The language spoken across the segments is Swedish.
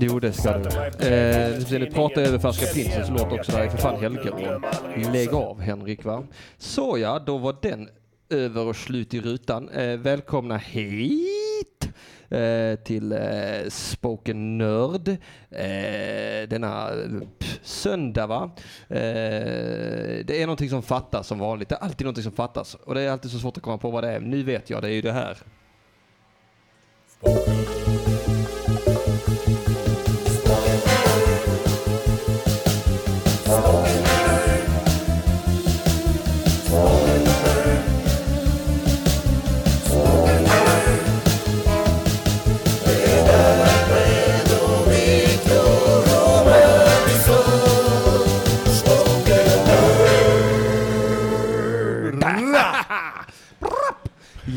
Jo, det ska du. Eh, du pratar över färska pinsen så låter också där för fan Helgerån. Lägg av Henrik va. Så ja, då var den över och slut i rutan. Eh, välkomna hit eh, till eh, Spoken Nörd. Eh, denna pff, söndag va. Eh, det är någonting som fattas som vanligt. Det är alltid någonting som fattas. Och det är alltid så svårt att komma på vad det är. Nu vet jag, det är ju det här.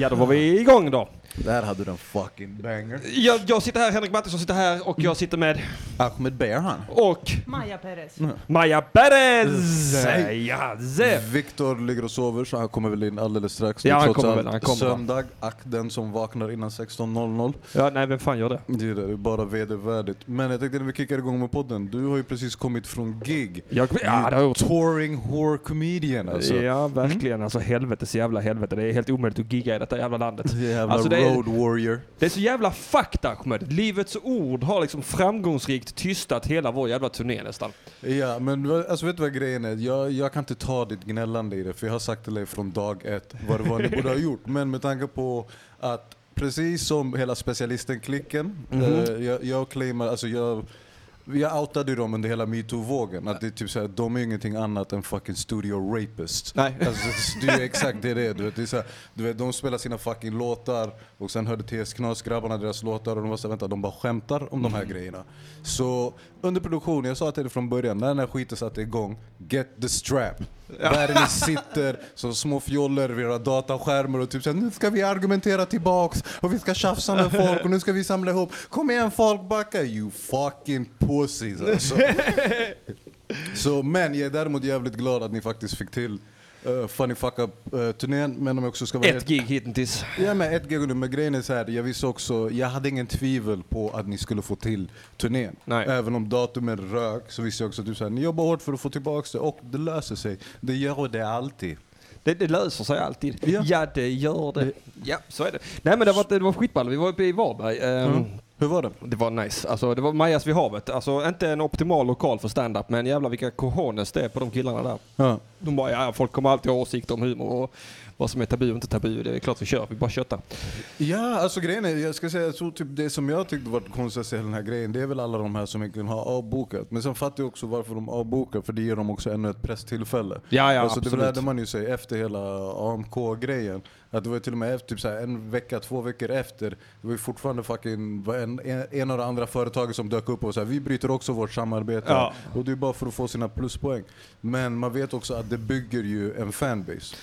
Ja, då var vi igång då. Där hade du en fucking banger. Jag, jag sitter här, Henrik Mattisson sitter här och jag sitter med Ahmed Berhan. och Maja Perez. Maja Perez! Ja. Viktor ligger och sover så han kommer väl in alldeles strax. Ja, han kommer väl, han kommer. Söndag, ack den som vaknar innan 16.00. ja, nej vem fan gör det? Det är det, det är bara vedervärdigt. Men jag tänkte när vi kickar igång med podden, du har ju precis kommit från gig. Jag, ja, det har jag gjort. Touring horror comedian alltså. Ja, verkligen. Alltså helvetes jävla helvete. Det är helt omöjligt att gigga i detta jävla landet. Jävla Alltså, det road warrior. Det är så jävla fucked Ahmed. Livets ord har liksom framgångsrikt tystat hela vår jävla turné nästan. Ja, men alltså, vet du vad grejen är? Jag, jag kan inte ta ditt gnällande i det, för jag har sagt till dig från dag ett vad det var ni borde ha gjort. Men med tanke på att precis som hela specialisten-klicken, Mhm. eh, jag, jag claimar, alltså jag, jag outade ju dem under hela metoo-vågen. Att det är typ såhär, de är ingenting annat än fucking studio rapists. Nej. Alltså, det är exakt det det är. Du vet, det är så här, du vet, de spelar sina fucking låtar och sen hörde TS Knas-grabbarna deras låtar och de var såhär, vänta, de bara skämtar om de här grejerna. Så under produktion, jag sa till dig från början, när den här skiten satte igång, get the strap. Där ni sitter som små fjollor vid era dataskärmar och typ såhär, nu ska vi argumentera tillbaks och vi ska tjafsa med folk och nu ska vi samla ihop. Kom igen folk, backa you fucking pussies alltså. Så, men jag är däremot jävligt glad att ni faktiskt fick till uh, Funny Fuck Up-turnén. men om jag också ska vara Ett gig hittills. Ja men ett gig men grejen är så här, jag visste också, jag hade ingen tvivel på att ni skulle få till turnén. Nej. Även om datumen rök så visste jag också att du så här, ni jobbar hårt för att få tillbaka det och det löser sig. Det gör det alltid. Det, det löser sig alltid. Ja. Ja. det gör det. Ja, så är det. Nej men det var, det var skitball. Vi var uppe i Varberg. Ehm, Mm. Hur var det? Det var nice. Alltså, det var Majas vid havet. Alltså inte en optimal lokal för stand-up men jävlar vilka cojones det är på de killarna där. Ja. De bara, ja folk kommer alltid ha åsikter om humor och vad som är tabu och inte tabu. Det är klart vi kör, vi bara köttar. Ja, alltså grejen är, jag ska säga, jag tror typ det som jag tyckte var konstigt i hela den här grejen, det är väl alla de här som egentligen har avbokat. Men sen fattar jag också varför de avbokar, för det ger dem också ännu ett presstillfälle. Ja, ja alltså, det absolut. lärde man ju sig efter hela AMK-grejen. Att det var till och med efter, typ så här, en vecka, två veckor efter, det var ju fortfarande fucking en, en, en av de andra företagen som dök upp och sa vi bryter också vårt samarbete. Ja. Och det är bara för att få sina pluspoäng. Men man vet också att det bygger ju en fanbase.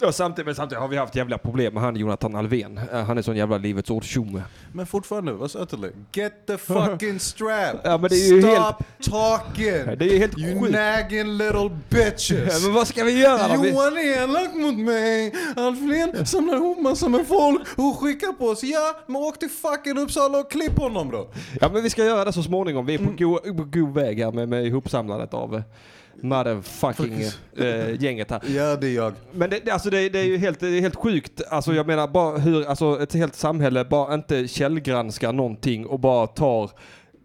Ja, samtidigt, men samtidigt har vi haft jävla problem med han Jonathan Alvén. Eh, Han är sån jävla Livets ord tjomme. Men fortfarande, vad sa dig? Get the fucking strap! Ja, men det är ju Stop helt- talking! Det är ju helt You sjukt. nagging little Ja, bitches! men vad ska vi göra då? Johan är elak mot mig! Alfred samlar ihop massor med folk och skickar på oss. Ja, men åk till fucking Uppsala och klipp honom då! Ja men vi ska göra det så småningom. Vi är på, go, på god väg här med, med ihopsamlandet av eh, motherfucking eh, gänget här. Ja, det är jag. Men det, det, alltså det, det är ju helt, det är helt sjukt. Alltså jag menar bara hur alltså ett helt samhälle bara inte källgranskar någonting och bara tar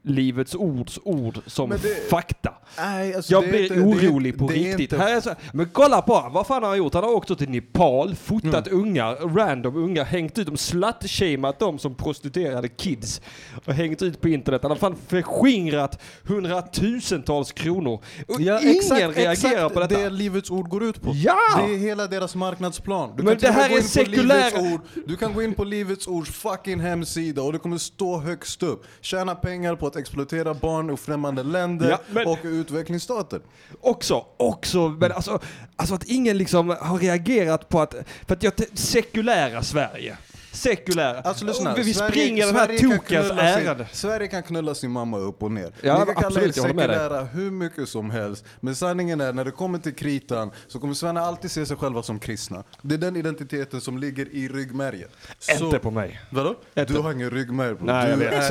Livets ords ord som det- fakta. Nej, alltså Jag det är blir inte- det är- orolig på det är riktigt. inte- är så, men kolla på vad fan har han gjort? Han har åkt till Nepal, fotat ungar, random ungar, hängt ut dem, slut-shameat dem som prostituerade kids och hängt ut på internet. Han har fan förskingrat hundratusentals kronor. Och Ja, ingen exakt, reagerar exakt på detta. det Livets Ord går ut på. Ja! Det är hela deras marknadsplan. Du Men det här är Ord. Du kan gå in på Livets Ords fucking hemsida och det kommer stå högst upp. Tjäna pengar på att exploatera barn i främmande länder Ja, men- och utvecklingsstater. Också, också, men alltså, alltså att ingen liksom har reagerat på att, för att jag, sekulära Sverige. Sekulära. Alltså lyssna, vi Sverige- springer den här Sverige tokens ärende. Sverige kan knulla sin mamma upp och ner. Ja, Ni kan kalla absolut, er med dig. sekulära hur mycket som helst. Men sanningen är, när det kommer till kritan så kommer svennar alltid se sig själva som kristna. Det är den identiteten som ligger i ryggmärgen. Så- Inte på mig. Vadå? Inte. Du har ingen ryggmärg bro. Nej, du, är,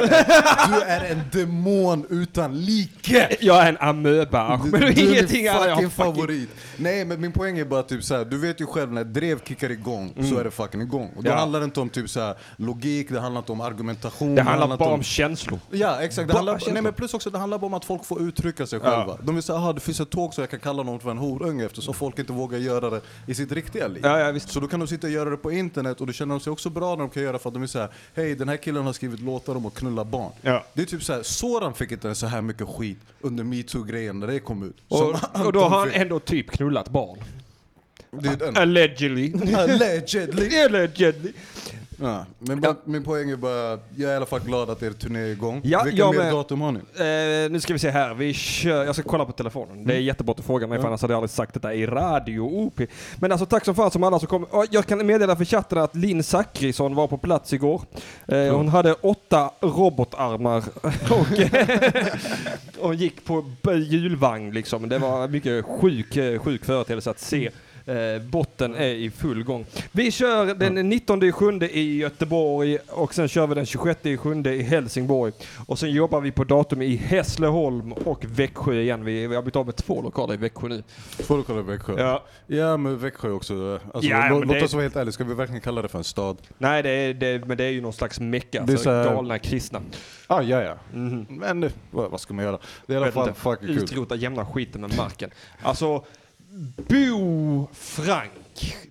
du är en demon utan like! Jag är en amöba, men du är är ingenting min. Jag har fucking favorit. Nej men min poäng är bara typ såhär, du vet ju själv när drev kickar igång så är det fucking igång. Och då Mm. Ja. handlar det inte om typ såhär logik, det handlar inte om argumentation. Det handlar inte bara om känslor. Ja exakt, det handlar, nej, men plus också det handlar bara om att folk får uttrycka sig Ja. själva. De vill säga, aha det finns ett tåg så jag kan kalla någon för en horunge eftersom folk inte vågar göra det i sitt riktiga liv. Ja, ja. Så då kan de sitta och göra det på internet och då känner de sig också bra när de kan göra för att de vill säga hej den här killen har skrivit låtar om att knulla barn. Ja. Det är typ såhär, Soran fick inte så här mycket skit under metoo-grejen när det kom ut. Och, och då har han ändå typ knullat barn. Det är. Allegedly. Allegedly. Allegedly. Ja, men Ja. min poäng är bara, jag är i alla fall glad att er turné är igång. Ja, Vilka mer med. datum har ni? Eh, nu ska vi se här, vi kör, jag ska kolla på telefonen. Det är jättebra att du frågar mig för annars hade jag aldrig sagt detta i radio OP. Men alltså tack som fan som alla som kom. Jag kan meddela för chatten att Linn Zachrisson var på plats igår. Eh, hon hade åtta robotarmar och hon gick på hjulvagn liksom. Det var mycket sjuk, eh, sjuk företeelse att se. Eh, botten är i full gång. Vi kör den 19 i sjunde i Göteborg och sen kör vi den 26 i sjunde i Helsingborg. Och sen jobbar vi på datum i Hässleholm och Växjö igen. Vi, vi har blivit av med två lokaler i Växjö nu. Får du kolla Växjö? Ja. Ja men Växjö också. Alltså, Ja, låt det- oss vara helt ärliga, ska vi verkligen kalla det för en stad? Nej, det är, det, men det är ju någon slags mecka för här- galna kristna. Ah, ja ja. Mhm. Men det- vad, vad ska man göra? Det är i alla fall fucking kul. Utrota jämna skiten med marken. Alltså, Buw Frank.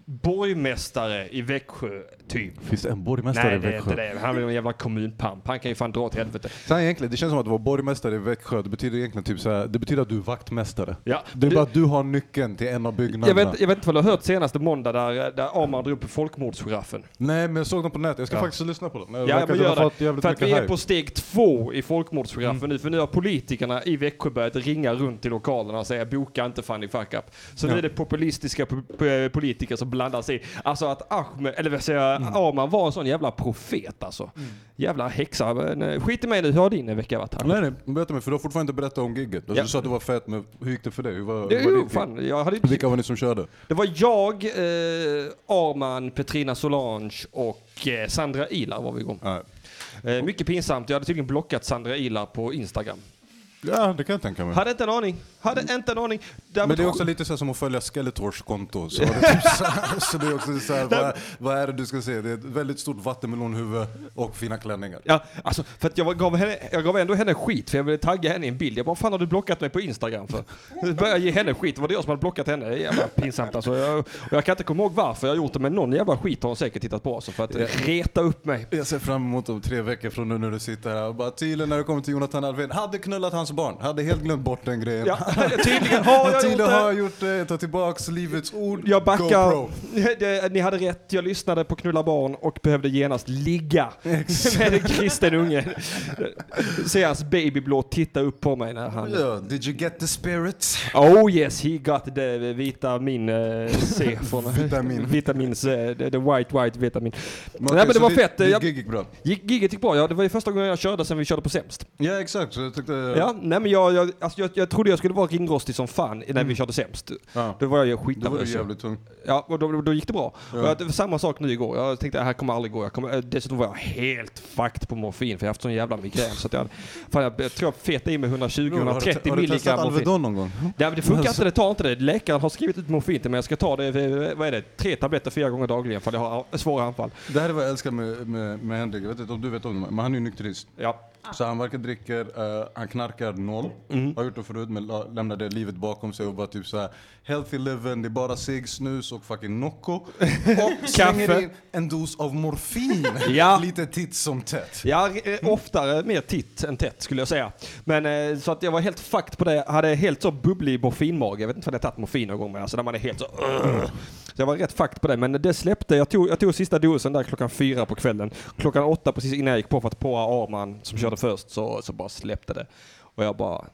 Borgmästare i Växjö, typ. Finns det en borgmästare Nej, i det är Växjö? inte det. Han är en jävla kommunpamp. Han kan ju fan dra åt helvete. Så här, egentligen, det känns som att vara borgmästare i Växjö, det betyder egentligen typ så här, det betyder att du är vaktmästare. Ja, Det är du- bara att du har nyckeln till en av byggnaderna. Jag vet, jag vet inte vad du har hört senaste måndag där, där Arman drog upp folkmordsgiraffen. Nej men jag såg den på nätet, jag ska Ja. faktiskt lyssna på den. Det Ja, men gör det. För att vi är hype. på steg två i folkmordsgiraffen Mm. nu. För nu har politikerna i Växjö börjat ringa runt till lokalerna och säga boka inte Fanny fuck up. Så nu Ja. är det populistiska po- po- politiker som blandar sig i. Alltså att Ahmed, eller vad säger jag, Mm. Arman var en sån jävla profet alltså. Jävla häxa. Men, eh, skit i mig nu, hur har din vecka varit här? Nej nej, berätta mig för du har fortfarande inte berättat om gigget. Alltså, Ja. Du sa att det var fett, men hur gick det för dig? Hur var, Det, hur var jo, fan, jag hade inte Vilka var ni som körde? Det var jag, eh, Arman, Petrina Solange och eh, Sandra Ilar var vi igång. Nej. Eh, mycket pinsamt, jag hade tydligen blockat Sandra Ilar på Instagram. Ja, det kan jag tänka mig. Hade inte en aning. Hade inte en aning. Däremot- Men det är också lite så som att följa Skeletors konto. Så, det är typ så, här, så det är också så här, vad, är- vad är det du ska se? Det är ett väldigt stort vattenmelonhuvud och fina klänningar. Ja, alltså för att jag var- gav, henne, jag gav ändå henne skit för jag ville tagga henne i en bild. Jag bara, fan har du blockat mig på Instagram för? Jag började ge henne skit, det var det jag som hade blockat henne. Det är jävla pinsamt alltså. Jag, och jag kan inte komma ihåg varför jag har gjort det, men någon jävla skit har hon säkert tittat på alltså för att Ja. reta upp mig. Jag ser fram emot om tre veckor från nu när du sitter här och bara tydligen när det kommer till Jonathan Alvén, hade knullat hans barn, hade helt glömt bort den grejen. Ja, tydligen har jag gjort Tydligen har det. jag gjort det, ta tillbaks livets ord, Jag backar. GoPro. Det- Ni hade rätt, jag lyssnade på Knulla barn och behövde genast ligga med en kristen unge. Se hans babyblå titta upp på mig när han... Ja, did you get the spirit? Oh yes, he got the vitamin eh, C från... Vitamin. Vitamins, eh, the, white white vitamin. Men Nej men det var fett. Gig gick bra? gick, giget gick bra, ja. Det var ju första gången jag körde sen vi körde på Sämst. Ja exakt, så jag tyckte... Ja, nej men jag, jag, alltså jag, jag trodde jag skulle vara ringrostig som fan när vi körde Sämst. Ja. Då var jag ju Då var skitnervös. du jävligt tung. Ja, och då, då gick det bra. Ja. Och jag, det var samma sak nu igår. Jag tänkte det här kommer aldrig gå. Jag kommer, eh, dessutom var jag helt fucked på morfin för jag har haft sån jävla migrän. Så att jag, fan, jag, jag tror jag fetade i mig 120-130 Har du testat milligram. Alvedon någon gång? Nej men det funkar inte, det tar inte det. Läkaren har skrivit ut morfin till mig. Jag ska ta det, eh, vad är det, tre tabletter fyra gånger dagligen för jag har svåra anfall. Det här är vad jag älskar med, med, med Henrik, jag vet inte om du vet om det, men han är ju nykterist. Ja. Så han varken dricker, eh, han knarkar noll, Mm. har gjort det förut men la, lämnade livet bakom sig och bara typ såhär healthy living, det är bara cigg, snus och fucking Nocco. Och slänger in en dos av morfin, Ja. lite titt som tätt. Ja, eh, oftare mer titt än tätt skulle jag säga. Men eh, så att jag var helt fucked på det. Hade helt så bubblig morfinmage. Jag vet inte om jag tagit morfin någon gång men alltså när man är helt så "Ugh." Så jag var rätt fucked på det. Men det släppte. Jag tog, jag tog sista dosen där klockan fyra på kvällen. Klockan åtta precis innan jag gick på för att på Arman som körde först så, så bara släppte det. Och jag bara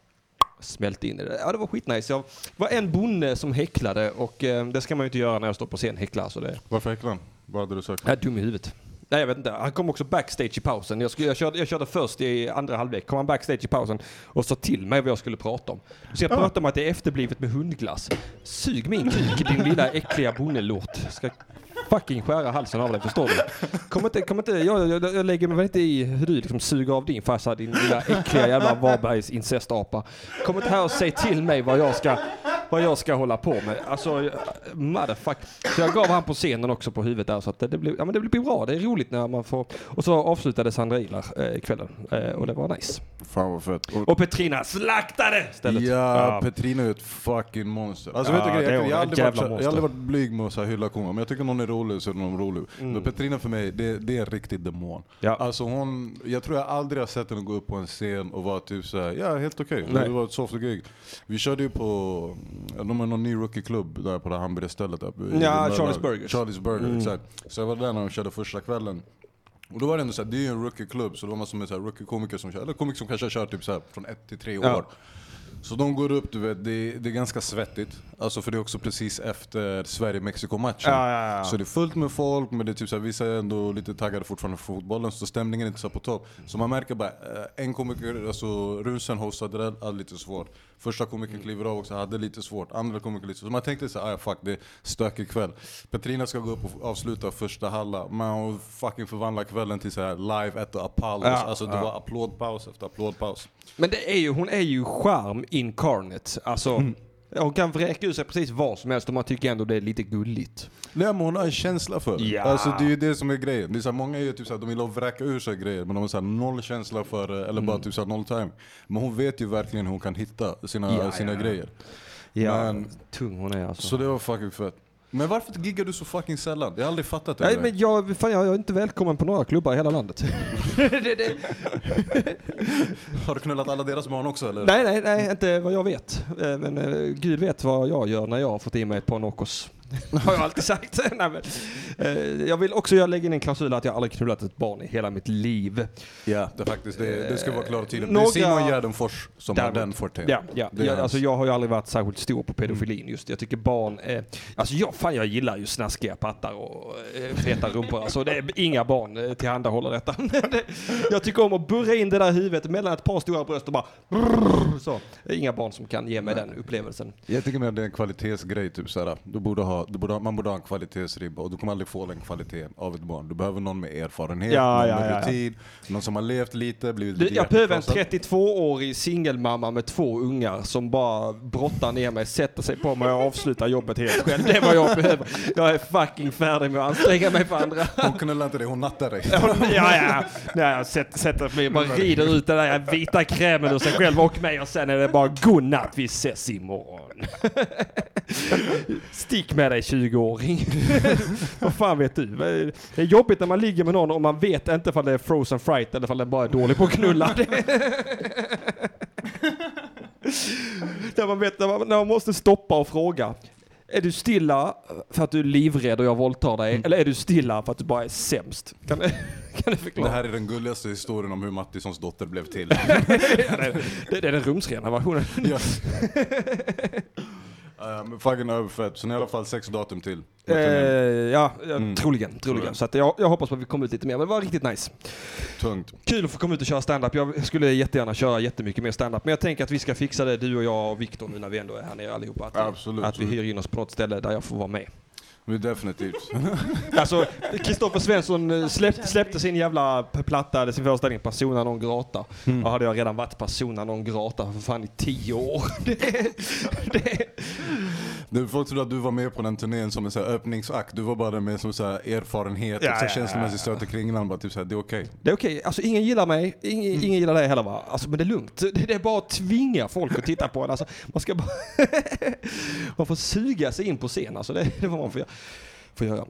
smälte in i det. Ja det var skitnice. Jag var en bonde som häcklade och eh, det ska man ju inte göra när jag står på scen häcklar. Så det Varför häcklar han? Vad hade du sagt? jag är dum i huvudet. Nej jag vet inte, han kom också backstage i pausen. Jag, skulle, jag, körde, jag körde först i andra halvlek, kom han backstage i pausen och sa till mig vad jag skulle prata om. Så jag pratade om att det är efterblivet med hundglass. Sug min kuk din lilla äckliga bonnelort. Ska fucking skära halsen av dig, förstår du? Kom inte, kom inte, jag, jag, jag lägger mig väl inte i hur du liksom suger av din farsa, din lilla äckliga jävla Varbergs incestapa. Kom inte här och säg till mig vad jag ska, vad jag ska hålla på med. Alltså, motherfuck. Så jag gav han på scenen också på huvudet där så att det, det, blir, ja, men det blir bra. Det är roligt när man får... Och så avslutade Sandra Ilar eh, kvällen eh, och det var nice. Fan vad fett. Och, Och Petrina slaktade stället. ja, Petrina är ett fucking monster. Alltså Ja, vet du grejen? hon, Jag har aldrig varit, jag har aldrig varit blyg med att hylla Kuma, men jag tycker någon är rolig så är någon rolig. Mm. Men Petrina för mig, det, det är en riktig demon. Ja. Alltså hon, jag tror jag aldrig har sett henne gå upp på en scen och vara typ såhär, ja helt okej. Nej. Det var ett soft gig. Vi körde ju på, de har någon ny rookie-klubb där på det hamburgerstället. där i- Ja, Charlie's Burgers. Charlie's Burger, Mm. exakt. Så jag var där när de körde första kvällen. Och då var det ändå såhär, det är ju en rookie-klubb, så det var massor med här rookie-komiker som kör, eller komiker som kanske har kört typ så här från ett till tre Ja. Så de går upp, du vet, det, det är ganska svettigt. Alltså för det är också precis efter Sverige-Mexiko-matchen. Ja, ja, ja. Så det är fullt med folk, men det är typ såhär, vissa är ändå lite taggade fortfarande för fotbollen, så stämningen är inte så på topp. Så man märker bara, eh, en komiker, alltså Runsen hostade det, hade lite svårt. Första komikern kliver av också, hade lite svårt. Andra komikern lite svårt. Så man tänkte såhär, ah, fuck det är stökig kväll. Petrina ska gå upp och avsluta första halva, men hon fucking förvandlar kvällen till såhär live at the Apollos. Ja, alltså det ja. var applådpaus efter applådpaus. Men det är ju, hon är ju charm incarnate. Alltså, Mm. Hon kan vräka ur sig precis vad som helst och man tycker ändå det är lite gulligt. Nej men hon har en känsla för det. Ja. Alltså det är ju det som är grejen. Det är så här, många är ju typ så här, de vill vräka ur sig grejer men de har så här, noll känsla för det, eller Mm. bara typ så här, noll time. Men hon vet ju verkligen hur hon kan hitta sina, Ja, sina ja. grejer. Ja, Men- tung hon är alltså. Så det var fucking fett. Men varför giggar du så fucking sällan? Jag har aldrig fattat det. Nej, men jag, fan, jag är inte välkommen på några klubbar i hela landet. det, det. Har du knullat alla deras barn också eller? Nej, nej, nej, inte vad jag vet. Eh, Men eh, Gud vet vad jag gör när jag har fått i mig ett par Nocos. har jag alltid sagt. nej, men, eh, jag vill också jag lägga in en klausul att jag aldrig knullat ett barn i hela mitt liv. Ja, det, faktiskt, det, det ska vara klart tydligt. Några- Det är Simon Gärdenfors som har den forten. Ja, ja. Hans. alltså, jag har ju aldrig varit särskilt stor på pedofilin just. Jag tycker barn är... Alltså jag, fan, jag gillar ju snaskiga pattar och eh, feta rumpor. Alltså, det är inga barn eh, tillhandahåller detta. Det- jag tycker om att burra in det där huvudet mellan ett par stora bröst och bara... brrr, Så. Inga barn som kan ge mig den upplevelsen. Jag tycker mer det är en kvalitetsgrej. Typ, såhär. Du borde ha, du borde ha, man borde ha en kvalitetsribba och du kommer aldrig få den kvaliteten av ett barn. Du behöver någon med erfarenhet, Ja, någon ja, med ja, rutin, någon som har levt lite, blivit lite jag behöver en hjärtekrossad. 32-årig singelmamma med två ungar som bara brottar ner mig, sätter sig på mig och avslutar jobbet helt själv. Det är vad jag behöver. Jag är fucking färdig med att anstränga mig för andra. Hon knullar inte dig, hon nattar dig. Ja, ja. ja jag sätter, sätter mig bara rider ut den där vita krämen ur sig själv och mig och sen är det bara godnatt, vi ses imorgon. Stick med dig 20-åring. Vad fan vet du? Det är jobbigt när man ligger med någon och man vet inte ifall det är frozen fright eller ifall den bara är dålig på att knulla. Där man vet när man, när man måste stoppa och fråga. Är du stilla för att du är livrädd och jag våldtar dig? Eller är du stilla för att du bara är sämst? Kan, du- kan du förklara? Det här är den gulligaste historien om hur Mattissons dotter blev till. Ja, det, det, det är den rumsrena versionen. ja. Uh, men fucking överfett. Så ni har i alla fall sex datum till. Eh, ja, Mm. troligen. troligen. Så att jag, jag hoppas på att vi kommer ut lite mer, men det var riktigt nice. Tungt. Kul att få komma ut och köra stand-up. Jag skulle jättegärna köra jättemycket mer stand-up, men jag tänker att vi ska fixa det, du och jag och Viktor, nu när vi ändå är här nere allihopa. Att, Absolut. att vi hyr in oss på något ställe där jag får vara med. Men definitivt. Alltså, Kristoffer Svensson eh, släpp, släppte sin jävla platta, sin föreställning Persona non grata. Mm. Då hade jag redan varit Persona non grata för fan i tio år. Det, det, folk trodde att du var med på den turnén som en så här öppningsakt. Du var bara med som så här erfarenhet Ja, och så ja, känslomässigt stöt i kringlan. Bara typ så här, det är okej. det är okej. Alltså ingen gillar mig, ingen, Mm. ingen gillar dig heller va? Alltså, men det är lugnt. Det, är bara att tvinga folk att titta på en. Alltså, man ska bara... man får suga sig in på scen. Alltså, det, det vad man får, göra- får göra.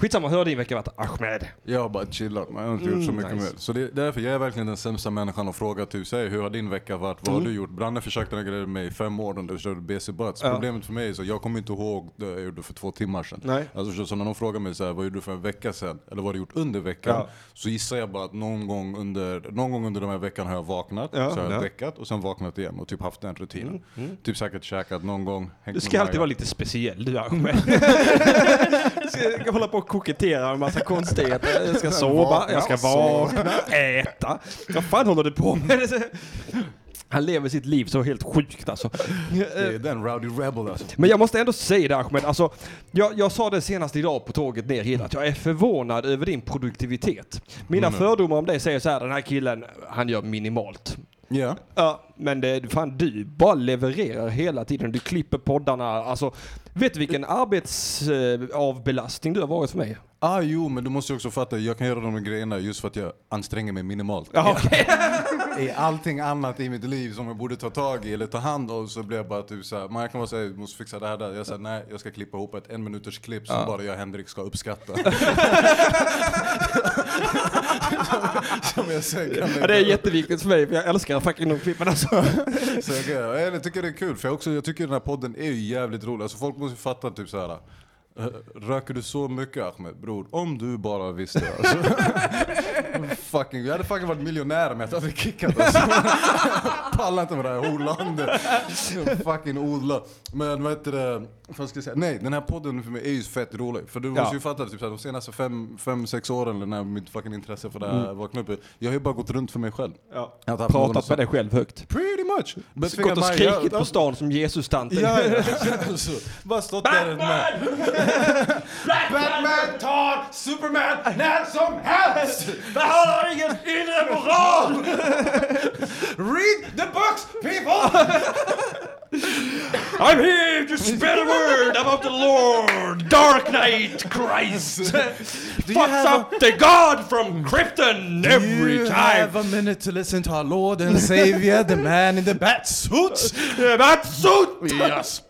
Skitsamma, hur har din vecka varit Ahmed? Jag har bara chillat, man. jag har inte gjort så Mm, mycket nice. mer. Så det, därför jag är verkligen den sämsta människan att fråga typ, säg hur har din vecka varit? Vad har Mm. du gjort? Branne försökte den grejen med mig i fem år du körde BC Buts. Ja. Problemet för mig är så jag kommer inte ihåg det jag gjorde för två timmar sedan. Nej. Alltså så, när någon frågar mig så här, vad gjorde du för en vecka sedan? Eller vad har du gjort under veckan? Ja. Så gissar jag bara att någon gång under, någon gång under den här veckan har jag vaknat, Ja, så har jag ja. däckat och sen vaknat igen och typ haft den rutinen. Typ säkert käkat någon gång, Du ska alltid vara lite speciell du Ahmed. Du ska hålla på koketterar med massa konstigheter. Jag ska sova, jag ska vakna, äta. Vad fan håller du på med? Han lever sitt liv så helt sjukt alltså. Det är den Rowdy Rebel alltså. Men jag måste ändå säga det Ahmed, alltså, jag, jag sa det senast idag på tåget ner hit att jag är förvånad över din produktivitet. Mina Mm. fördomar om dig säger så här, den här killen, han gör minimalt. Ja. Ja, men det, fan du bara levererar hela tiden. Du klipper poddarna. Alltså, vet du vilken arbetsavbelastning du har varit för mig? Ah jo, men du måste också fatta, jag kan göra de grejerna just för att jag anstränger mig minimalt. Ja, okej. I allting annat i mitt liv som jag borde ta tag i eller ta hand om så blir jag bara typ såhär, man kan bara säga måste fixa det här där. Jag säger nej, jag ska klippa ihop ett en minuters klipp som Ja. bara jag och Henrik ska uppskatta. som jag sen kan Ja, det är jätteviktigt för mig, för jag älskar fucking de klippen alltså. Så jag, kan- jag tycker det är kul, för jag, också, jag tycker den här podden är ju jävligt rolig. Alltså folk måste ju fatta typ så här. eh, Röker du så mycket Ahmed? Bror, om du bara visste. Alltså, fucking, jag hade fucking varit miljonär om jag inte hade kickat alltså. Pallar inte med det här olandet. fucking odla. Men vad heter det, vad ska jag säga? Nej, den här podden för mig är ju fett rolig. För du måste Ja. ju fatta, typ, de senaste fem, fem, sex åren när mitt fucking intresse för det här vaknade upp. Jag har ju bara gått runt för mig själv. Ja. Pratat med dig själv högt. Pretty much. Gått och skrikit på stan som Jesus-tanten. Ja, ja. Bara stått där med... Batman tar Superman när som helst! Det här har ingen inre moral! Read the books people! I'm here to spread a word about the Lord, Dark Knight Christ. Fucks up the God from Krypton every time. Have a minute to listen to our Lord and Savior, the man in the bat suit? That suit! Yes.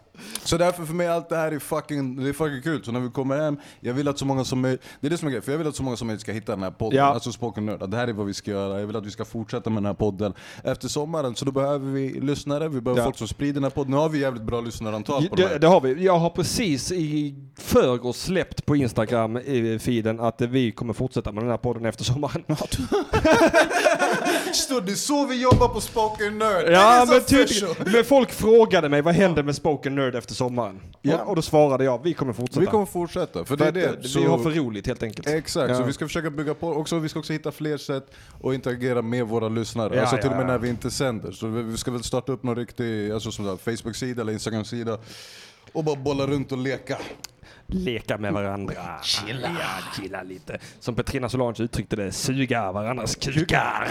Så därför för mig allt det här är fucking, det är fucking kul. Så när vi kommer hem, jag vill att så många som möjligt, det är det som är grejen, för jag vill att så många som möjligt ska hitta den här podden, Ja. alltså Spoken Nerd. Att det här är vad vi ska göra, jag vill att vi ska fortsätta med den här podden efter sommaren. Så då behöver vi lyssnare, vi behöver Ja. folk som sprider den här podden. Nu har vi jävligt bra lyssnarantal på den Det, här. det har vi. Jag har precis i förrgår släppt på Instagram i feeden att vi kommer fortsätta med den här podden efter sommaren. Det är så vi jobbar på Spoken Nerd! Ja, is men, official. tydligen, men folk frågade mig vad händer med Spoken Nerd efter sommaren? Ja. Och, då svarade jag, vi kommer fortsätta. Vi kommer fortsätta, för det är För att, det. eh, Vi har för roligt helt enkelt. Exakt, så Ja. vi ska försöka bygga på, också, vi ska också hitta fler sätt att interagera med våra lyssnare. Ja, alltså till och med när vi inte sänder. Så vi ska väl starta upp någon riktig alltså, Facebook-sida eller Instagram-sida och bara bolla runt och leka. Leka med varandra. Chilla. Ja, chilla lite. Som Petrina Solange uttryckte det, suga varandras kukar.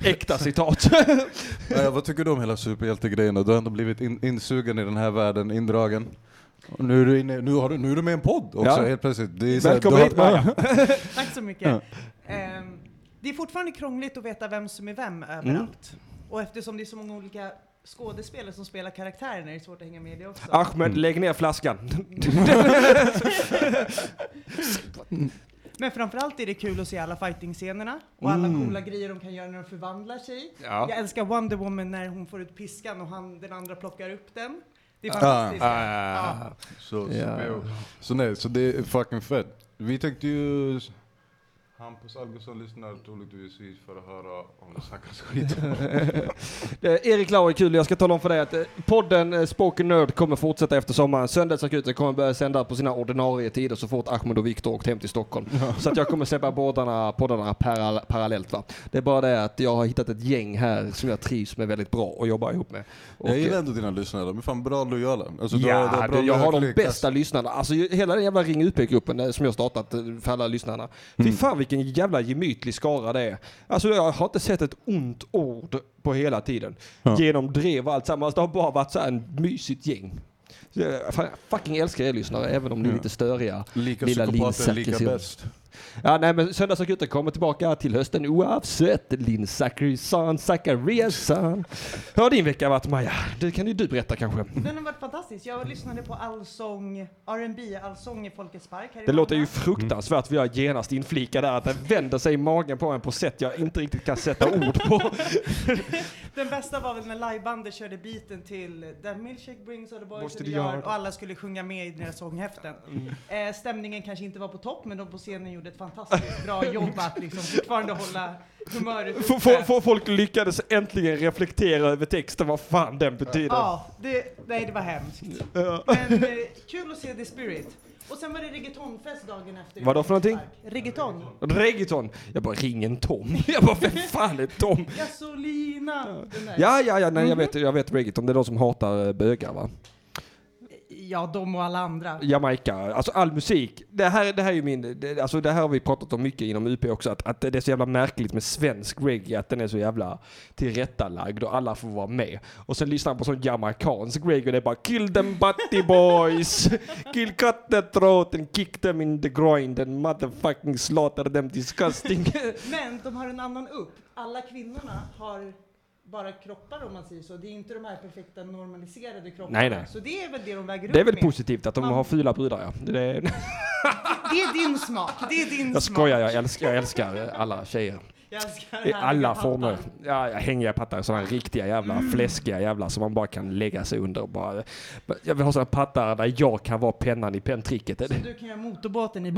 Äkta citat. Eh, vad tycker du om hela superhjältegrejen? Du har ändå blivit in, insugen i den här världen, indragen. Och nu, är du inne, nu, har du, nu är du med i en podd också Ja. helt plötsligt. Det är Välkommen hit Maja. Tack så mycket. Ehm, det är fortfarande krångligt att veta vem som är vem överallt. Och eftersom det är så många olika skådespelare som spelar karaktären är det svårt att hänga med i det också. Ahmed, lägg ner flaskan. Men framförallt är det kul att se alla fighting-scenerna och alla coola grejer de kan göra när de förvandlar sig. Ja. Jag älskar Wonder Woman när hon får ut piskan och han, den andra plockar upp den. Det är Ah. fantastiskt. Ah. Så, så, Ja. så nej, så det är fucking fett. Vi tänkte ju... Hampus Algotsson lyssnar troligtvis för att höra om det snackas skit. Erik Lau är kul, jag ska tala om för dig att eh, podden eh, Spoken Nerd kommer fortsätta efter sommaren. Söndagsakuten kommer börja sända på sina ordinarie tider så fort Ahmed och Viktor åkt hem till Stockholm. Så att jag kommer släppa bådarna, poddarna paral parallellt. Va? Det är bara det att jag har hittat ett gäng här som jag trivs med väldigt bra och jobbar ihop med. Och, Jag gillar eh, ändå dina lyssnare, de är fan bra lojala. Alltså, du har- du Ja, har jag har de bästa lyssnarna. Alltså hela den jävla Ring UP-gruppen som jag startat för alla lyssnarna. Fy fan vilken jävla gemytlig skara det är. Alltså jag har inte sett ett ont ord på hela tiden. Genom drev och allt sammans. Det har bara varit så här en mysigt gäng. Så jag fucking älskar er lyssnare även om ni är lite störiga. Lika Lilla psykopater, lika bäst. Ja, nej men Söndagsakuten kommer tillbaka till hösten oavsett. Linn Zachrisson, Zachariasson. Hur har din vecka varit Maja? Det kan ju du berätta kanske. Den har varit fantastisk. Jag lyssnade på allsång, R&B allsång i Folkets Park här i Det låter ju Malmö. fruktansvärt för jag genast inflikar där att det vänder sig i magen på en på sätt jag inte riktigt kan sätta ord på. Den bästa var väl när livebandet körde beaten till That Milkshake Brings All the Boys to the the Yard Yard. och alla skulle sjunga med i deras sånghäften. Eh, stämningen kanske inte var på topp men de på scenen gjorde gjorde ett fantastiskt bra jobb att liksom fortfarande hålla humöret F- f- f- Folk lyckades äntligen reflektera över texten, vad fan den betyder. Ja, det, nej det var hemskt. Ja. Men eh, kul att se The Spirit. Och sen var det reggaetonfest dagen efter. Vadå för någonting? Reggaeton. Reggaeton. Jag bara, ring en Tom. Jag bara, vem fan är Tom? Gasolina. Ja, ja, ja, nej, jag vet, jag vet reggaeton. Det är de som hatar eh, bögar va? Ja, de och alla andra. Jamaica, alltså all musik. Det här, det här är ju min, det, alltså det här har vi pratat om mycket inom UP också, att, att det är så jävla märkligt med svensk reggae, att den är så jävla tillrättalagd och alla får vara med. Och sen lyssnar man på sån jamaicansk reggae och det är bara kill them butty boys, kill cut the throat and kick them in the groin and motherfucking slaughter them disgusting. Men de har en annan upp. Alla kvinnorna har bara kroppar om man säger så. Det är inte de här perfekta normaliserade kropparna. Nej, nej. Så det är väl det de väger Det är upp väl med. positivt att de Man- har fula brudar ja. Det är, Det är din smak. Det är din jag smak. skojar, jag älskar, jag älskar alla tjejer. Jag älskar I alla former. Ja, hänger pattar, sådana riktiga jävla Mm. fläskiga jävlar som man bara kan lägga sig under och bara... Jag vill ha sådana pattar där jag kan vara pennan i penntricket. Så du kan göra motorbåten i...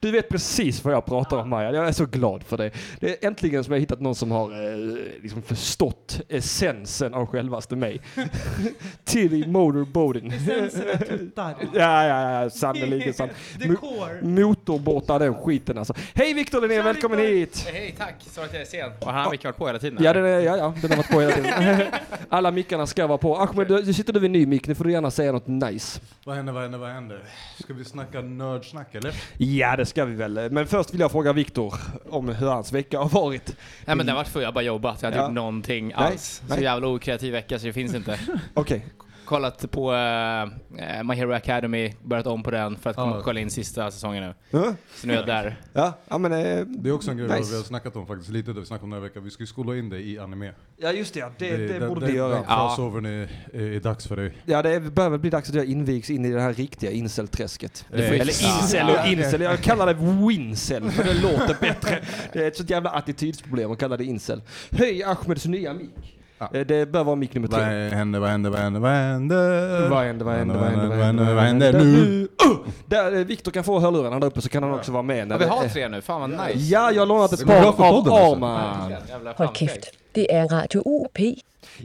Du vet precis vad jag pratar om Maja, jag är så glad för det. Det är äntligen som jag hittat någon som har eh, liksom förstått essensen av självaste mig. Tilly Motorboating. Essensen är tuttar. Ja, ja, ja, sannerligen sant. Motorbåtar den skiten alltså. Hej Viktor Linné, Tja, välkommen hit! Hej, tack. Så att jag är sen. Och han har mycket varit på hela tiden. Ja, den, är, ja, ja, den har varit på hela tiden. Alla mickarna ska vara på. Ahmed, du, du sitter du vid ny mick, nu får du gärna säga något nice. Vad händer, vad händer, vad händer? Ska vi snacka nördsnack eller? Ja, det ska vi väl. Men först vill jag fråga Viktor om hur hans vecka har varit. Nej men det har varit för jag har bara jobbat. Jag har inte Ja. gjort någonting alls. nej. Så jävla okreativ vecka så det finns inte. Okej. Kollat på uh, My Hero Academy, börjat om på den för att komma Ja. och kolla in sista säsongen nu. Ja, Så nu är jag där. ja, ja, men... Eh, Det är också en grej Nice. vi har snackat om faktiskt lite, det vi snackade om den här veckan. Vi ska ju skola in dig i anime. ja, just det. Ja, det, det, den- borde vi göra. Den crossovern är, är, är dags för dig. Ja, det börjar väl bli dags att jag invigs in i det här riktiga incel-träsket. Eh, Eller incel och incel, jag kallar det wincel för det låter bättre. Det är ett sånt jävla attitydsproblem att kalla det incel. Höj Ahmeds nya mick. Ja. Eh, Det bör vara mick nummer Vad tre. händer, vad händer, vad händer, vad händer? Vad händer, vad händer, vad händer, vad händer, vad händer nu? Uh! Där eh, Viktor kan få hörlurarna där uppe så kan han också vara med. när Ja, vi har tre nu. Fan vad nice. Ja, jag har lånat ett par av. Arman. Framsteg. kæft. Det er Radio UP.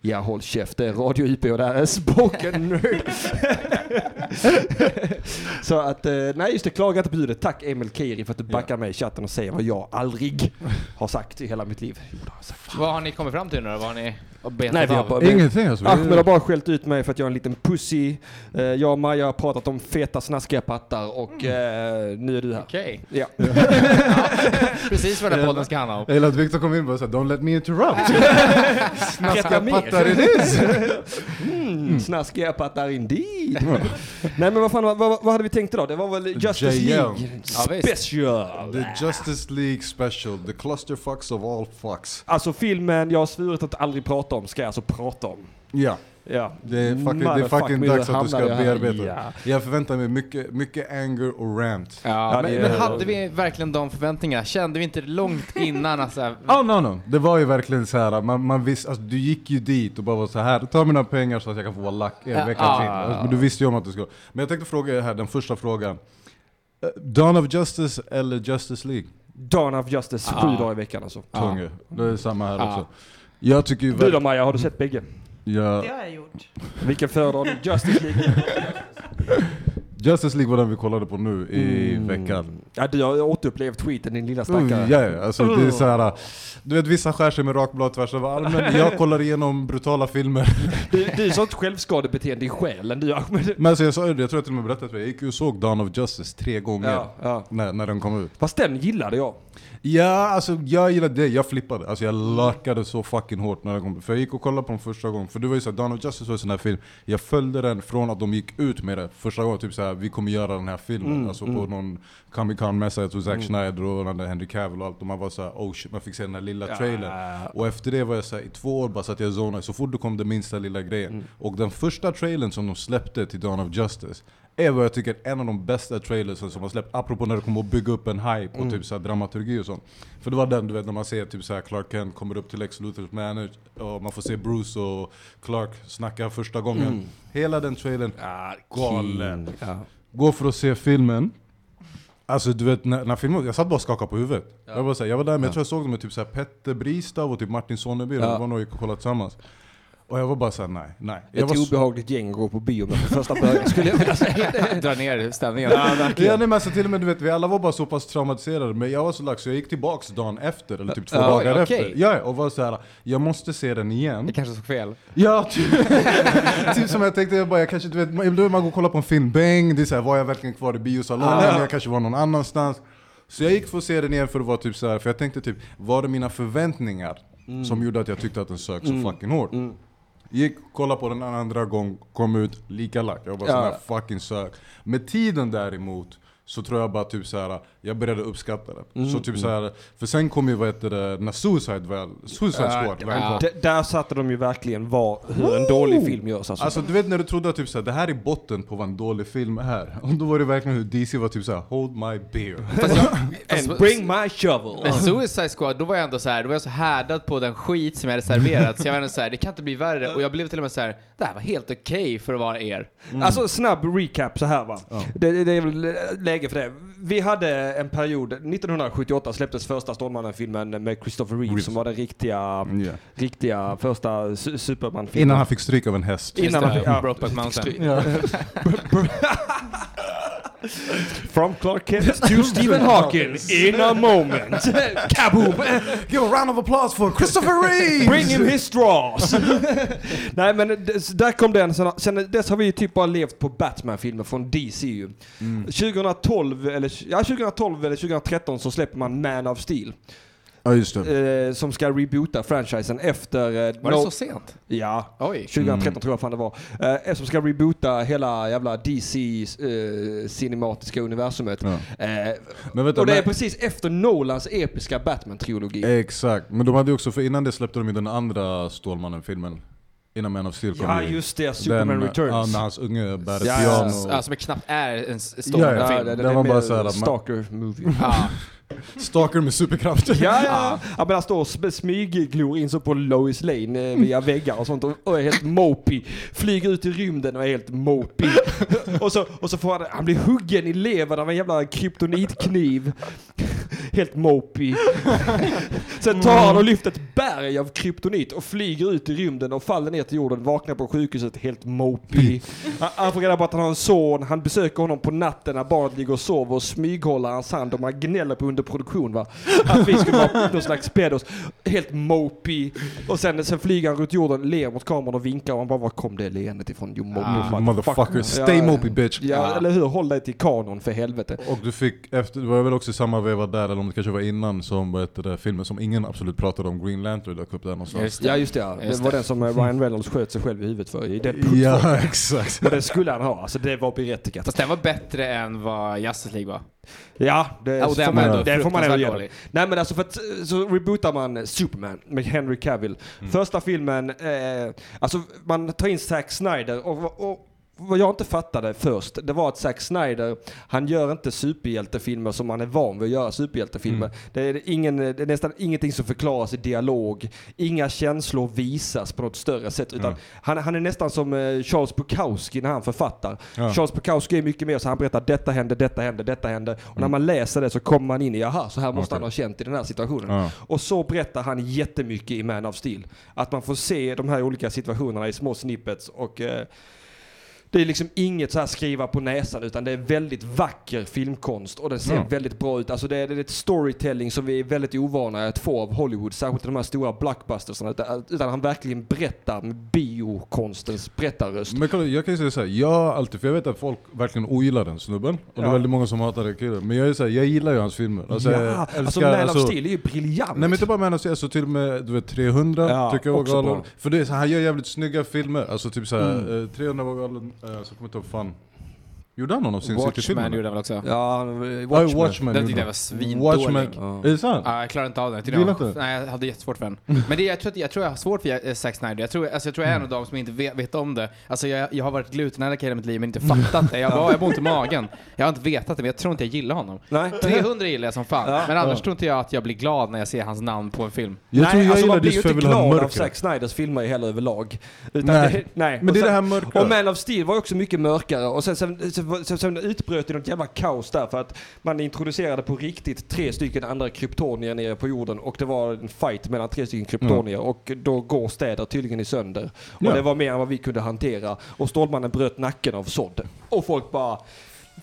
Ja, håll käft. Det är Radio IP och det här är Spoken Nerd. så att, eh, nej just det, klaga inte på ljudet. Tack Emil Kiri för att du backar mig i chatten och säger vad jag aldrig har sagt i hela mitt liv. Jo, har. Vad har ni kommit fram till nu då? Vad har ni betat Nej, vi har bara- Ingenting alltså. Ahmed har bara skällt ut mig för att jag är en liten pussy. Eh, jag och Maja har pratat om feta snaskiga pattar och eh, nu är du här. Okej. Ja. Precis vad den podden ska handla om. Jag gillar att Viktor kom in och bara såhär, don't let me interrupt. Berätta mer. Pattar it is. Mm, snaskiga pattar indeed. Nej men vad fan, vad, vad, vad hade vi tänkt idag? Det var väl Justice JL. League. Special. The Justice League special, the clusterfucks of all fucks. Alltså filmen jag har svurit att aldrig prata om ska jag alltså prata om. Ja, Ja. det är fucking, det är fucking me, dags att du ska bearbeta. Ja. Jag förväntar mig mycket, mycket anger och rant. Ja, Ja, men, men hade vi verkligen de förväntningarna? Kände vi inte långt innan att så här, Oh no no, det var ju verkligen så här. man, man visste, alltså, du gick ju dit och bara var så här. ta mina pengar så att jag kan få vara lack en vecka ja, till. Alltså, du visste ju om att du skulle. Men jag tänkte fråga er här, den första frågan. Eh, Dawn of Justice eller Justice League? Dawn of Justice, Ja. sju dagar i veckan alltså. Ja. Tunga. Det är samma här Ja. också. Jag tycker ju Du då Maja, har du sett bägge? Ja, Det har jag gjort. Vilken föredrar du? Justice League? Justice League var den vi kollade på nu i Mm. veckan. Ja, du har återupplevt tweeten din lilla Uh, stackare. ja, ja, alltså det är så här. Du vet vissa skär sig med rakblad tvärs över armen. Jag kollar igenom brutala filmer. Du, du är sånt självskadebeteende i själen du Ahmed. Men alltså jag sa ju det, jag tror jag till och med berättade för dig. Jag gick ju och såg Dawn of Justice tre gånger. Ja, ja. När, när den kom ut. Fast den gillade jag. Ja, alltså jag gillade det. Jag flippade. Alltså jag lackade så fucking hårt när den kom. För jag gick och kollade på den första gången. För det var ju såhär, Dawn of Justice var en sån här film. Jag följde den från att de gick ut med det första gången. Typ såhär, vi kommer göra den här filmen. Mm, alltså på mm. någon Comic Con-mässa. Jag tror Zack Mm. Snyder och Henry Cavill och allt. Och man var såhär, oh shit, man fick se den här lilla trailern. Ja. Och efter det var jag såhär, i två år bara satt jag och zonade. Så fort det kom den minsta lilla grejen. Mm. Och den första trailern som de släppte till Dawn of Justice är vad jag tycker är en av de bästa trailersen som har släppt, apropå när det kommer att bygga upp en hype och Mm. typ så här dramaturgi och sånt. För det var den du vet när man ser typ så här Clark Kent kommer upp till Lex Luthers manage och man får se Bruce och Clark snacka första gången. Mm. Hela den trailern, Ja, Galen. Ja. gå för att se filmen. Alltså du vet, när, när filmen, jag satt bara och skakade på huvudet. Jag, var så här, jag var där, men jag tror jag såg dem med typ så här Petter Bristav och typ Martin Sonneby, Ja. det var nog och kollade tillsammans. Och jag var bara såhär, nej, nej. Jag Ett var så- obehagligt gäng att gå på bio med från första början skulle jag vilja säga. Dra ner stämningen. Ja, verkligen. Ja, nej, men alltså, till och med du vet, vi alla var bara så pass traumatiserade, men jag var så lax så jag gick tillbaks dagen efter, eller typ två Ja, dagar okej. efter. Ja, och var så här, jag måste se den igen. Jag kanske såg fel. Ja, typ, typ som jag tänkte, jag bara, jag kanske, du vet, man- ibland man går och kollar på en film, bang, det är så här, var jag verkligen kvar i biosalongen, Ah. jag kanske var någon annanstans. Så jag gick för att se den igen för att vara typ så här, för jag tänkte typ, var det mina förväntningar som gjorde att jag tyckte att den sög så fucking hårt? Gick, kollade på den en andra gång, kom ut lika lack. Jag bara Ja. sån här fucking sök. Med tiden däremot, så tror jag bara typ så här, jag började uppskatta den. Så typ så här, för sen kom ju vad heter det, när Suicide väl, Suicide Squad väl kom. D- där satte de ju verkligen var, hur en dålig film görs alltså. Alltså du vet när du trodde att typ det här är botten på vad en dålig film är. Och då var det verkligen hur DC var typ såhär, hold my beer. And bring my shovel. Men Suicide Squad, då var jag ändå så här, då var jag så härdad på den skit som jag hade serverat, så jag var ändå så här, det kan inte bli värre. Och jag blev till och med så här, det här var helt okej för att vara er. Alltså snabb recap så här va. Det, det, det är väl läge för det. Vi hade en period, 1978 släpptes första Stålmannen-filmen med Christopher Reeve Reeves. som var den riktiga, Ja. riktiga första su- Superman-filmen. Innan han fick stryk av en häst. Innan han fick- ja. Brokeback Mountain. Ja. From Clark Kent to Stephen Hawking in a moment. Kaboom! Give a round of applause for Christopher Reeve! Bring him his straws! Nej men där kom den, sen, dess har vi ju typ bara levt på Batman-filmer från DC ju. 2012, eller, ja, 2012 eller 2013 så släpper man Man of Steel. Ja just det. Eh, som ska reboota franchisen efter... Eh, Var det No- så sent? Ja. Oj. 2013 tror jag fan det var. Eh, som ska reboota hela jävla DC eh, cinematiska universumet. Ja. Eh, Men vänta, och det är men- precis efter Nolans episka Batman-trilogi. Exakt, men de hade också, för innan det släppte de ju den andra Stålmannen-filmen. Innan Man of Steel Ja ju. just det, Superman den, Ja, Returns. när hans unge bär ett Ja, piano. Ja, som knappt är en s- Ja, ja. det det, var är bara mer så här att man- Stalker-movie. Ja. Stalker med superkrafter. Ja, ja. ja men han står och sm- smygglor in så på Lois Lane eh, via väggar och sånt och, och är helt mopey. Flyger ut i rymden och är helt mopey. och, så, och så får han, han blir huggen i levern av en jävla kryptonitkniv. Helt mopey. Sen tar han och lyfter ett berg av kryptonit och flyger ut i rymden och faller ner till jorden, vaknar på sjukhuset helt mopey. Han, han får reda på att han har en son, han besöker honom på natten när barnet ligger och sover och smyghåller hans hand och man gnäller på underproduktion va. Att vi skulle vara någon slags pedos. Helt mopey. Och sen, sen flyger han runt jorden, ler mot kameran och vinkar och han bara var kom det leendet ifrån? You Ah, Motherfucker, stay Ja, mopey bitch. Ja, eller hur? Håll dig till kanon för helvete. Och du fick, efter, det var väl också samma veva där, eller om det kanske var innan, som vad heter det, filmen som ingen absolut pratade om, Green Lantern dök upp där någonstans. Just det. Ja just det, ja. det Just var det. den som eh, Ryan Reynolds sköt sig själv i huvudet för i Deadpool Ja, 2. exakt. Och det skulle han ha, alltså det var berättigat. Fast den var bättre än vad Justice League var. Ja, det, Ja, och får man, det får man ändå ge. Nej men alltså för att eh, så rebootar man Superman med Henry Cavill. Första filmen, eh, alltså man tar in Zack Snyder och, och vad jag inte fattade först, det var att Zack Snyder, han gör inte superhjältefilmer som man är van vid att göra superhjältefilmer. Det, är ingen, det är nästan ingenting som förklaras i dialog, inga känslor visas på något större sätt. Utan Ja. han, han är nästan som eh, Charles Bukowski när han författar. Ja. Charles Bukowski är mycket mer så han berättar detta hände, detta hände, detta hände. Och när man läser det så kommer man in i, jaha, så här måste Okej. han ha känt i den här situationen. Ja. Och så berättar han jättemycket i Man of Steel. Att man får se de här olika situationerna i små snippets och eh, det är liksom inget så här skriva på näsan utan det är väldigt vacker filmkonst och den ser Ja. väldigt bra ut. Alltså det är, det är ett storytelling som vi är väldigt ovana att få av Hollywood, särskilt de här stora blockbustersarna. Utan, han verkligen berättar med biokonstens berättarröst. Men kolla, jag kan ju säga såhär, jag alltid, för jag vet att folk verkligen ogillar den snubben. Och det Ja. är väldigt många som hatar den killen. Men jag är såhär, jag gillar ju hans filmer. Alltså, jag ja, älskar, alltså Man alltså- of Steel är ju briljant. Nej men inte bara Man of Steel, alltså till och med du vet, 300 Ja, tycker jag var galen. För det är så, han gör jävligt snygga filmer. Alltså typ såhär, Mm. eh, 300 var galen, eh, så kommer jag inte ihåg fan. Gjorde han någon av Sin Watchman City-filmerna? gjorde den väl också? Ja, han- Ja, Watchmen. Watchmen. Den tyckte jag han. var svindålig. Watchmen. Ja. Är det sant? Ja, jag klarar inte av den. Jag, tyckte den var, nej, jag hade jättesvårt för den. Men det, jag, tror, att- jag tror jag har svårt för eh, Zack Snyder. Jag tror, alltså, jag tror jag är en av dem som inte vet, vet om det. Alltså, jag, jag har varit glutenallergiker hela mitt liv men inte fattat det. Jag bara, jag har ont i magen. Jag har inte vetat det, men jag tror inte jag gillar honom. Nej. 300 gillar jag som fan. Ja. men annars Ja. tror inte jag att jag blir glad när jag ser hans namn på en film. Jag nej, tror jag alltså gillar man blir ju inte glad av. Zack Snyders filmer heller överlag. Utan Nej. Det, nej. Men det är det här mörka. Och Man of Steel var också mycket mörkare och sen, sen, sen sen utbröt det något jävla kaos där för att man introducerade på riktigt tre stycken andra kryptonier nere på jorden och det var en fight mellan tre stycken kryptonier och då går städer tydligen i sönder. Och Ja. det var mer än vad vi kunde hantera. Och Stålmannen bröt nacken av sådd. Och folk bara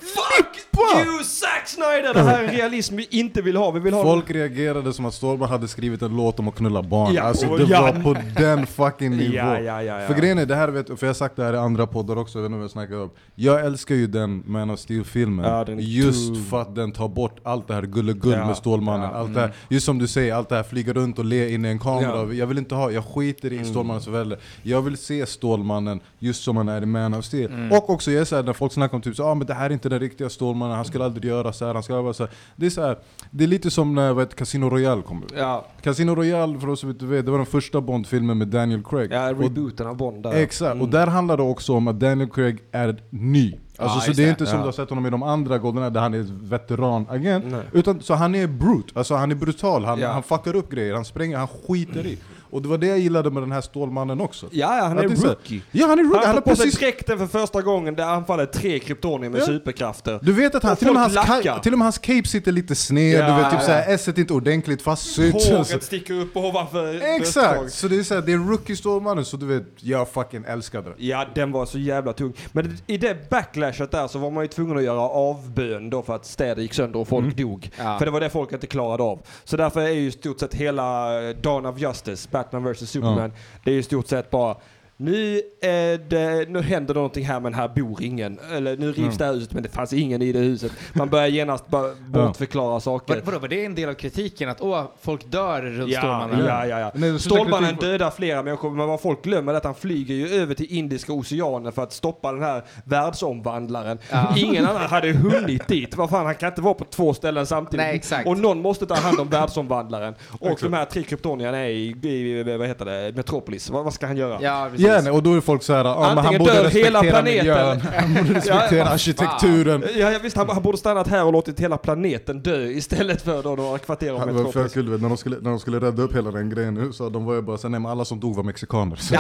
Fuck you Zack Snyder! Det här är realism vi inte vill ha. Vi vill ha Folk reagerade som att Stålman hade skrivit en låt om att knulla barn. Ja, alltså det ja. var på den fucking nivå. Ja, ja, ja, ja. För grejen är, det här vet, för jag har sagt det här i andra poddar också, jag vet inte om jag snackar om. Jag älskar ju den Man of Steel-filmen. Ja, just för att den tar bort allt det här gullegull Ja, med Stålmannen. ja, mm. allt det här, just som du säger, allt det här flyga runt och le in i en kamera. Ja. Mm. Jag vill inte ha, jag skiter i Stålmannens välde. Jag vill se Stålmannen just som han är i Man of Steel. Mm. Och också, jag är så här, när folk snackar om typ så, ah, men det här är inte den riktiga Stålmannen, han skulle aldrig göra så här, han skulle vara så här. Det är så här, det är lite som när vet, Casino Royale kom ut. Ja, Casino Royale, för oss som inte vet, det var den första Bond-filmen med Daniel Craig. ja rebooten av Bond där. Exakt, Mm. och där handlar det också om att Daniel Craig är ny. Alltså, Ja, så det är det. inte som Ja. du har sett honom i de andra Goldeneye där han är veteranagent. Nej. Utan så han är brute, alltså han är brutal, han, Ja. han fuckar upp grejer, han spränger, han skiter i. Och det var det jag gillade med den här Stålmannen också. Ja, ja, han är här- rookie. Ja han är rookie, Han han har på sig dräkten för första gången där anfaller tre kryptonier med Ja. superkrafter. Du vet att han, till och, hans, till och med hans cape sitter lite sned, Ja, du vet typ ja. såhär, är inte ordentligt fastsytt. Håret sticker upp ovanför. Exakt! Så det är såhär, det är rookie Stålmannen, så du vet, jag fucking älskade det. Ja, den var så jävla tung. Men i det backlashet där så var man ju tvungen att göra avbön då för att städer gick sönder och folk dog. Ja. För det var det folk inte klarade av. Så därför är ju i stort sett hela eh, Dawn of Justice, Batman vs Superman, det är ju i stort sett bara nu, är det, nu händer någonting här men här bor ingen. Eller nu rivs det här huset men det fanns ingen i det huset. Man börjar genast bara bortförklara saker. Vad, vadå, var det en del av kritiken? Att åh, folk dör runt Ja, Stålmannen? ja, ja, ja. Nej, Stålmannen kritik dödar flera människor, men vad folk glömmer är att han flyger ju över till Indiska oceanen för att stoppa den här världsomvandlaren. Ja. Ingen annan hade hunnit dit. Vad fan, han kan inte vara på två ställen samtidigt. Nej, exakt. Och någon måste ta hand om världsomvandlaren. Och de här tre kryptonierna är i, i, vad heter det, Metropolis. Vad, vad ska han göra? Ja, precis. Ja, nej, och då är folk såhär, ah, men han borde respektera hela planeten. miljön, han borde respektera Ja, arkitekturen. Ja, ja, visst, han, han borde stannat här och låtit hela planeten dö istället för då några kvarter om Ja, Det var kul, när, de skulle, när de skulle rädda upp hela den grejen nu så de var ju bara såhär, nej men alla som dog var mexikaner. Så,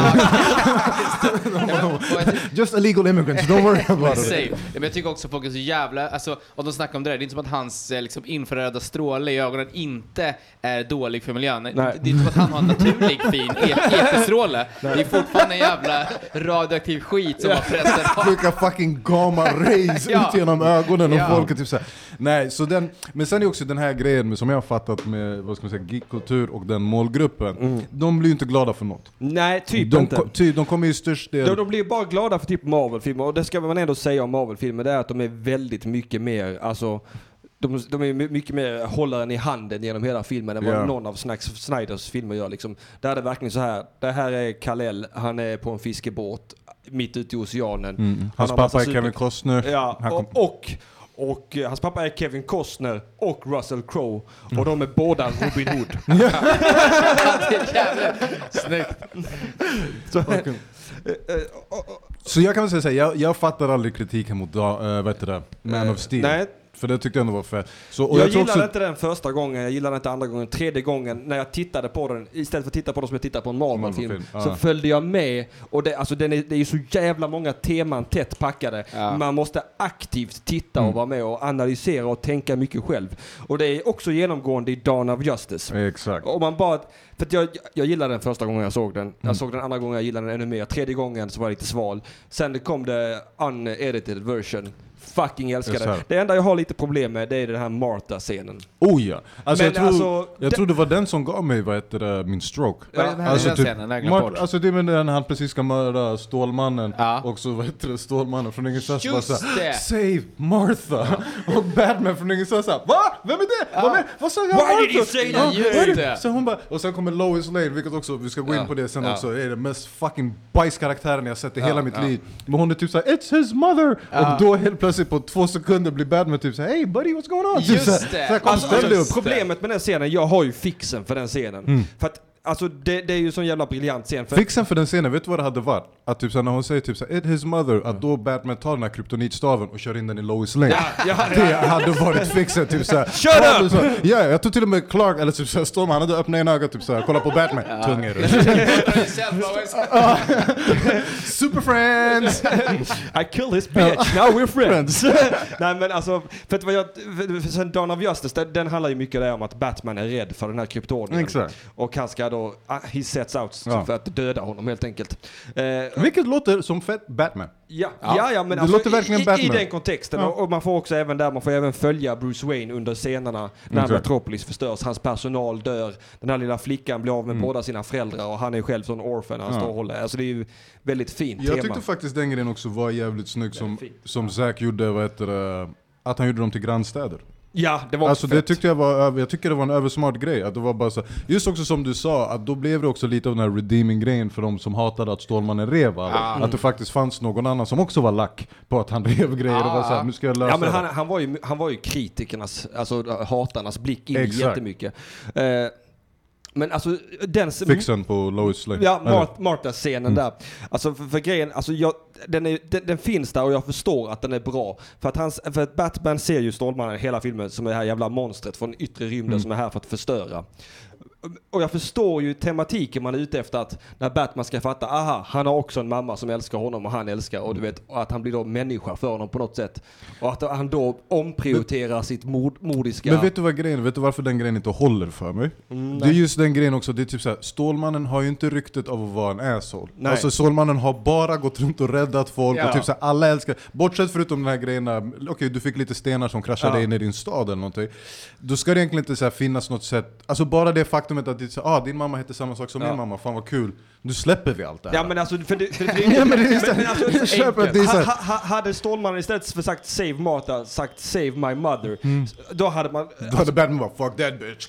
just illegal immigrants, don't worry about it. Same. Ja, Men jag tycker också folk är så jävla, alltså om de snackar om det där, det är inte som att hans eh, liksom, infraröda stråle i ögonen inte är dålig för miljön. Nej. Det är inte som att han har en naturlig fin e- EP-stråle. Det är fortfarande en jävla radioaktiv skit som har pressen Skicka fucking gamma rays Ja. ut genom ögonen och Ja. folk är typ såhär. Nej, så den, men sen är också den här grejen med, som jag har fattat med vad ska man säga, geekkultur och den målgruppen. De blir ju inte glada för något. Nej, typ De, inte. ko- ty, de kommer ju störst del... De, de blir bara glada för typ Marvel-filmer och det ska man ändå säga om Marvel-filmer, det är att de är väldigt mycket mer, alltså de, de är my- mycket mer hållaren i handen genom hela filmen än vad Ja. någon av Snacks, Snyders filmer gör. Liksom. Där är det verkligen så här, det här är Kal-El, han är på en fiskebåt mitt ute i oceanen. Mm. Han Hans pappa är Kevin Costner. Ja, och, och, och eh, hans pappa är Kevin Costner och Russell Crowe och de är båda Robin Hood. Snyggt. Så, eh, eh, och- och- Så jag kan väl säga jag, jag fattar aldrig kritiken mot uh, vad heter det, Man of Steel. Nej, För det tyckte jag ändå var fett. Så, och jag, jag, gillade också, inte den första gången, jag gillade inte andra gången, tredje gången när jag tittade på den, istället för att titta på den som jag tittar på en Marvel-film, Marvel-film, så ja. följde jag med. Och det, alltså den är, det är ju så jävla många teman tätt packade. Ja. Man måste aktivt titta Mm. och vara med och analysera och tänka mycket själv. Och det är också genomgående i Dawn of Justice. Exakt. Och man bara, för att jag, jag gillade den första gången jag såg den. Mm. Jag såg den andra gången jag gillade den ännu mer. Tredje gången så var jag lite sval. Sen kom det unedited version. Fucking älskar det. Det enda jag har lite problem med det är den här Martha-scenen. Oh ja! Alltså, Men jag, tror, alltså, jag det- tror det var den som gav mig vad heter det, min stroke. Vad med Alltså, den typ, scenen? Glömt Mart- alltså det är med den han precis ska mörda Stålmannen Ja. och så vad heter det, Stålmannen från ingenstans bara Just såhär. Save Martha! och Batman från ingenstans såhär VA? Vem är det? Vad, med? vad sa jag? Why did Martha? you say Ja, that? Vad är det. Så hon bara, och sen kommer Lois Lane, vilket också, vi ska gå in Ja. på det sen Ja. också, är den mest fucking bajskaraktären jag sett i Ja, hela mitt ja. liv. Men hon är typ såhär 'It's his mother' Ja. och då helt plötsligt på två sekunder blir Batman typ såhär 'Hey buddy what's going on?' Typ Just såhär, det. såhär, kom, Alltså, upp. Problemet med den scenen, jag har ju fixen för den scenen. Mm. För att alltså det, det är ju sån jävla briljant scen. För, Fixen för den scenen, vet du vad det hade varit? Att typ såhär, när hon säger typ såhär, it his mother, att då Batman tar den här kryptonitstaven och kör in den i Lois Lane. ja, Det hade varit fixen, typ såhär. Shut Ja, up! så, Ja, jag tror till och med Clark, eller typ såhär, Storm, han hade öppnat ena ögat typ såhär, kolla på Batman. Tung är du. Super friends! I kill this bitch, now we're friends. Nej men alltså, för att vad jag, för, för sen Dawn of Justice, den, den handlar ju mycket där om att Batman är rädd för den här kryptonien. Exakt. Och han ska då, ah, he sets out Ja. för att döda honom helt enkelt. Eh, Vilket låter som fett Batman. Ja, ja, ja, men Det alltså, låter verkligen i, Batman. i den kontexten. Ja. Och, man får också även där, man får även följa Bruce Wayne under scenerna när Exakt. Metropolis förstörs. Hans personal dör, den här lilla flickan blir av med Mm. båda sina föräldrar och han är själv sån orphan han Ja. står och håller. Alltså det är ju väldigt fint Jag tema. tyckte faktiskt den grejen också var jävligt snygg som, som Zack gjorde, vad heter det, att han gjorde dem till grannstäder. Ja, det var Alltså också det fett. tyckte jag var, jag tycker det var en översmart grej, att det var bara så, just också som du sa, att då blev det också lite av den här redeeming grejen för de som hatade att Stålmannen rev alla. Att det faktiskt fanns någon annan som också var lack på att han rev grejer och var såhär, nu ska jag lösa Ja men han, han, var ju, han var ju kritikernas, alltså hatarnas blick in i Exakt. jättemycket. Eh, men alltså den... Fixen på Lois Lane. Ja? Mart, Martha-scenen där. Alltså för, för grejen, alltså jag, den, är, den, den finns där och jag förstår att den är bra. För att, hans, för att Batman ser ju Stålmannen hela filmen som det här jävla monstret från yttre rymden som är här för att förstöra. Och jag förstår ju tematiken man är ute efter att när Batman ska fatta, aha, han har också en mamma som älskar honom och han älskar och du vet, att han blir då människa för honom på något sätt. Och att han då omprioriterar sitt mod, modiska... Men vet du vad grejen Vet du varför den grejen inte håller för mig? Mm, det är just den grejen också, det är typ såhär, Stålmannen har ju inte ryktet av att vara en asshole. Nej. Alltså Stålmannen har bara gått runt och räddat folk Ja. och typ såhär, alla älskar, bortsett förutom den här grejerna, okej du fick lite stenar som kraschade Ja. in i din stad eller någonting. Då ska det egentligen inte så här finnas något sätt, alltså bara det faktumet att det ah, din mamma heter samma sak som Ja. min mamma, fan vad kul. Nu släpper vi allt det här. Ja men alltså, för det, för det, Ja, men det är så- men, men alltså, ha, ha, hade Stålmannen istället för sagt save Martha, sagt save my mother, då hade man... Då hade Batman bara 'fuck that bitch'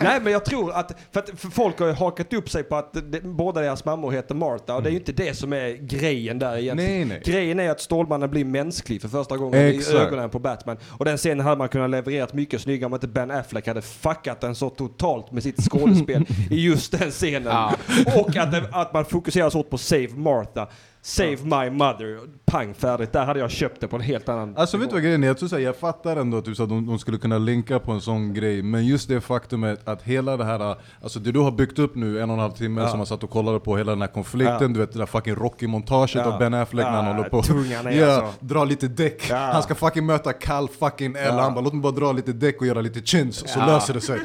Nej men jag tror att, för, att, för folk har ju hakat upp sig på att det, båda deras mammor heter Martha och det är ju inte det som är grejen där egentligen. Nej, nej. Grejen är att Stålmannen blir mänsklig för första gången Exakt. i ögonen på Batman. Och den scenen hade man kunnat levererat mycket snyggare om inte Ben Affleck hade fuckat den så totalt med sitt skådespel i just den scenen. Ja. Och att, att man fokuserar så hårt på Save Martha. Save my mother. Pang färdigt. Där hade jag köpt det på en helt annan Alltså vet du vad grejen är? Jag, tror så här, jag fattar ändå typ, så att de, de skulle kunna linka på en sån grej, men just det faktumet att hela det här, alltså det du har byggt upp nu en och en halv timme Ja. som man satt och kollade på, hela den här konflikten, Ja. du vet det där fucking Rocky-montaget Ja. av Ben Affleck när han håller på tungan ja, alltså. dra lite däck, han ska fucking möta Kal fucking L, han bara låt mig bara dra lite däck och göra lite chins, så löser det sig.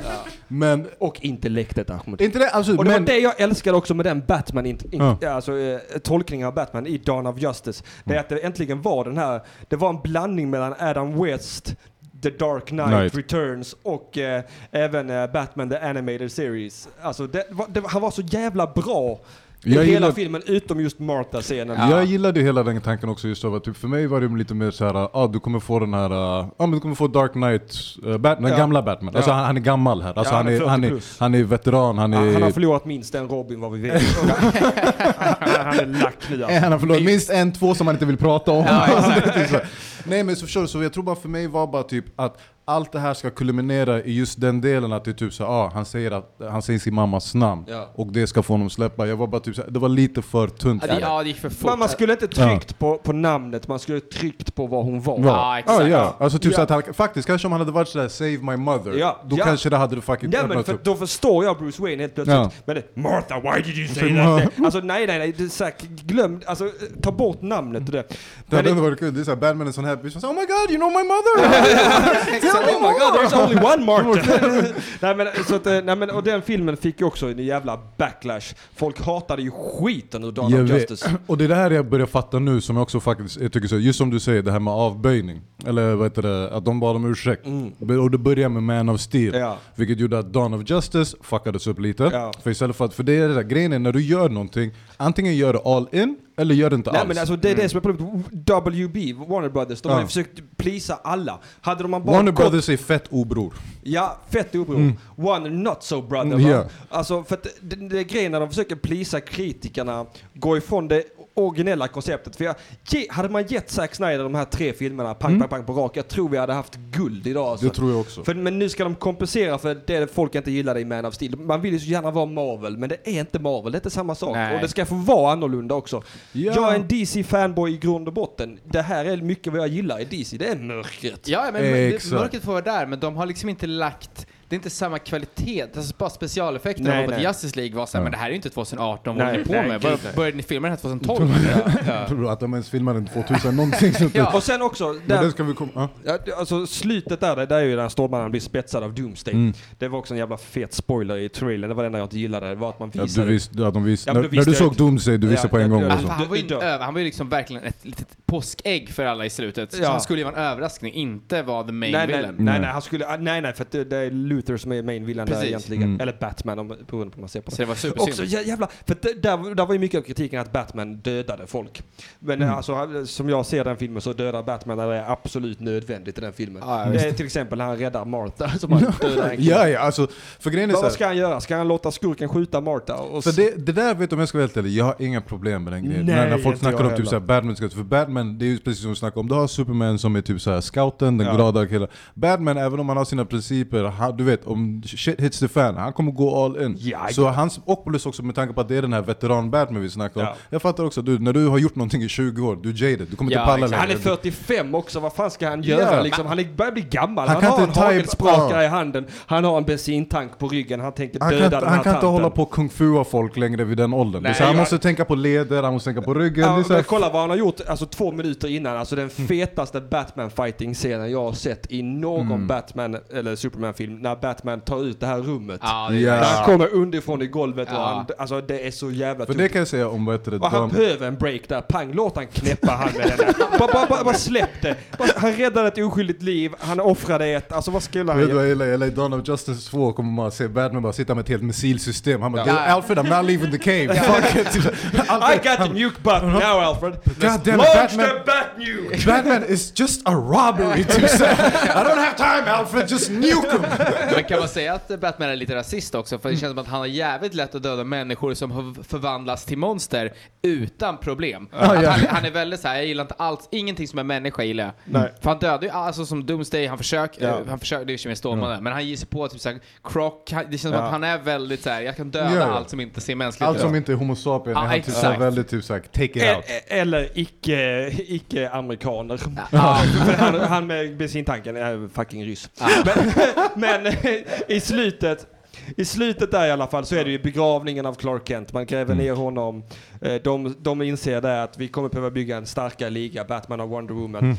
Men, Och intellektet Ahmed. inte det, alltså, Och det men, var det jag älskade också med den Batman, in, alltså, eh, tolkningen av Batman i Dawn of Justice. Det är att det äntligen var den här, det var en blandning mellan Adam West, The Dark Knight, Knight. Returns och eh, även eh, Batman The Animated Series. Alltså det, var- det, han var så jävla bra i Jag hela gillar- filmen utom just Martha-scenen. Ja. Jag gillade hela den tanken också just av att typ, för mig var det lite mer så här, ah, du kommer få den här, ah, men du kommer få Dark Knight, uh, Bat- den Ja. gamla Batman. Alltså han, han är gammal här, alltså, Ja, han, är han, 40 är, han är veteran, han är... Han, han har förlorat minst en Robin vad vi vet. han, han är lack nu alltså. Han har förlorat minst en, två som han inte vill prata om. Nej men så förstår du, så jag tror bara för mig var bara typ att allt det här ska kulminera i just den delen att det är typ så ah, han säger att han säger sin mammas namn Ja. och det ska få honom släppa. Jag var bara typ så här, det var lite för tunt. Ja, det, ja, det gick för fort. Man, man skulle inte tryckt på, på namnet, man skulle tryckt på vad hon var. Ja, Ja, exakt. Ah, ja. Alltså typ Ja. så att han, faktiskt kanske om han hade varit sådär 'Save my mother' Ja, då ja. kanske det hade du fucking Ja men för, upp. då förstår jag Bruce Wayne helt plötsligt. Ja. Men det, Martha, why did you say Ja. that? Alltså nej nej nej, det är så här, glöm, alltså ta bort namnet och det. Det Men hade ändå varit kul, det är såhär Batman är sån här bitch, oh my god you know my mother! oh my god, there's only one Martha! nej men så att, eh, nej men och den filmen fick ju också en jävla backlash. Folk hatade ju skiten ur Dawn Jag of vet. Justice. Och det är det här jag börjar fatta nu som jag också faktiskt jag tycker så, just som du säger det här med avböjning. Eller vad heter det, att de bad om ursäkt. Och det börjar med Man of Steel. Mm. Ja. Vilket gjorde att Dawn of Justice fuckades upp lite. Ja. För istället för att, för det är det där, grejen är när du gör någonting, antingen gör det all in Eller gör det inte Nej alls? men alltså det är det som är problemet. WB, Warner Brothers, de har ju försökt plisa alla. Hade de bara Warner gått- Brothers är fett obror. Ja, fett obror. Mm. One not so brother Mm, ja. Alltså för att det, det är grejen när de försöker plisa kritikerna, gå ifrån det originella konceptet. För jag, ge, hade man gett Zack Snyder de här tre filmerna, pang, Mm. pang, pang på rak, jag tror vi hade haft guld idag. Alltså. Det tror jag också. För, men nu ska de kompensera för det folk inte gillade i Man of Steel. Man vill ju så gärna vara Marvel, men det är inte Marvel. Det är inte samma sak. Nej. Och det ska få vara annorlunda också. Ja. Jag är en DC-fanboy i grund och botten. Det här är mycket vad jag gillar i DC. Det är mörkret. Ja, men, det- Exakt. mörkret får vara där, men de har liksom inte lagt det är inte samma kvalitet, alltså bara specialeffekterna Nej, var på nej. Justice League var såhär, Ja. men det här är ju inte 2018, vad håller ni på nej, med? Bör, nej. började ni filma den här 2012? ja. Tror du att de ens filmade den 2000 någonting? Ja. Och sen också, där, det ska vi komma... Ja. Ja, alltså slutet där, det där är ju när Stålmannen blir spetsad av Doomsday. Mm. Det var också en jävla fet spoiler i trailern. Det var det enda jag inte gillade. Det var att man Ja, visade... du visste, ja, de visste, Ja, när, när du såg inte. Doomsday, du visste Ja, på en ja, gång ja. Alltså, han, var ju över, han var ju liksom verkligen ett litet påskägg för alla i slutet. Så Ja. han skulle ju vara en överraskning, inte vara the main Nej, nej, villain. nej, Nej. nej, han skulle, ah, nej, nej, för att det, det är Luther som är main villain där Precis. egentligen. Mm. Eller Batman, om, beroende på hur man ser på det. Så det var supersynd. Också jä- jävla, för det, där, där var ju mycket av kritiken att Batman dödade folk. Men Mm. alltså, som jag ser den filmen så dödar Batman när det är absolut nödvändigt i den filmen. Ja, det visst. är till exempel när han räddar Martha som han dödar en. Ja, ja, alltså, för grejen är Vad så här, ska han göra? Ska han låta skurken skjuta Martha? Och För det, det där vet du om jag ska vara helt ärlig, jag har inga problem med den grejen. Nej, när, när folk snackar om typ såhär Batman, ska- för Batman, det är ju precis som vi snackade om, du har Superman som är typ såhär scouten, den Ja. glada killen. Batman, även om han har sina principer, han, du vet om shit hits the fan, han kommer gå all in. Ja, så hans, och plus också med tanke på att det är den här veteran-Batman vi snackar om. Ja. Jag fattar också, du, när du har gjort någonting i 20 år, du är jaded, du kommer Ja, inte palla exakt. Han är längre. 45 också, vad fan ska han göra Ja. liksom? Han är, börjar bli gammal. Han Han, kan har en inte type- hagelsprakare ja. i handen, han har en bensintank på ryggen, han tänker Han döda kan, den inte- här han kan inte tanten. hålla på och kung fua folk längre vid den åldern. Nej, så han måste tänka på leder, han måste tänka på ryggen. Ja, men kolla vad han har gjort alltså två minuter innan, alltså den Mm. fetaste Batman fighting scenen jag har sett i någon Mm. Batman eller Superman-film, när Batman tar ut det här rummet. Ja, det är Ja. Där han kommer underifrån i golvet och Ja. han, alltså det är så jävla för tungt. det kan jag säga om vad heter det, Och han de- behöver en break där, pang, låt han knäppa han med den där. Bara, bara, bara, bara släpp det. Bara, han räddade ett oskyldigt liv, han offrade ett, alltså vad skulle han Vet du vad göra? jag gillar? Jag gillar i Dawn of Justice 2 kommer man se Batman bara sitta med ett helt missilsystem. Han bara Ja. "Dude, Alfred I'm not leaving the cave. Fuck it. I Alfred, got the nuke button now Alfred. God damn it, Launch Batman. the bat nuke! Batman is just a robbery to say. I don't have time Alfred, just nuke him. Men kan man säga att Batman är lite rasist också? För det känns som att han har jävligt lätt att döda människor som har förvandlats till monster utan problem. Att ja. han, han är väldigt såhär, jag gillar inte alls, ingenting som är människa gillar jag. Nej. För han dödar ju, alltså som Doomsday, han försöker, Ja. han försöker, det är ju mer Stålmannen, men han ger sig på typ såhär, Croc, han- det känns som Ja. att han är väldigt såhär, jag kan döda Ja, ja. allt som inte ser mänskligt Allt ut. som inte är homo sapien Ja, är han typ exakt. väldigt typ såhär, take it E- out. Eller icke, icke-amerikaner. För han, han med bensintanken är fucking ryss. Men, men i slutet i slutet där i alla fall så är det ju begravningen av Clark Kent. Man gräver Mm. ner honom. Eh, De, de inser där att vi kommer behöva bygga en starkare liga, Batman och Wonder Woman. Mm.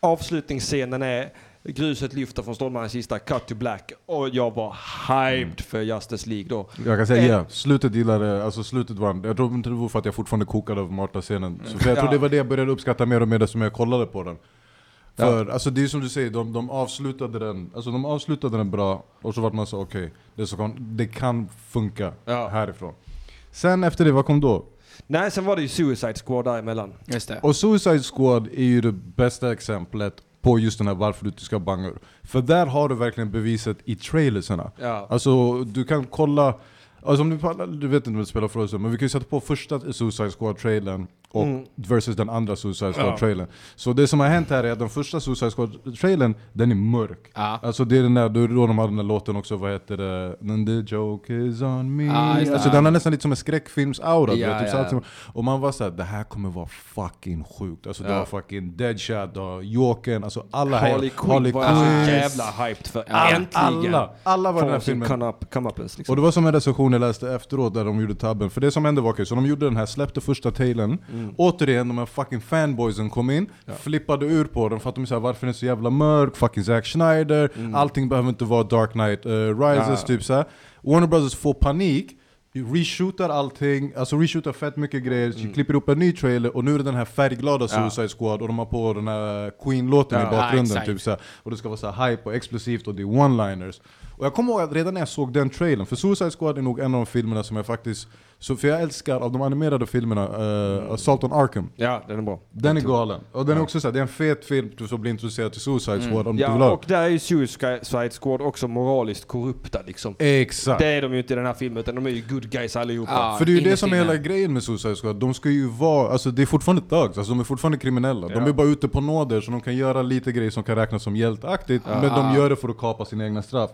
Avslutningsscenen är gruset lyfter från Stålmannens kista, cut to black. Och jag var hyped för Justice League då. Jag kan säga Eh. ja, slutet gillade, alltså slutet var, jag tror inte det var för att jag fortfarande kokade av Marta-scenen. Så för jag tror Ja. det var det jag började uppskatta mer och mer som jag kollade på den. För alltså det är som du säger, de, de avslutade den alltså de avslutade den bra, och så vart man så okej, det, så kon- det kan funka Ja. härifrån. Sen efter det, vad kom då? Nej, sen var det ju Suicide Squad däremellan. Just det. Och Suicide Squad är ju det bästa exemplet på just den här varför du inte ska banga. För där har du verkligen beviset i trailersarna. Ja. Alltså du kan kolla, alltså om du, du vet inte om det spelar för oss, men vi kan ju sätta på första Suicide Squad-trailern och Mm. versus den andra Suicide Ja. Squad-trailern. Så det som har hänt här är att den första Suicide Squad-trailern, den är mörk. Ja. Alltså det är den där, då de hade den där låten också, vad heter det? The joke is on me. Ja, det. alltså den är nästan lite som en skräckfilms-aura. Ja, typ ja, ja. Och man var såhär, det här kommer vara fucking sjukt. Alltså det Ja. var fucking Deadshot, har Jokern, alltså alla Harley Quinn var jag så jävla hyped för. Ja, Äntligen! Alla, alla var i den här filmen. come up, come uppens, liksom. Och det var som en recension jag läste efteråt där de gjorde tabben. För det som hände var okej, så de gjorde den här, släppte första trailern. Mm. Återigen, de här fucking fanboysen kom in, flippade ur på den för att de sa varför är den så jävla mörk, fucking Zack Schneider, allting behöver inte vara Dark Knight eh, Rises, Mm. Ja. typ så här. Warner Brothers får panik, reshootar allting, alltså reshootar fett mycket grejer, Mm. klipper upp en ny trailer och nu är det den här färgglada Suicide Squad och de har på den här Queen-låten Ja. i bakgrunden Ja, typ så här. Och det ska vara så här hype och explosivt och det är one-liners. Och jag kommer ihåg att redan när jag såg den trailern, för Suicide Squad är nog en av de filmerna som jag faktiskt, så för jag älskar av de animerade filmerna, uh, Assault on Arkham. Ja, den är bra. Den är galen. Och den är också såhär, det är en fet film du får bli introducerad till Suicide Squad om du vill Ja, ha. och där är ju Suicide Squad också moraliskt korrupta liksom. Exakt. Det är de ju inte i den här filmen, utan de är ju good guys allihopa. Ja, För det är ju det som är hela grejen med Suicide Squad, de ska ju vara, alltså det är fortfarande thugs, alltså de är fortfarande kriminella. De Ja. är bara ute på nåder så de kan göra lite grejer som kan räknas som hjälteaktigt, men de gör det för att kapa sina egna straff.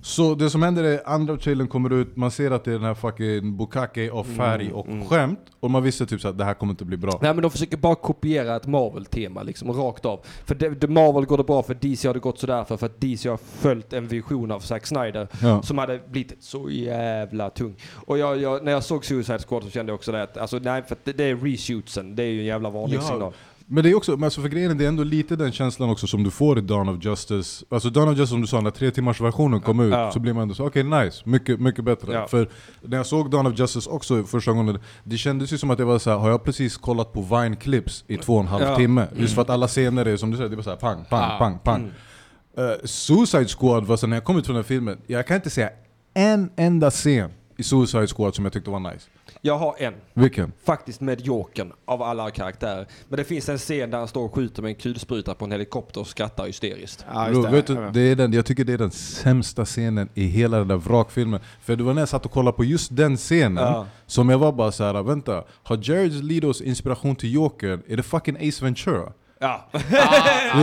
Ja. Så det som händer är, andra trailern kommer ut, man ser att det är den här fucking bukake av färg och skämt, och man visste typ så att det här kommer inte bli bra. Nej men de försöker bara kopiera ett Marvel-tema liksom, rakt av. För det, det Marvel går det bra för, DC har det gått sådär för, för att DC har följt en vision av Zack Snyder Ja. som hade blivit så jävla tung. Och jag, jag, när jag såg Suicide Squad så kände jag också det att, alltså nej för att det, det är reshootsen, det är ju en jävla varningssignal. Men det är också, men alltså för grejen är, det är ändå lite den känslan också som du får i Dawn of Justice. Alltså Dawn of Justice som du sa, när tre timmars versionen kom ut, Ja. så blir man ändå så okej nice, mycket, mycket bättre. Ja. För när jag såg Dawn of Justice också första gången, det kändes ju som att jag var så här, har jag precis kollat på Vine-clips i två och en halv Ja. timme? Just för att alla scener är som du säger, det är bara så här, pang, pang, pang, pang. Mm. Eh, Suicide Squad var så när jag kom ut från den filmen, jag kan inte säga en enda scen i Suicide Squad som jag tyckte var nice. Jag har en. Vilken? Faktiskt med Jokern av alla karaktärer. Men det finns en scen där han står och skjuter med en kulspruta på en helikopter och skrattar hysteriskt. Ja, Bro, just det. vet du, det är den, jag tycker det är den sämsta scenen i hela den där vrakfilmen. För det var när jag satt och kollade på just den scenen Ja. som jag var bara så här: vänta, har Jared Letos inspiration till Joker, är det fucking Ace Ventura? Ja. det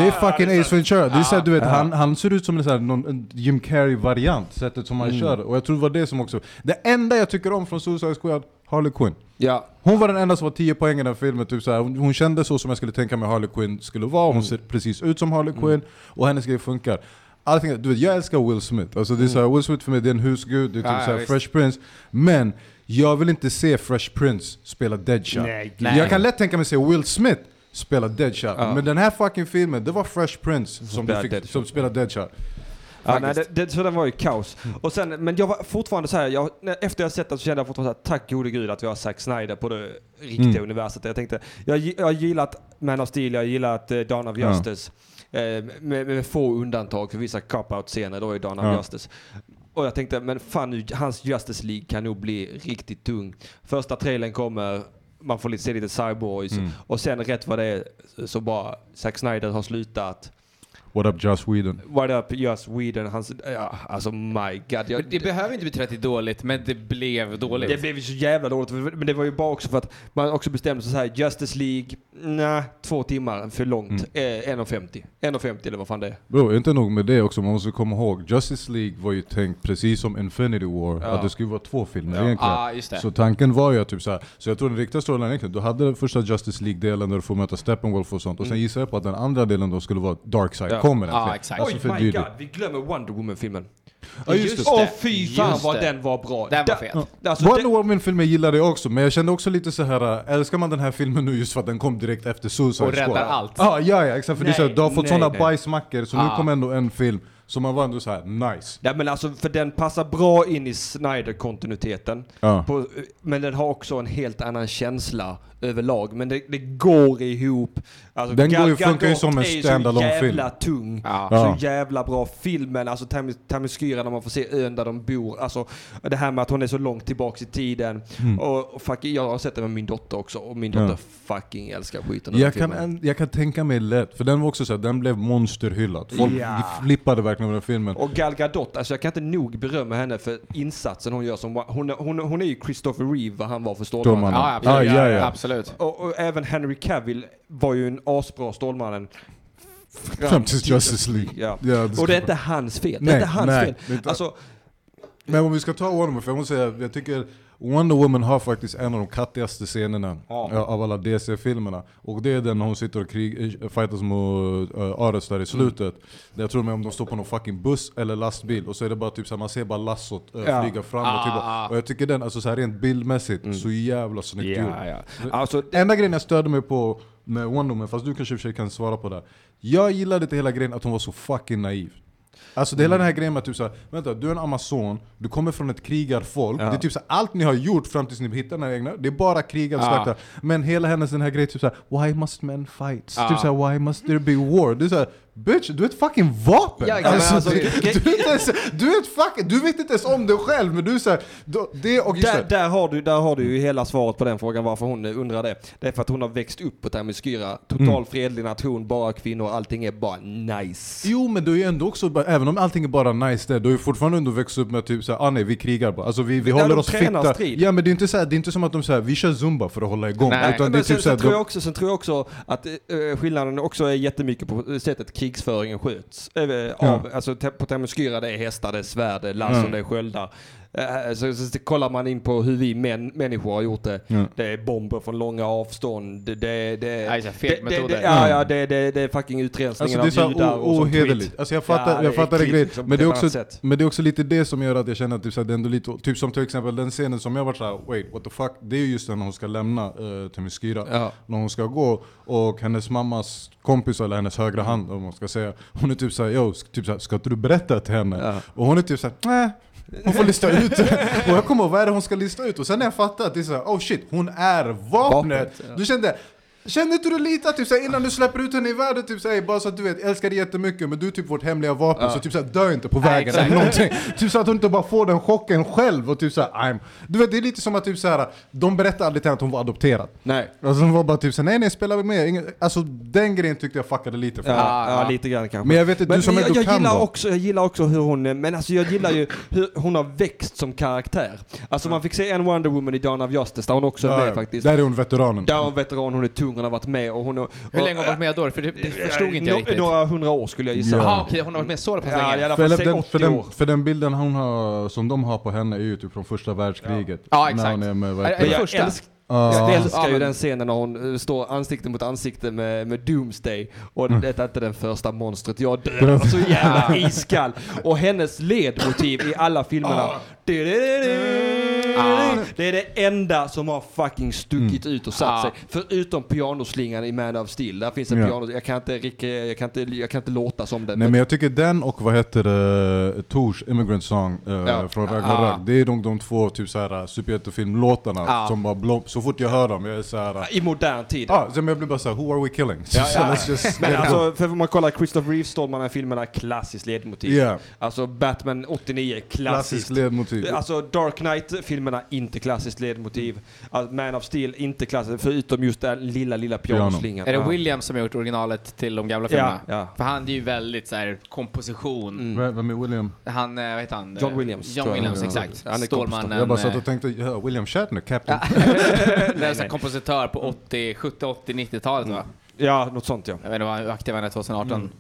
är fucking Ace Ventura. Det är så här, du vet, han, han ser ut som en, så här, någon, en Jim Carrey-variant, sättet som han Mm. kör. Och jag tror det var det som också... Det enda jag tycker om från Suicide Squad, Harley Quinn. ja. Hon var den enda som var 10 poäng i den filmen, typ så här. Hon, hon kände så som jag skulle tänka mig Harley Quinn skulle vara, hon ser precis ut som Harley Quinn, och hennes grej funkar. Allting, du vet, jag älskar Will Smith, alltså det är så här, Will Smith för mig det är en husgud, det är typ Ja, så här. Fresh Prince, men jag vill inte se Fresh Prince spela Deadshot. Nej, Nej. Jag kan lätt tänka mig se Will Smith spela Deadshot, Ja. men den här fucking filmen, det var Fresh Prince som, du fick, som spelade Deadshot. Ja, nej, det, det, så den var ju kaos. Och sen, men jag var fortfarande så här, jag, efter jag sett den så kände jag fortfarande så här, tack gode gud att vi har Zack Snyder på det riktiga Mm. universet. Jag tänkte, jag, har gillat Man of Steel, jag har gillat uh, Dawn of Ja. Justice. Eh, med, med få undantag för vissa cop-out-scener då i Dawn of Ja. Justice. Och jag tänkte, men fan nu, hans Justice League kan nog bli riktigt tung. Första trailern kommer, man får lite, se lite cyborgs Mm. och sen rätt vad det är så bara Zack Snyder har slutat. What up Joss Whedon? What up Joss Whedon, hans, ja, alltså my god. Jag, det behöver inte bli 30 dåligt, men det blev dåligt. det blev ju så jävla dåligt, men det var ju bara också för att man också bestämde sig så här, Justice League, nej, två timmar för långt. Mm. Eh, 1.50. 1.50 eller vad fan det är. Bro, inte nog med det också, man måste komma ihåg, Justice League var ju tänkt precis som Infinity War, Ja. att det skulle vara två filmer Ja. egentligen. Ja, just det. Så tanken var ju att typ såhär, så jag tror den riktiga storylinen egentligen, du hade den första Justice League-delen där du får möta Steppenwolf och sånt, och sen gissar jag på att den andra delen då skulle vara Darkseid Ja. kommer Ja, äntligen. exakt. Alltså Oj för my dyrt. god, vi glömmer Wonder Woman-filmen. Ja just det. Åh fy fan Just vad det. den var bra. Den var fet. Alltså, Wonder den- Woman-filmen gillade jag också, men jag kände också lite så här. äh, älskar man den här filmen nu just för att den kom direkt efter Suicide Och räddar Squad? allt. Ah, ja, ja, exakt. För det är så här, Nej, du har fått nej, sådana nej. bajsmackor, så nu Ah. kom ändå en film som man var ändå så här nice. Ja men alltså för den passar bra in i Snyder-kontinuiteten. Ja. Men den har också en helt annan känsla överlag. Men det, det går ihop. Alltså, Den Gal går ju- funkar ju som en standalone så jävla tung. Ja. Ja. Så jävla bra. Filmen, alltså Tam- Themyscira när man får se ön där de bor. Alltså det här med att hon är så långt tillbaks i tiden. Och, och fuck, jag har sett det med min dotter också. Och min dotter fucking älskar skiten Jag den kan, filmen. en, jag kan tänka mig lätt, för den var också så här, den blev monsterhyllad. Folk Ja. flippade verkligen med den filmen. Och Gal Gadot, alltså jag kan inte nog berömma henne för insatsen hon gör som, hon, hon, hon är ju Christopher Reeve vad han var för Stålmannen. Stålmannen. Ja, absolut. Ah, ja, ja. absolut. Och, och även Henry Cavill var ju en asbra Stålmannen. Fram tills Justice League. Ja. Ja, Och det är inte hans fel. det Nej, är inte hans nej, fel. det inte- Alltså, Men om vi ska ta Wonder Woman, för jag måste säga, jag tycker Wonder Woman har faktiskt en av de kattigaste scenerna Ja. ja, av alla DC-filmerna. Och det är den när hon sitter och krig, äh, fightas mot uh, Ares där i slutet. Där jag tror med om de står på någon fucking buss eller lastbil och så är det bara typ såhär, man ser bara lassot uh, Ja. flyga fram och tillbaka. ah. Och jag tycker den, alltså så här rent bildmässigt, så jävla snyggt gjord. ja, ja. Alltså, Enda grejen jag störde mig på med Wonder Woman, fast du kanske i och för sig kan svara på det. Jag gillade inte hela grejen att hon var så fucking naiv. Alltså det hela Mm. den här grejen med att typ såhär, vänta du är en amazon, du kommer från ett krigarfolk, Ja. det är typ såhär, allt ni har gjort fram tills ni hittar era egna, det är bara kriga och Ja. Men hela hennes den här grejen typ såhär, why must men fight? Ja. Typ såhär, why must there be war? Det är såhär, Bitch, du är ett fucking vapen! Ja, alltså, alltså, det- du, är inte ens, du är ett fucking, du vet inte ens om dig själv men du är såhär, det och Där, det. där, har du, där har du ju hela svaret på den frågan varför hon undrar det. Det är för att hon har växt upp på Themyscira. Total Mm. fredlig nation, bara kvinnor, allting är bara nice. Jo men du är ju ändå också, även om allting är bara nice där, du har ju fortfarande ändå växt upp med typ såhär, ah nej vi krigar bara. Alltså vi, vi håller de oss tränar fitta. strid. Ja men det är inte, så här, det är inte som att de säger vi kör zumba för att hålla igång. Nej. utan det är Men sen, typ sen, såhär, tror jag också, sen tror jag också att eh, skillnaden också är jättemycket på sättet krigsföringen sköts. Eh, av, alltså, te- på Themyscira det är hästar, det är svärd, det är lasso, Mm. det är sköldar. Eh, så, så, så kollar man in på hur vi män, människor har gjort det. Ja. Det är bomber från långa avstånd. Det, det, det, det, det, ja, ja, det, det, det är fucking utrensningen Alltså det är av judar och sånt skit. Alltså jag fattar, Ja, jag fattar det grejen. liksom, Men det, är också, men det är också lite det som gör att jag känner att typ, så här, det är ändå lite, typ som till exempel den scenen som jag var såhär, wait what the fuck. Det är ju just när hon ska lämna uh, Themyscira. Ja. När hon ska gå och hennes mammas kompis eller hennes högra hand om man ska säga. Hon är typ såhär, yo, typ såhär, ska inte du berätta till henne? Ja. Och hon är typ såhär, nej. Hon får lista ut det. Och jag kommer ihåg, vad är det hon ska lista ut? Och sen när jag fattade att det är såhär, oh shit, hon är vapnet. Vapnet, ja. Du kände, Kände inte du lite att typ, såhär, innan du släpper ut henne i världen, typ, såhär, bara så att du vet, älskar dig jättemycket men du är typ vårt hemliga vapen, så typ, såhär, dö inte på vägen eller någonting. Typ så att hon inte bara får den chocken själv och typ såhär, I'm... Du vet, det är lite som att typ såhär, de berättade aldrig till henne att hon var adopterad. Nej. Alltså de var bara typ såhär, nej nej spela med, Ingen... alltså den grejen tyckte jag fuckade lite för Ja, ja, ja. lite grann kanske. Men jag vet att du som jag, jag, kan gillar vara- också, jag gillar också hur hon, men alltså jag gillar ju hur hon har växt som karaktär. Alltså man fick se en Wonder Woman i Dawn of Justice där hon också är Ja, med ja. faktiskt. Där är hon veteranen. Där är hon veteran, hon är tung, hon har varit med och hon har... Hur länge har hon varit med då? För det, det förstod inte jag riktigt. Några hundra år skulle jag gissa. Ja. Jaha okej, hon har varit med så pass Ja, länge. i alla För fall säg den, 80 för, den, för den bilden hon har, som de har på henne är ju typ från första världskriget. Ja, När exakt. hon är med, Är- är första? Ja. jag älskar Ja, ju den scenen när hon eh, står ansikte mot ansikte med, med Doomsday. Och det är inte det första monstret. Jag dör så jävla iskall. Och hennes ledmotiv i alla filmerna. Det är det enda som har fucking stuckit ut och satt Ja. sig. Förutom pianoslingan i Man of Steel. Där finns en Ja. piano. Jag kan inte, jag kan inte, jag kan inte låta som den. Nej men jag tycker den och vad heter det, Tors Immigrant Song eh, Ja. från Ragnarök, Ah. det är nog de två typ såhär superhjältefilmlåtarna Ah. som bara blom, så fort jag hör dem, jag är såhär... I modern tid. Ja, sen jag blir bara såhär, who are we killing? Ja, Så ja. let's just Men alltså, för man kollar Christopher Reeve Stålmannen filmerna, klassiskt ledmotiv. Yeah. Alltså Batman 89, Klassisk klassiskt. ledmotiv. Alltså Dark Knight-filmerna, inte klassiskt ledmotiv. Alltså, Man of Steel, inte klassiskt, förutom just den lilla, lilla pianoslingan. Är det. Williams som har gjort originalet till de gamla filmerna? Ja, ja. För han är ju väldigt så här komposition. Mm. Vem är William? Han, eh, vad heter han? John Williams, John. Williams, exakt. Han är Stålmannen. Jag bara satt eh, och tänkte, ja, William Shatner, Captain. det är en kompositör på 80, 70, 80, 90-talet va? Ja, något sånt ja. Jag vet inte hur aktiv han är 2018. Mm.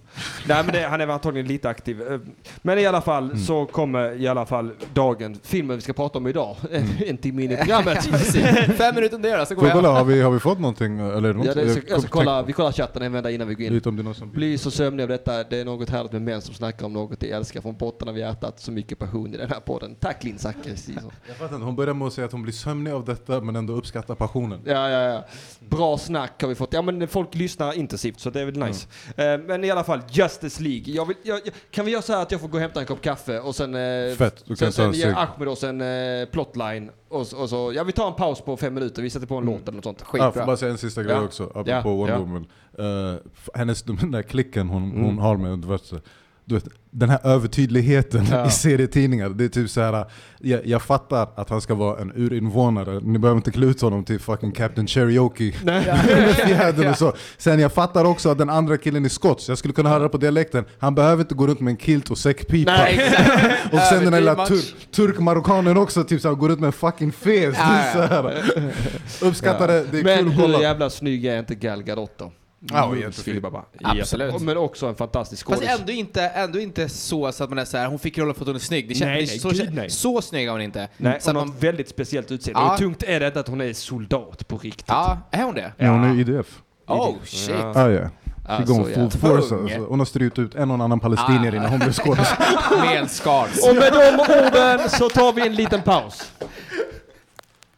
Nej men det, han är väl antagligen lite aktiv. Eh, Men i alla fall Mm. så kommer i alla fall dagen, filmen vi ska prata om idag, en timme in i programmet. Fem minuter under det så går Får jag kolla, har vi, har vi fått någonting? Eller något? Ja, det, jag ska, jag ska kolla, vi kollar chatten en vända innan vi går in. Lite om det som... Bli så sömnig av detta. Det är något härligt med män som snackar om något de älskar från botten av hjärtat. Så mycket passion i den här podden. Tack Linn Zachrisson. Jag fattar inte, hon börjar med att säga att hon blir sömnig av detta men ändå uppskattar passionen. Ja, ja, ja. Bra snack har vi fått. Ja, men folk lyssnar intensivt så det är väl nice. Eh, men i alla fall, Justice League. Jag vill, jag, jag, kan vi göra så här att jag får gå och hämta en kopp kaffe och sen... Eh, Fett, du kan sen, ta sen en ger cigg. Ahmed oss en eh, plotline och, och så... Ja, vi tar en paus på fem minuter. Vi sätter på en låt eller något sånt. Ja, får Skitbra. bara säga en sista grej Ja. också, apropå Ja, Wonder ja. Woman. Uh, hennes, den där klicken hon, Mm. hon har med, så- du vet, den här övertydligheten Ja. i serietidningar, det är typ så här. Jag, jag fattar att han ska vara en urinvånare, ni behöver inte klä ut honom till fucking Captain Cherokee fjädern och så. Sen jag fattar också att den andra killen är skots, jag skulle kunna höra det på dialekten, han behöver inte gå runt med en kilt och säckpipa. Nej. Och sen den där lilla tur, turk-marockanen också, typ såhär, går ut med en fucking fes. Ja, så här. Uppskattar det, det är Men kul att hur kolla. jävla snygg är inte Gal Gadot då? Ja, jättefin. Absolut. Men också en fantastisk Fast skådis. ändå inte, ändå inte så, så att man är så här, hon fick rollen för att hon är snygg. Det känns, Nej, nej, så, gud, nej. så snygg är hon inte. Nej, så hon har man, ett väldigt speciellt utseende. Ja. Och tungt är det att hon är soldat på riktigt. ja, är hon det? Ja, hon är IDF. Oh shit. Ja. Ah, ja. Alltså, going full ja. force alltså. Hon har strypt ut en och annan palestinier Ah. innan hon blev skådis. Med en skars. Och med de orden så tar vi en liten paus.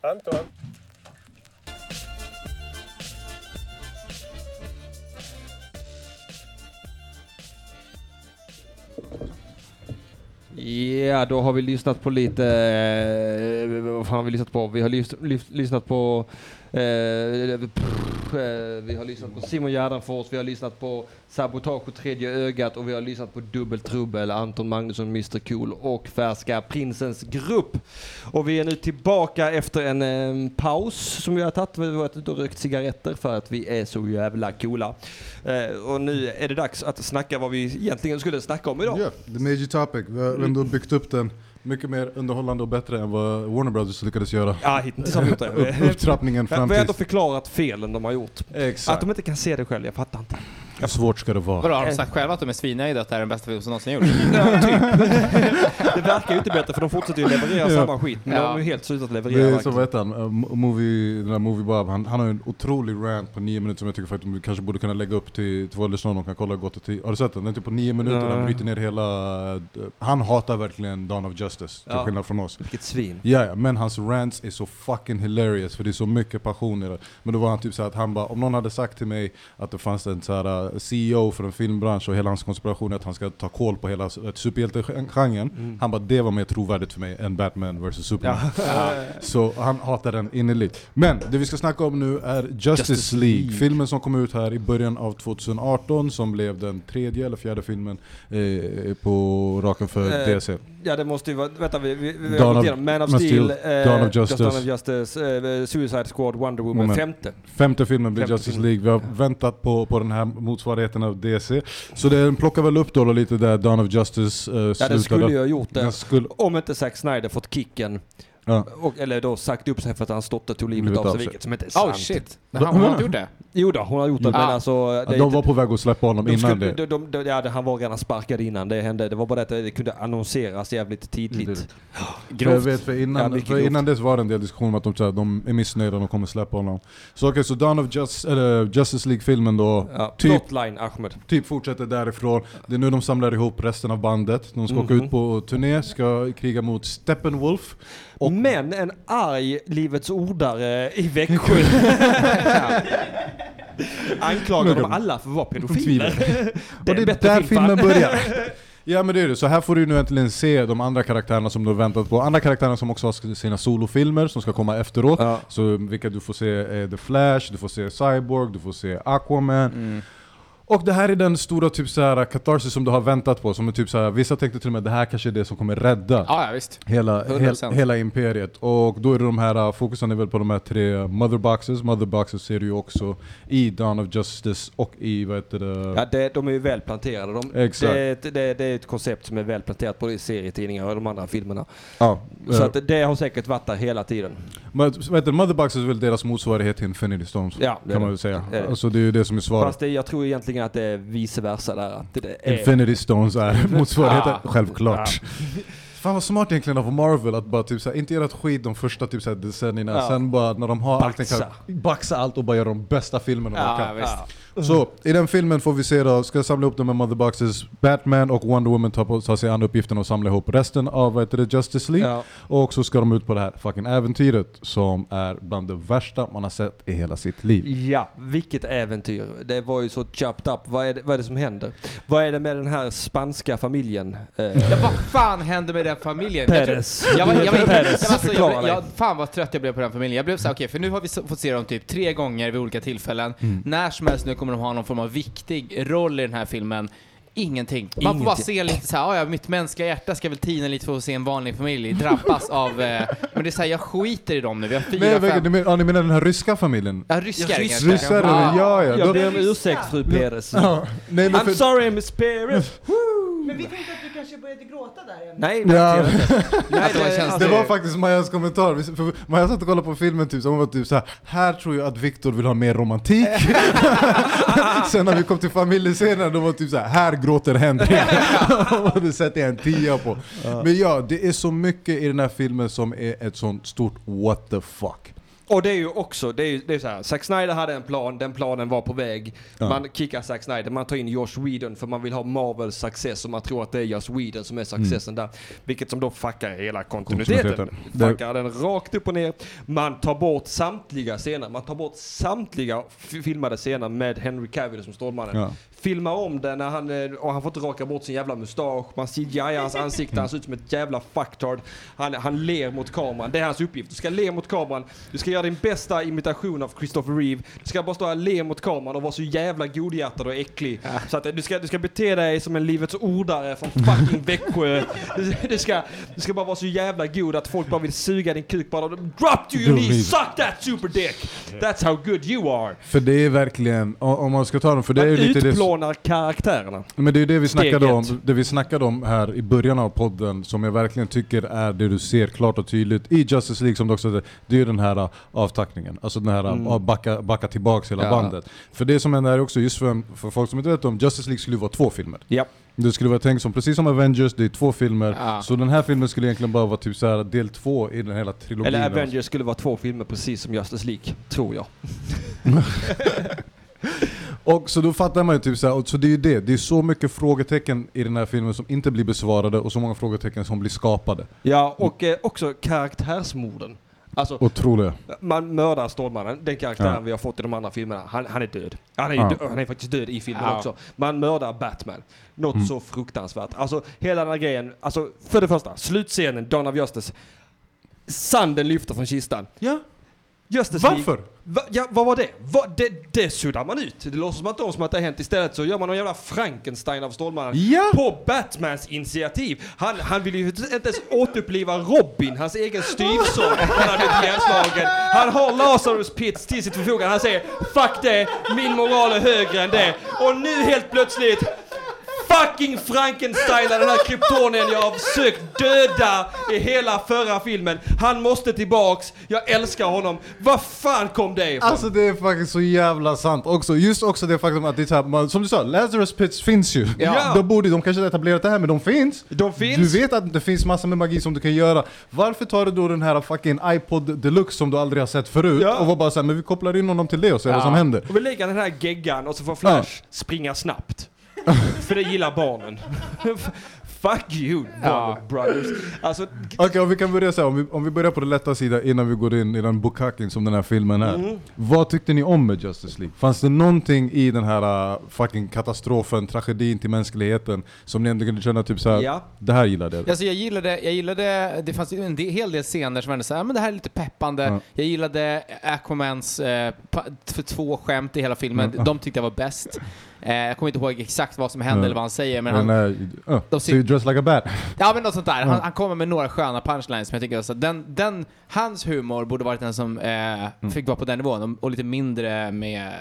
Anton. Ja, då har vi lyssnat på lite... eh, Vad fan har vi lyssnat på? Vi har lyssnat på eh, Eh, vi har lyssnat på Simon Gärdenfors, vi har lyssnat på Sabotage och Tredje Ögat och vi har lyssnat på Dubbel Trubbel, Anton Magnusson, Mr Cool och Färska Prinsens Grupp. Och vi är nu tillbaka efter en en paus som vi har tagit. Vi har varit ute och rökt cigaretter för att vi är så jävla coola. Eh, och nu är det dags att snacka vad vi egentligen skulle snacka om idag. Ja, the major topic. Vi har ändå byggt upp den mycket mer underhållande och bättre än vad Warner Brothers lyckades göra. Ja, hittills har vi gjort det. Upp, upptrappningen Vi fram har ändå förklarat felen de har gjort. Att Exakt. de inte kan se det själv, jag fattar inte. Hur svårt ska det vara? Vadå, har de sagt själva att de är svinnöjda att det här är den bästa film som någonsin gjorts? Det verkar ju inte bättre för de fortsätter ju leverera Ja. samma skit. Men Ja. de har ju helt slutat Det leverera. är så, verkligen. vad heter han? Uh, mo- movie, den där Movie Bob, han, han har ju en otrolig rant på nio minuter som jag tycker faktiskt vi kanske borde kunna lägga upp till, till våra lyssnare, de kan kolla gott och till. Har du sett den? Den är typ på nio minuter, Nej. han bryter ner hela... uh, Han hatar verkligen Dawn of Justice, till Ja. skillnad från oss. Vilket svin. Ja, ja, men hans rants är så fucking hilarious för det är så mycket passion i det. Men då var han typ så här att han bara, om någon hade sagt till mig att det fanns en så här uh, CEO för en filmbransch och hela hans konspiration är att han ska ta koll på hela superhjältegenren. Mm. Han bara, det var mer trovärdigt för mig än Batman vs Superman. Ja. Så han hatar den innerligt. Men det vi ska snacka om nu är Justice, Justice League. League. Filmen som kom ut här i början av 2018 som blev den tredje eller fjärde filmen eh, på raken för Eh, DC. Ja det måste ju vara, vänta vi, vi, vi har gått igenom Man of Steel, Steel, eh, Dawn of Justice. Dawn of Justice eh, Suicide Squad, Wonder Woman, Moment. femte. Femte filmen blir Justice. League. Vi har väntat på, på den här motsvarigheten av DC. Så den plockar väl upp då lite där Dawn of Justice eh, Ja slutade. den skulle ju ha gjort det. Skulle, Om inte Zack Snyder fått kicken. ja. Och, eller då sagt upp sig för att hans dotter tog livet av av sig, vilket som inte är sant. Oh shit. Men han, har inte gjort det? Jo då, hon har gjort det, Ja. men alltså... Det, De var på väg att släppa honom de innan skulle, det. de, de, ja, han var redan sparkad innan det hände. Det var bara det att det kunde annonseras jävligt tidigt. För jag vet, för Ja, innan, mycket för grovt. innan dess var det en del diskussion om att de, de är missnöjda och de kommer släppa honom. Så okej, så Dawn of Just, eller Justice League-filmen då, Ja, typ, Plotline Ahmed. typ fortsätter därifrån. Det är nu de samlar ihop resten av bandet. De ska åka Mhm. ut på turné, ska kriga mot Steppenwolf. Och- Men en arg Livets Ordare i Växjö anklagar dem alla för att vara pedofiler. Och det är där film, filmen börjar. Ja men det är det, så här får du nu äntligen se de andra karaktärerna som du har väntat på. Andra karaktärerna som också har sina solofilmer som ska komma efteråt. Ja. Så vilka du får se är The Flash, du får se Cyborg, du får se Aquaman. Mm. Och det här är den stora typ så här katarsis som du har väntat på. Som är typ så här, vissa tänkte till och med det här kanske är det som kommer rädda Ja, ja visst. hela, hel, 100%. hela imperiet. Och då är det de här, uh, fokusen är väl på de här tre mother boxes. Mother boxes ser du ju också i Dawn of Justice och i vad heter det? Ja, det, de är ju väl planterade. De, Exakt. Det, är ett- det, det är ett koncept som är väl planterat både i serietidningar och de andra filmerna. ja, Så eh, att det har säkert varit där hela tiden. Men, vad heter det? Mother boxes är väl deras motsvarighet till Infinity Stones. Ja, kan man väl säga. Det. Alltså det är ju det som är svaret. Fast det, jag tror egentligen att det är vice versa där. Att det, är, Infinity Stones är motsvarigheten, Ah. självklart. Fan vad smart egentligen av Marvel att bara typ såhär, inte göra ett skit de första typ såhär decennierna, Ja. sen bara när de har allting Baxa. kan baxa allt och bara göra de bästa filmerna de Ja, kan. visst. Så i den filmen får vi se då, ska samla ihop de här Mother Boxes, Batman och Wonder Woman tar, på, tar sig an uppgiften att samla ihop resten av vad heter det, Justice League. Ja. Och så ska de ut på det här fucking äventyret som är bland det värsta man har sett i hela sitt liv. Ja, vilket äventyr. Det var ju så chopped up. Vad är det, vad är det som händer? Vad är det med den här spanska familjen? Eh, Ja, vad fan hände med den familjen? Jag Perez. Jag var, jag var, jag, Perez, alltså, jag, jag, fan vad trött jag blev på den familjen. Jag blev såhär, okej för nu har vi fått se dem typ tre gånger vid olika tillfällen. Mm. När som helst nu kommer de ha någon form av viktig roll i den här filmen. Ingenting. Man får bara se lite såhär, "Ah, ja mitt mänskliga hjärta ska väl tina lite för att se en vanlig familj drabbas av... Eh, men det är såhär, jag skiter i dem nu. Vi har fyra, Nej, fem... du menar, ja, ni menar den här ryska familjen? Ja, ryskar. Ja. Ryssar eller? Ja. Ja, ja. jag Då- ber om ursäkt fru Perez. Ja, nej, men I'm för, sorry Miss Perez. Men vi tänkte att du kanske började gråta där igen. Nej, nej, Ja. nej det var det, var faktiskt Majas kommentar. För Maja satt och kollade på filmen typ, så hon var typ så här. här tror jag att Viktor vill ha mer romantik. Sen när vi kom till familjescenen, då var typ så här. här gråter Henrik. Det sätter jag en tia på. Men ja, det är så mycket i den här filmen som är ett sånt stort what the fuck. Och det är ju också, det är ju det är så här, Zack Snyder hade en plan, den planen var på väg. Man kickar Zack Snyder, man tar in Josh Whedon för man vill ha Marvels success och man tror att det är Josh Whedon som är successen där. Vilket som då fuckar hela kontinuiteten. Kontinuiteten. Fuckar den rakt upp och ner. Man tar bort samtliga scener, man tar bort samtliga f- filmade scener med Henry Cavill som Stålmannen. Ja. Filmar om det när han, eh, och han får inte raka bort sin jävla mustasch. Man CGI hans ansikte, han ser ut som ett jävla fucktard. Han, han ler mot kameran. Det är hans uppgift. Du ska le mot kameran. Du ska göra din bästa imitation av Christopher Reeve. Du ska bara stå och le mot kameran och vara så jävla godhjärtad och äcklig. Så att eh, du ska, du ska bete dig som en Livets Ordare från fucking Växjö. Du, du, ska, du ska bara vara så jävla god att folk bara vill suga din kuk bara. Drop to your knees, suck that super dick! That's how good you are! För det är verkligen, om man ska ta dem, för det är ju lite det... utplånar karaktärerna. Men det är det vi snackade Steget. om, det vi snackade om här i början av podden, som jag verkligen tycker är det du ser klart och tydligt i Justice League som du också det är ju den här uh, avtackningen. Alltså den här Mm. uh, backa, backa tillbaks hela Ja. bandet. För det som händer är också, just för, för folk som inte vet om, Justice League skulle vara två filmer. Ja. Det skulle vara tänkt som, precis som Avengers, det är två filmer. Ja. Så den här filmen skulle egentligen bara vara typ så här del två i den hela trilogin. Eller Avengers skulle vara två filmer precis som Justice League, tror jag. Och så då fattar man ju typ såhär, så det är ju det, det är så mycket frågetecken i den här filmen som inte blir besvarade och så många frågetecken som blir skapade. Ja, och eh, också karaktärsmorden. Alltså, Otroliga. man mördar Stålmannen, den karaktären Ja. vi har fått i de andra filmerna. Han, han är död. Han är, Ja. dö- han är faktiskt död i filmen Ja. också. Man mördar Batman. Något Mm. så fruktansvärt. Alltså, hela den här grejen. Alltså, för det första, slutscenen, Dawn of Justice. Sanden lyfter från kistan. Ja, Justice varför? Va, ja, vad var det? Va, det? Det suddar man ut. Det låtsas man inte om som att det har hänt. Istället så gör man någon jävla Frankenstein av Stålmannen. Ja! På Batmans initiativ. Han, han vill ju inte ens återuppliva Robin, hans egen styvson, han blivit ihjälslagen. Han har Lazarus Pits till sitt förfogande. Han säger 'Fuck det, min moral är högre än det' Och nu helt plötsligt Fucking Frankenstein, den här kryptonen jag har försökt döda i hela förra filmen. Han måste tillbaks, jag älskar honom. Vad fan kom det ifrån? Alltså det är faktiskt så jävla sant också. Just också det faktum att det är så här, man, som du sa, Lazarus Pits finns ju. Ja. Då borde de kanske etablerat det här, men de finns. De finns. Du vet att det finns massor med magi som du kan göra. Varför tar du då den här fucking iPod Deluxe som du aldrig har sett förut Ja. och var bara såhär, men vi kopplar in honom till det och ser vad som händer. Och vi lägger den här geggan och så får Flash springa snabbt. För det gillar barnen. Fuck you, Warner Brothers. Alltså, Okej, om vi kan börja så här, om vi, om vi börjar på den lätta sidan innan vi går in i den bukkake som den här filmen är. Mm. Vad tyckte ni om med Justice League? Fanns det någonting i den här uh, fucking katastrofen, tragedin till mänskligheten som ni ändå kunde känna typ såhär, Ja. det här gillade jag? Alltså jag gillade, jag gillade, det fanns ju en del, hel del scener som var så här, men det här är lite peppande. Ja. Jag gillade Aquamans pa- för två skämt i hela filmen, Ja. de tyckte jag var bäst. Eh, jag kommer inte ihåg exakt vad som hände Ja. eller vad han säger, men han, är, uh, de so you dress like a bat. ja men något sånt där. Han, han kommer med några sköna punchlines som jag tycker så den, den, hans humor borde varit den som eh, Mm. fick vara på den nivån och, och lite mindre med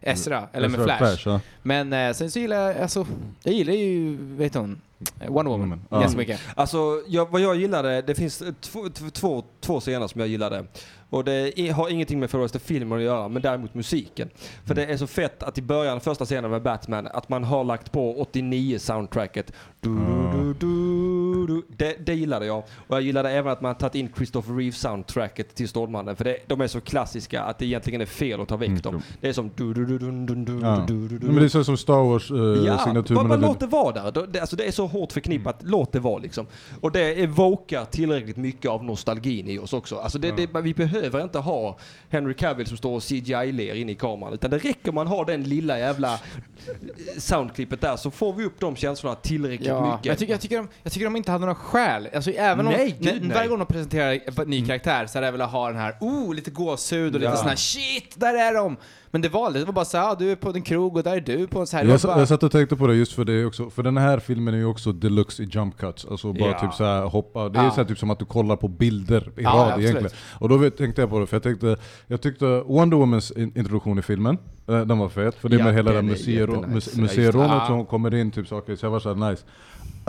Ezra, eller med Ezra Flash. ja. Men eh, sen så gillar jag, alltså, jag gillar ju, vet hon, Wonder Woman. Ja. ganska mycket. Alltså, jag, vad jag gillade, det finns eh, två, två, två scener som jag gillade. Och det har ingenting med förresten filmen att göra, men däremot musiken. För det är så fett att i början, första scenen med Batman, att man har lagt på 89 soundtracket. Du, du, du, Det, det gillade jag. Och jag gillade även att man tagit in Christopher Reeve soundtracket till Stålmannen. För det, de är så klassiska att det egentligen är fel att ta väck Mm, dem. jo. Det är som du, du, du, du, du, du, Ja. du, du, du. Men det är så som Star Wars uh, Ja, signatur. bara, bara men låt det vara där. Det, alltså det är så hårt förknippat, låt det vara liksom. Och det evokar tillräckligt mycket av nostalgin i oss också. Alltså det, det, vi behöver inte ha Henry Cavill som står och CGI-ler in i kameran. Utan det räcker man har den lilla jävla eh, soundklippet där så får vi upp de känslorna tillräckligt Ja, mycket. jag tycker, jag, tycker de, jag tycker de inte hade några skäl. Alltså, även om, Nej, gud, när, nej. Varje gång de presenterar en ny karaktär så hade jag velat ha den här, oh, lite gåshud och lite Ja. sån här shit, där är de! Men det var, det var bara så här, ah, du är på en krog och där är du på en så här. Jag, bara, jag satt och tänkte på det just för det också, för den här filmen är ju också deluxe i jump cuts. Alltså bara Ja. typ så här hoppa, det är Ja. så här typ som att du kollar på bilder i Ja, rad absolut. egentligen. Och då tänkte jag på det, för jag tänkte, jag tyckte Wonder Womans in- introduktion i filmen, eh, den var fet. För det är med hela den det är museero- jättenice. muse- museirånet Ja. som kommer in, typ saker, så jag var såhär nice.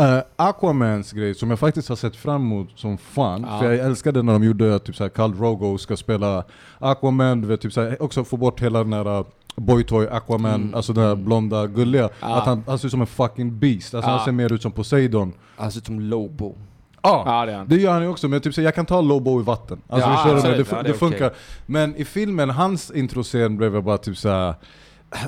Uh, Aquamans grej, som jag faktiskt har sett fram emot som fan, Ja. för jag älskade när de gjorde typ såhär Khal Drogo ska spela Aquaman, du vet, typ såhär, också få bort hela den här uh, Boytoy Aquaman, Mm. alltså den här blonda gulliga. Ja. Att han, han ser ut som en fucking beast, alltså Ja. han ser mer ut som Poseidon. Han ser ut som Lobo. Ja, Ja, det det gör han ju också, men typ så jag kan ta Lobo i vatten. Alltså Ja, du? det, det, Ja, det funkar. okej. Men i filmen, hans introscen blev jag bara typ såhär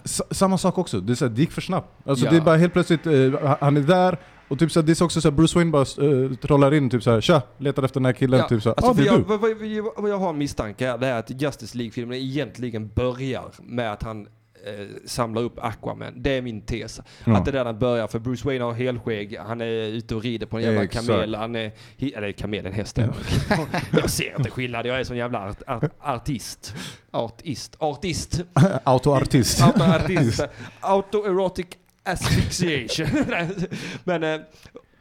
S- samma sak också, det, är så här, det gick för snabbt. Alltså Ja. det är bara helt plötsligt, eh, han är där, och typ så här, det är också så här, Bruce Wayne bara uh, trollar in typ såhär Tja, letar efter den här killen, typ såhär, alltså ah, för det är jag, du. vad, vad, vad, vad jag har en misstanke här, det är att Justice League-filmen egentligen börjar med att han eh, samlar upp Aquaman. Det är min tes. Ja. Att det är där den börjar. För Bruce Wayne har helskägg, han är ute och rider på en jävla Exakt. kamel. Han är, eller kamel, en häst. jag ser inte skillnad, jag är sån jävla art, art, artist. Artist. Artist. Autoartist. Autoartist. Autoerotic asphyxiation. Men, eh,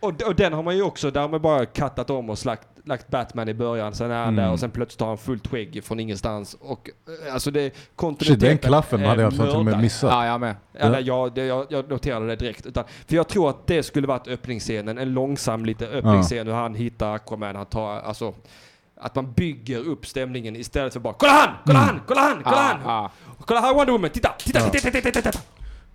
och, och den har man ju också, där har man bara kattat om och slagt, lagt Batman i början, sen är han Mm. där och sen plötsligt har han fullt skägg från ingenstans. Och eh, alltså det, Shit, kontinuiteten den klaffen hade jag fan till och med missat. Ja, jag med. Eller jag, det, jag, jag noterade det direkt. Utan, för jag tror att det skulle varit öppningsscenen, en långsam lite öppningsscen hur han hittar Aquaman, han tar, alltså att man bygger upp stämningen istället för bara Kolla han! Kolla han! Kolla han! Kolla han! Ja, Kolla här Wonder Woman! Titta! Titta! Ja. Titta! Titta! Titta! Titta!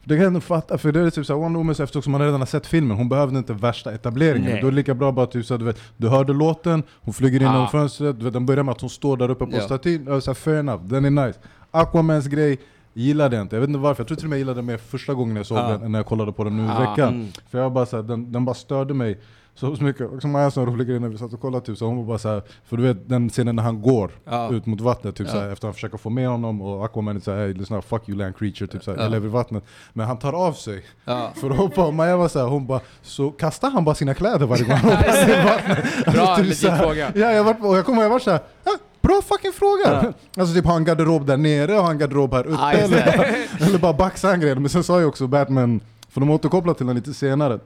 Det kan jag ändå fatta, för det är typ såhär, Wonder Woman så eftersom man redan har sett filmen, hon behövde inte värsta etableringen. Nej. Då är det lika bra bara typ så, du vet, du hörde låten, hon flyger in Ja. genom fönstret, du vet, den börjar med att hon står där uppe på Ja. statyn, och så här, fair enough, den är nice. Aquamans grej, gillade jag inte. Jag vet inte varför, jag tror till och med jag gillade den mer första gången jag såg Ja. den, än när jag kollade på den nu i Ja. veckan. Mm. För jag bara så här, den, den bara störde mig så mycket. Som Maja sa en rolig grej när vi satt och kollade, typ, så hon var bara så här, för du vet den scenen när han går Ja. ut mot vattnet, typ, Ja. så här, efter att han försöker få med honom och Aquaman är såhär hey, lyssna, fuck you land creature, typ, så här, Ja. jag lever i vattnet. Men han tar av sig Ja. för att hoppa, och Maja var såhär, hon bara, så kastar han bara sina kläder varje gång han hoppar i vattnet? Bra, typ legit så här. fråga. Ja, jag var, och jag kommer ihåg, jag var såhär, ah, bra fucking fråga! Alltså typ har han garderob där nere, har han garderob här uppe? Ja, just eller, eller bara baxar han grejer. Men sen sa ju också Batman, för de återkopplar till den lite senare,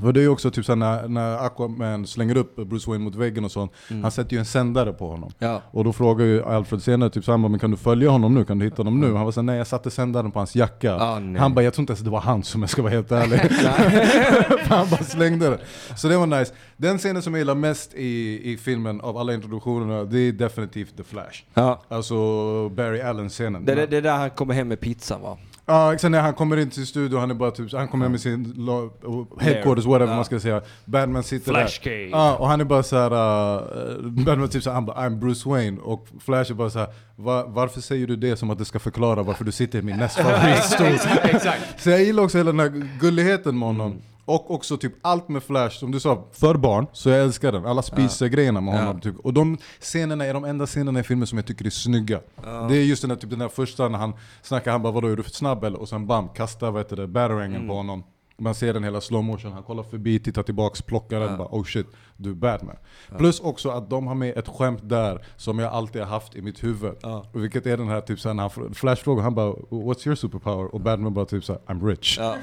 för det är ju också typ såhär när, när Aquaman slänger upp Bruce Wayne mot väggen och sånt, han sätter ju en sändare på honom. Ja. Och då frågar ju Alfred senare, typ så bara, men kan du följa honom nu? Kan du hitta honom nu? Han var såhär, nej jag satte sändaren på hans jacka. Ah, han bara, jag tror inte ens det var han som jag ska vara helt ärlig. Han bara slängde den. Så det var nice. Den scenen som jag gillar mest i, i filmen av alla introduktionerna, det är definitivt The Flash. Ja. Alltså Barry Allen-scenen. Det, det, det är där han kommer hem med pizzan va? Ja, exakt när han kommer in till studion, han är bara typ, han kommer med sin headquarters, whatever Ja. man ska säga. Batman sitter Flash där. Ja, och han är bara såhär, uh, Batman typ såhär, han bara I'm Bruce Wayne, och Flash är bara såhär, Va, varför säger du det som att det ska förklara varför du sitter i min näst favoritstol? Så jag gillar också hela den här gulligheten med honom. Och också typ allt med Flash, som du sa, för barn, så jag älskar den. Alla spiser-grejerna med honom. Typ. Och de scenerna är de enda scenerna i filmen som jag tycker är snygga. Det är just den där, typ, den där första när han snackar, han bara vadå är du för snabb eller? Och sen bam, kastar vad heter det, batarangen på honom. Man ser den hela slow motion, han kollar förbi, tittar tillbaks, plockar den, bara oh shit, du är Batman. Plus också att de har med ett skämt där som jag alltid har haft i mitt huvud. Ja. Vilket är den här typ såhär, när han fr- Flash frågar, han bara 'What's your superpower?' Och Batman bara typ såhär 'I'm rich' Ja.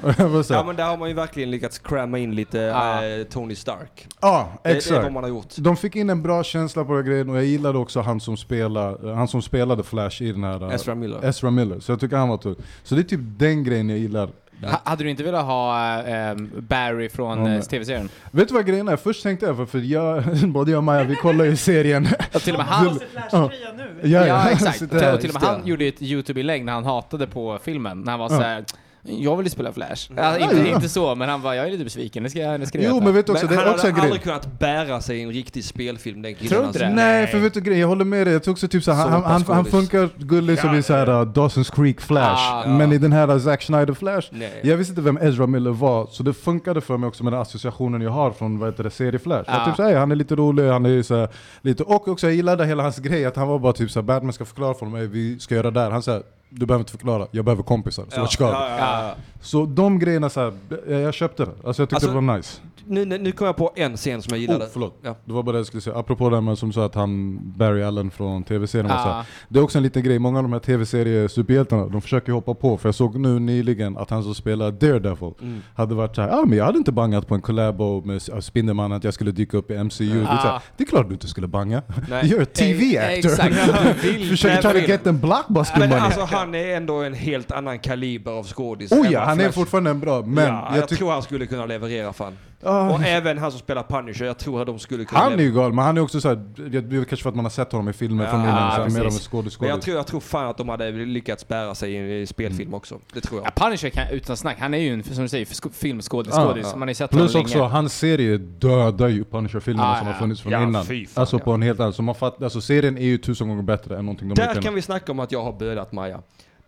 Ja men där har man ju verkligen lyckats cramma in lite Ja. eh, Tony Stark. Ja, Det, det är exakt. vad man har gjort. De fick in en bra känsla på den grejen och jag gillade också han som, spelar, han som spelade Flash i den här... uh, Ezra Miller. Ezra Miller. Så jag tycker han var tuff. Så det är typ den grejen jag gillar. Ha- Hade du inte velat ha ehm, Barry från Ja, eh, tv-serien? Vet du vad grejen är? Först tänkte jag, för, för jag, både jag och Maja, vi kollar ju serien. Ja, till och med Han han... har sig Flash-tröja nu. Ja, Ja, exakt. Och till och med han gjorde ett YouTube-inlägg när han hatade på filmen. När han var så här. Jag vill ju spela Flash. Ja, inte, Ja, ja. inte så, men han var jag är lite besviken. Det ska jag, det ska jag Jo veta." men vet du också, Men det han är också hade en grej. aldrig kunnat bära sig i en riktig spelfilm den killen. Tror inte alltså. det? Nej, för vet du grejen, jag håller med dig. Jag tror också typ så här, han, han, han funkar gullig som i såhär uh, Dawson's Creek Flash. Ah, ja. Men i den här uh, Zack Snyder Flash, Nej. jag visste inte vem Ezra Miller var, så det funkade för mig också med den associationen jag har från vad heter det, serie Flash. Jag Ja. typ såhär, han är lite rolig, han är så här, lite... Och också jag gillade hela hans grej, att han var bara typ såhär, Batman ska förklara för "Ey, vi ska göra det här. Han säger du behöver inte förklara, jag behöver kompisar. Så vi? ja, ja. Så de grejerna så här, jag, köpte det. Alltså jag tyckte Alltså, det var nice. Nu, nu, nu kom jag på en scen som jag gillade. Oh, förlåt. Ja. Det var bara det jag skulle säga. Apropå det här med som sa att han, Barry Allen från tv-serien var så här, Ja. Det är också en liten grej, många av de här tv-serie-superhjältarna, de försöker hoppa på, för jag såg nu nyligen att han som spelar Daredevil Mm. hade varit såhär, ah, men jag hade inte bangat på en collabo med S- Spindelmannen att jag skulle dyka upp i MCU. Det, är så här, Ah. det är klart du inte skulle banga. Nej. You're a TV actor. Exakt, du vill Försöker try to get them blockbuster Men money. alltså han är ändå en helt annan kaliber av skådis. oh ja, han är fortfarande en bra, men ja, jag, jag tror han skulle kunna leverera fan. Ah, Och även han som spelar Punisher, jag tror att de skulle kunna han är ju galen, men han är också såhär, det blir kanske för att man har sett honom i filmer Ja, från innan, mer av en skådis Men jag tror, jag tror fan att de hade lyckats bära sig i en Mm. spelfilm också. Det tror jag. Ja, Punisher kan, utan snack, han är ju en, som du säger, skådis. Ja. Man har ju sett Plus honom också, länge. hans serie dödar ju Punisher-filmerna som ja. har funnits från Ja, innan. fan, alltså ja. på en helt annan, så man alltså serien är ju tusen gånger bättre än någonting de Där kan vi snacka om att jag har bölat Maja.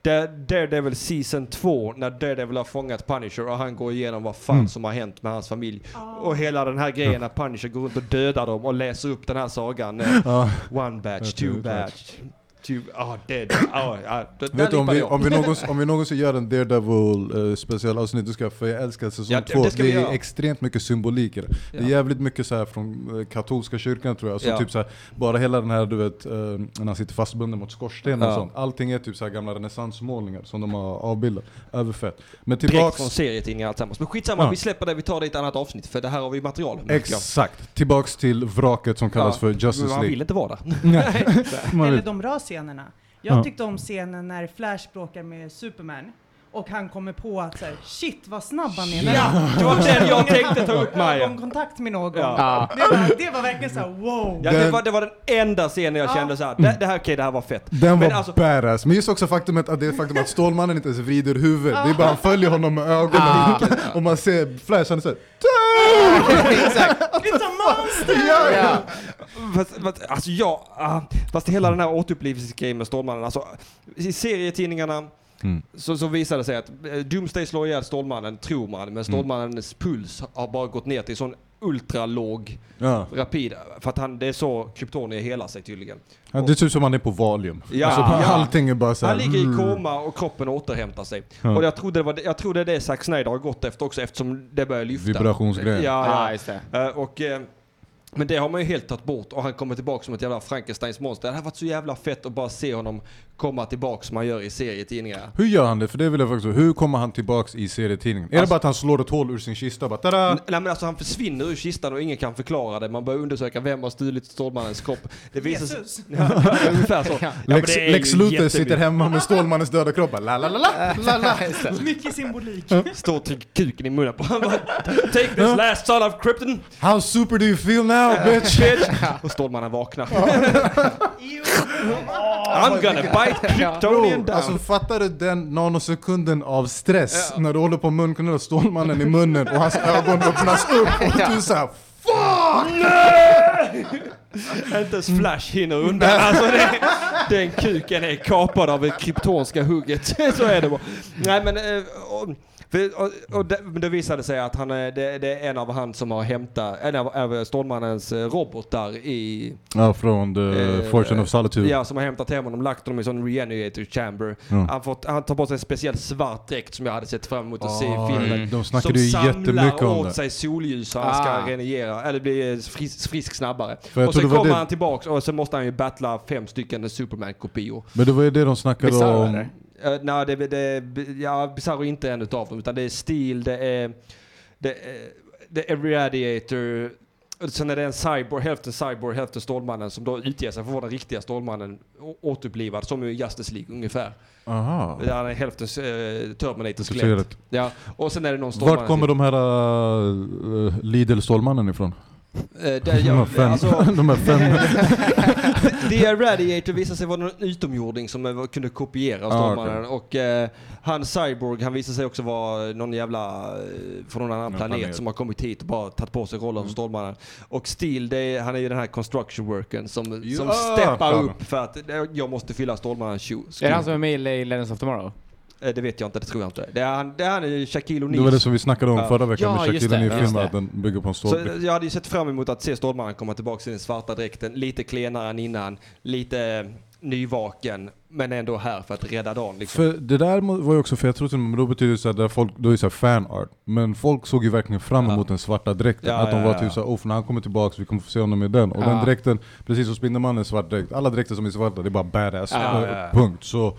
Daredevil Season 2, när Daredevil har fångat Punisher och han går igenom vad fan Mm. som har hänt med hans familj. Ah. Och hela den här grejen när Punisher går runt och dödar dem och läser upp den här sagan. Ja. One batch, two är batch. Typ, ja, det, ja, ja, det, där Vet du, om vi, om, vi någonsin, om vi någonsin gör en Daredevil uh, specialavsnitt, du ska, för jag älskar säsong Ja, det- två. det Det, är göra. extremt mycket symbolik i det. Det är Ja. jävligt mycket så här från eh, katolska kyrkan tror jag. Så Ja. typ så här, bara hela den här, du vet, eh, när han sitter fastbunden mot skorsten och Ja. sånt. Allting är typ så här gamla renässansmålningar som de har avbildat. Överfett. Men Direkt tillbaks... från serietidningar alltsammans. Men skitsamma, Ja. vi släpper det, vi tar det i ett annat avsnitt. För det här har vi material. Exakt. Tillbaks till vraket som kallas Ja, för Men Justice man League. vill inte vara där. Man Eller de bra scenerna. Jag Ja. tyckte om scenen när Flash bråkar med Superman och han kommer på att så här, shit vad snabb han är. Ja, det var den jag tänkte ta upp, Maja. ögonkontakt med någon. Ja. Det, var, det var verkligen såhär wow. Ja, det, var, det var den enda scenen jag Ja. kände såhär, det, det här, okej det här var fett. Den var Men alltså- badass, men just också faktumet att det är faktum att Stålmannen inte ens vrider huvudet, det är bara han följer honom med ögonen och man ser Flash, han är såhär Exakt. It's a monster! Ja. Fast, fast, alltså ja, ah, fast hela den här återupplivelsegrejen med Stålmannen, alltså i serietidningarna Mm. så, så visade det sig att eh, Doomsday slår ihjäl Stålmannen, tror man, Mm. men Stålmannens puls har bara gått ner till sån ultralåg, Ja. rapid, för att han, det är så kryptonier helar sig tydligen. Ja, det ser ut som han är på Valium. Ja, alltså, ja. Allting är bara såhär... Han ligger i mm. koma och kroppen återhämtar sig. Ja. Och jag trodde, det var, jag trodde det Zack Snyder har gått efter också eftersom det börjar lyfta. Vibrationsgrejen. Ja, Ja. Eh, och, eh, men det har man ju helt tagit bort och han kommer tillbaka som ett jävla Frankensteins monster. Det hade varit så jävla fett att bara se honom komma tillbaka som han gör i serietidningar. Hur gör han det? För det vill jag faktiskt Hur kommer han tillbaks i serietidningen? Är det Alltså- bara att han slår ett hål ur sin kista? Bara, tada! Nej men alltså han försvinner ur kistan och ingen kan förklara det. Man börjar undersöka vem har stulit Stålmannens kropp. Det visar sig... Jesus. Ja, ungefär så. Ja, Lex, det är ju Lex Luthor sitter hemma med Stålmannens döda kropp. bara, La, la, la, la, la, la. Mycket symbolik. Står och trycker kuken i munnen på honom. Take this last son of Krypton! How super do you feel now bitch? Och Stålmannen vaknar. Ew. I'm gonna bite Kryptonian down. Alltså fattar du den nanosekunden av stress när du håller på att munkunna Stålmannen i munnen och hans ögon öppnas upp och du är såhär Inte ens Flash hinner undan. Alltså det, den kuken är kapad av det kryptonska hugget. Så är det bara. Nej men... eh, Och, för, och, och det, men det visade sig att han är, det, det är en av han som har hämtat, en av, av Stålmannens eh, robotar i... Ja, från The Eh, Fortune of Solitude. Ja, som har hämtat hem honom, lagt honom i en sån reanimator chamber. Ja. Han, fått, han tar på sig en speciell svart dräkt som jag hade sett fram emot att se i filmen. De snackade ju jättemycket Som om samlar åt det. sig solljus så han ska Ah. regenerera, eller bli frisk, frisk snabbare. Och sen det kommer det- han tillbaks och så måste han ju battla fem stycken Superman-kopior. Men det var ju det de snackade Bizarro, om. eller? Uh, Nej, det, det, ja, Bizarro är inte en utav dem, utan det är Steel, det är, det är, det är Radiator, sen är det en cyborg, hälften cyborg, hälften Stålmannen som då utger sig för att vara den riktiga Stålmannen återupplivad, som i Justice League ungefär. Aha. Där Han är hälften uh, Terminator-skelett. Intresserat. Ja, och sen är det någon Stålmannen Vart kommer de här uh, Lidl-Stålmannen ifrån? Eh, där, De här ja, fem, alltså, de här fem The Radiator visade sig vara någon utomjording som kunde kopiera Ah, Stålmannen. Och eh, han Cyborg, han visade sig också vara någon jävla, eh, från någon annan Någon planet, planet. som har kommit hit och bara tagit på sig rollen Mm. som Stålmannen. Och Steel, det är, han är ju den här construction workern som, som Ja, steppar fan. upp för att jag måste fylla Stålmannens shoes. Är det han som är med i Legends of Tomorrow? Eh, Det vet jag inte, det tror jag inte. Det är han, det är han är Shaquille Det var det O'Neal. som vi snackade om Ja. förra veckan Ja, med Shaquille det, O'Neal just filmen, det. att den bygger på en Så stålbit. jag hade ju sett fram emot att se Stålmannen komma tillbaka i den svarta dräkten, lite klenare än innan, lite nyvaken, men ändå här för att rädda dagen. Liksom. För det där var ju också, för jag tror till men då betyder det så att där folk, då är det så här fan art. Men folk såg ju verkligen fram Ja. emot den svarta dräkten. Ja, att de ja, var ja. typ såhär, oh, för när han kommer tillbaks, vi kommer få se honom i den. Och Ja. den dräkten, precis som Spindelmannen svart dräkt, alla dräkter som är svarta, det är bara badass. Ja, Eh, ja, ja. Punkt. Så,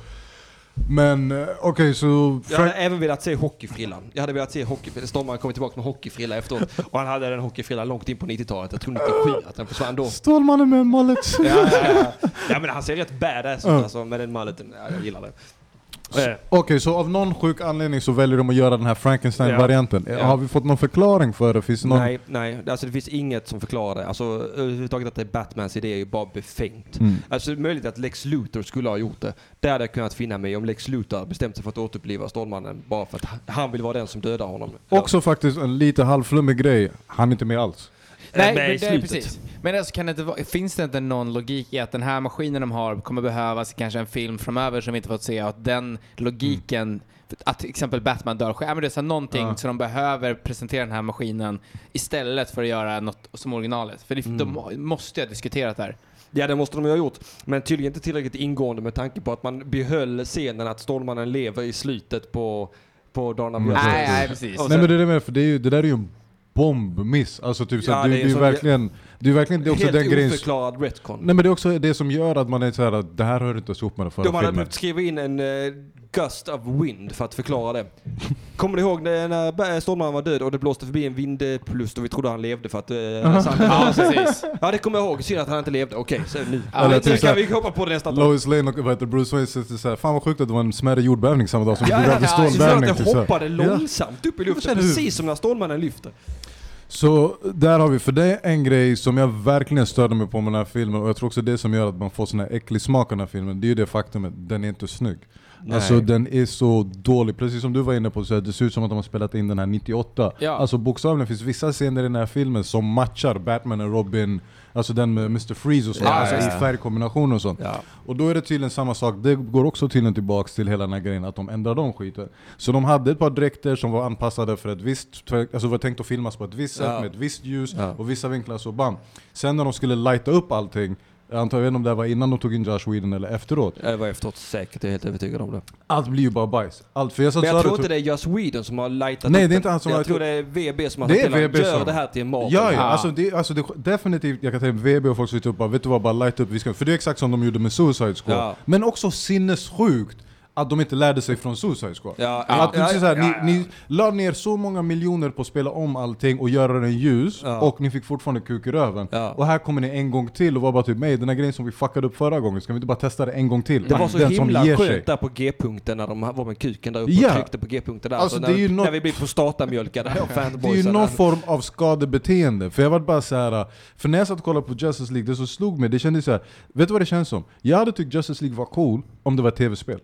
men eh, okej, så... Jag hade även velat se hockeyfrillan. Jag hade velat se hockeyfrillan. Stålmannen kom tillbaka med hockeyfrilla efteråt. Och han hade den hockeyfrillan långt in på 90-talet. Jag tror 97 att den försvann då. Stålmannen med en mullet. Ja, ja, ja. ja men han ser rätt badass ut alltså med den mulleten. Ja, jag gillar det. Eh, Okej, så av någon sjuk anledning så väljer de att göra den här Frankenstein-varianten. Ja. Har vi fått någon förklaring för det? Finns det någon... Nej, nej. Alltså det finns inget som förklarar det. Alltså överhuvudtaget att det är Batmans idé är ju bara befängt. Mm. Alltså det är möjligt att Lex Luthor skulle ha gjort det. Det hade jag kunnat finna mig om Lex Luthor bestämt sig för att återuppliva Stålmannen bara för att han vill vara den som dödar honom. Också faktiskt en lite halvflummig grej, han är inte med alls. Nej, med men i det är slutet. precis. Men alltså, kan det inte, finns det inte någon logik i att den här maskinen de har kommer behövas i kanske en film framöver som vi inte fått se och att den logiken, att till exempel Batman dör själv, ja, men det är så någonting Ja. så de behöver presentera den här maskinen istället för att göra något som originalet. För det, de måste ju ha diskuterat det här. Ja, det måste de ju ha gjort. Men tydligen inte tillräckligt ingående med tanke på att man behöll scenen att Stålmannen lever i slutet på, på Dawn of Mm. Nej, nej precis. Och Nej sen- men det, är det, med, för det, är ju, det där är ju en bombmiss. Alltså typ så, Ja, det, är är ju så- verkligen, det är verkligen det är också Helt den grejen... oförklarad retcon. Nej men det är också det som gör att man är såhär att det här hör inte ihop med den förra De hade filmen. behövt skriva in en uh, gust of wind för att förklara det. Kommer du ihåg när, när Ba- Stålmannen var död och det blåste förbi en vindpust och vi trodde han levde för att uh, sanden Ja, precis. Ja det kommer jag ihåg, synd att han inte levde. Okej, så nu. Ja, Eller nu typ så kan här- vi hoppa på det nästa. Lois Lane och vad heter det, Bruce Wayne sitter såhär, fan vad sjukt att det var en smärre jordbävning samma dag som Ja, vi ja, hade ja, att typ det så här. hoppade Ja. långsamt upp i luften, precis som när Stålmannen lyfter. Så där har vi, för det är en grej som jag verkligen störde mig på med den här filmen och jag tror också det som gör att man får sån här äcklig smak av den här filmen, det är ju det faktumet den är inte snygg. Nej. Alltså den är så dålig, precis som du var inne på, så här, det ser ut som att de har spelat in den här 98. Ja. Alltså bokstavligen finns vissa scener i den här filmen som matchar Batman och Robin, alltså den med Mr. Freeze och sånt, Ja, alltså i färgkombination och sånt. Och då är det tydligen samma sak, det går också tydligen tillbaks till hela den här grejen att de ändrar de skiten. Så de hade ett par dräkter som var anpassade för ett visst, alltså var tänkt att filmas på ett visst sätt med ett visst ljus och vissa vinklar så bam. Sen när de skulle lighta upp allting, jag antar jag vet inte om det var innan de tog in Josh Whedon eller efteråt. Jag var efteråt säkert, jag är helt övertygad om det. Allt blir ju bara bajs. Allt, för jag Men jag tror inte det är Joss Whedon som har lightat Nej, upp det är inte han som Jag har- tror det är VB som har Det är sagt till gör det här till en Marvel. Ja, ja. Ja. Alltså, det, alltså det, definitivt, jag kan tänka VB och folk som sitter upp och bara, vet du vad, bara light upp, vi ska, för det är exakt som de gjorde med Suicide Squad. Ja. Men också sinnessjukt att de inte lärde sig från Suicide Squad. Ja, Att ja, så här, ja, ja. Ni, ni la ner så många miljoner på att spela om allting och göra den ljus, Ja. och ni fick fortfarande kuk i röven. Ja. Och här kommer ni en gång till och var bara typ mig, den här grejen som vi fuckade upp förra gången, ska vi inte bara testa det en gång till? Det var så den himla skönt sig. där på G-punkten när de var med kuken där uppe Ja. och tryckte på G-punkten där. Alltså, så det är när, ju något- när vi blir prostatamjölkade av Det är ju någon form av skadebeteende, för jag var bara så här. För när jag satt och kollade på Justice League, det som slog mig, det kändes så här. vet du vad det känns som? Jag hade tyckt Justice League var cool om det var ett tv-spel.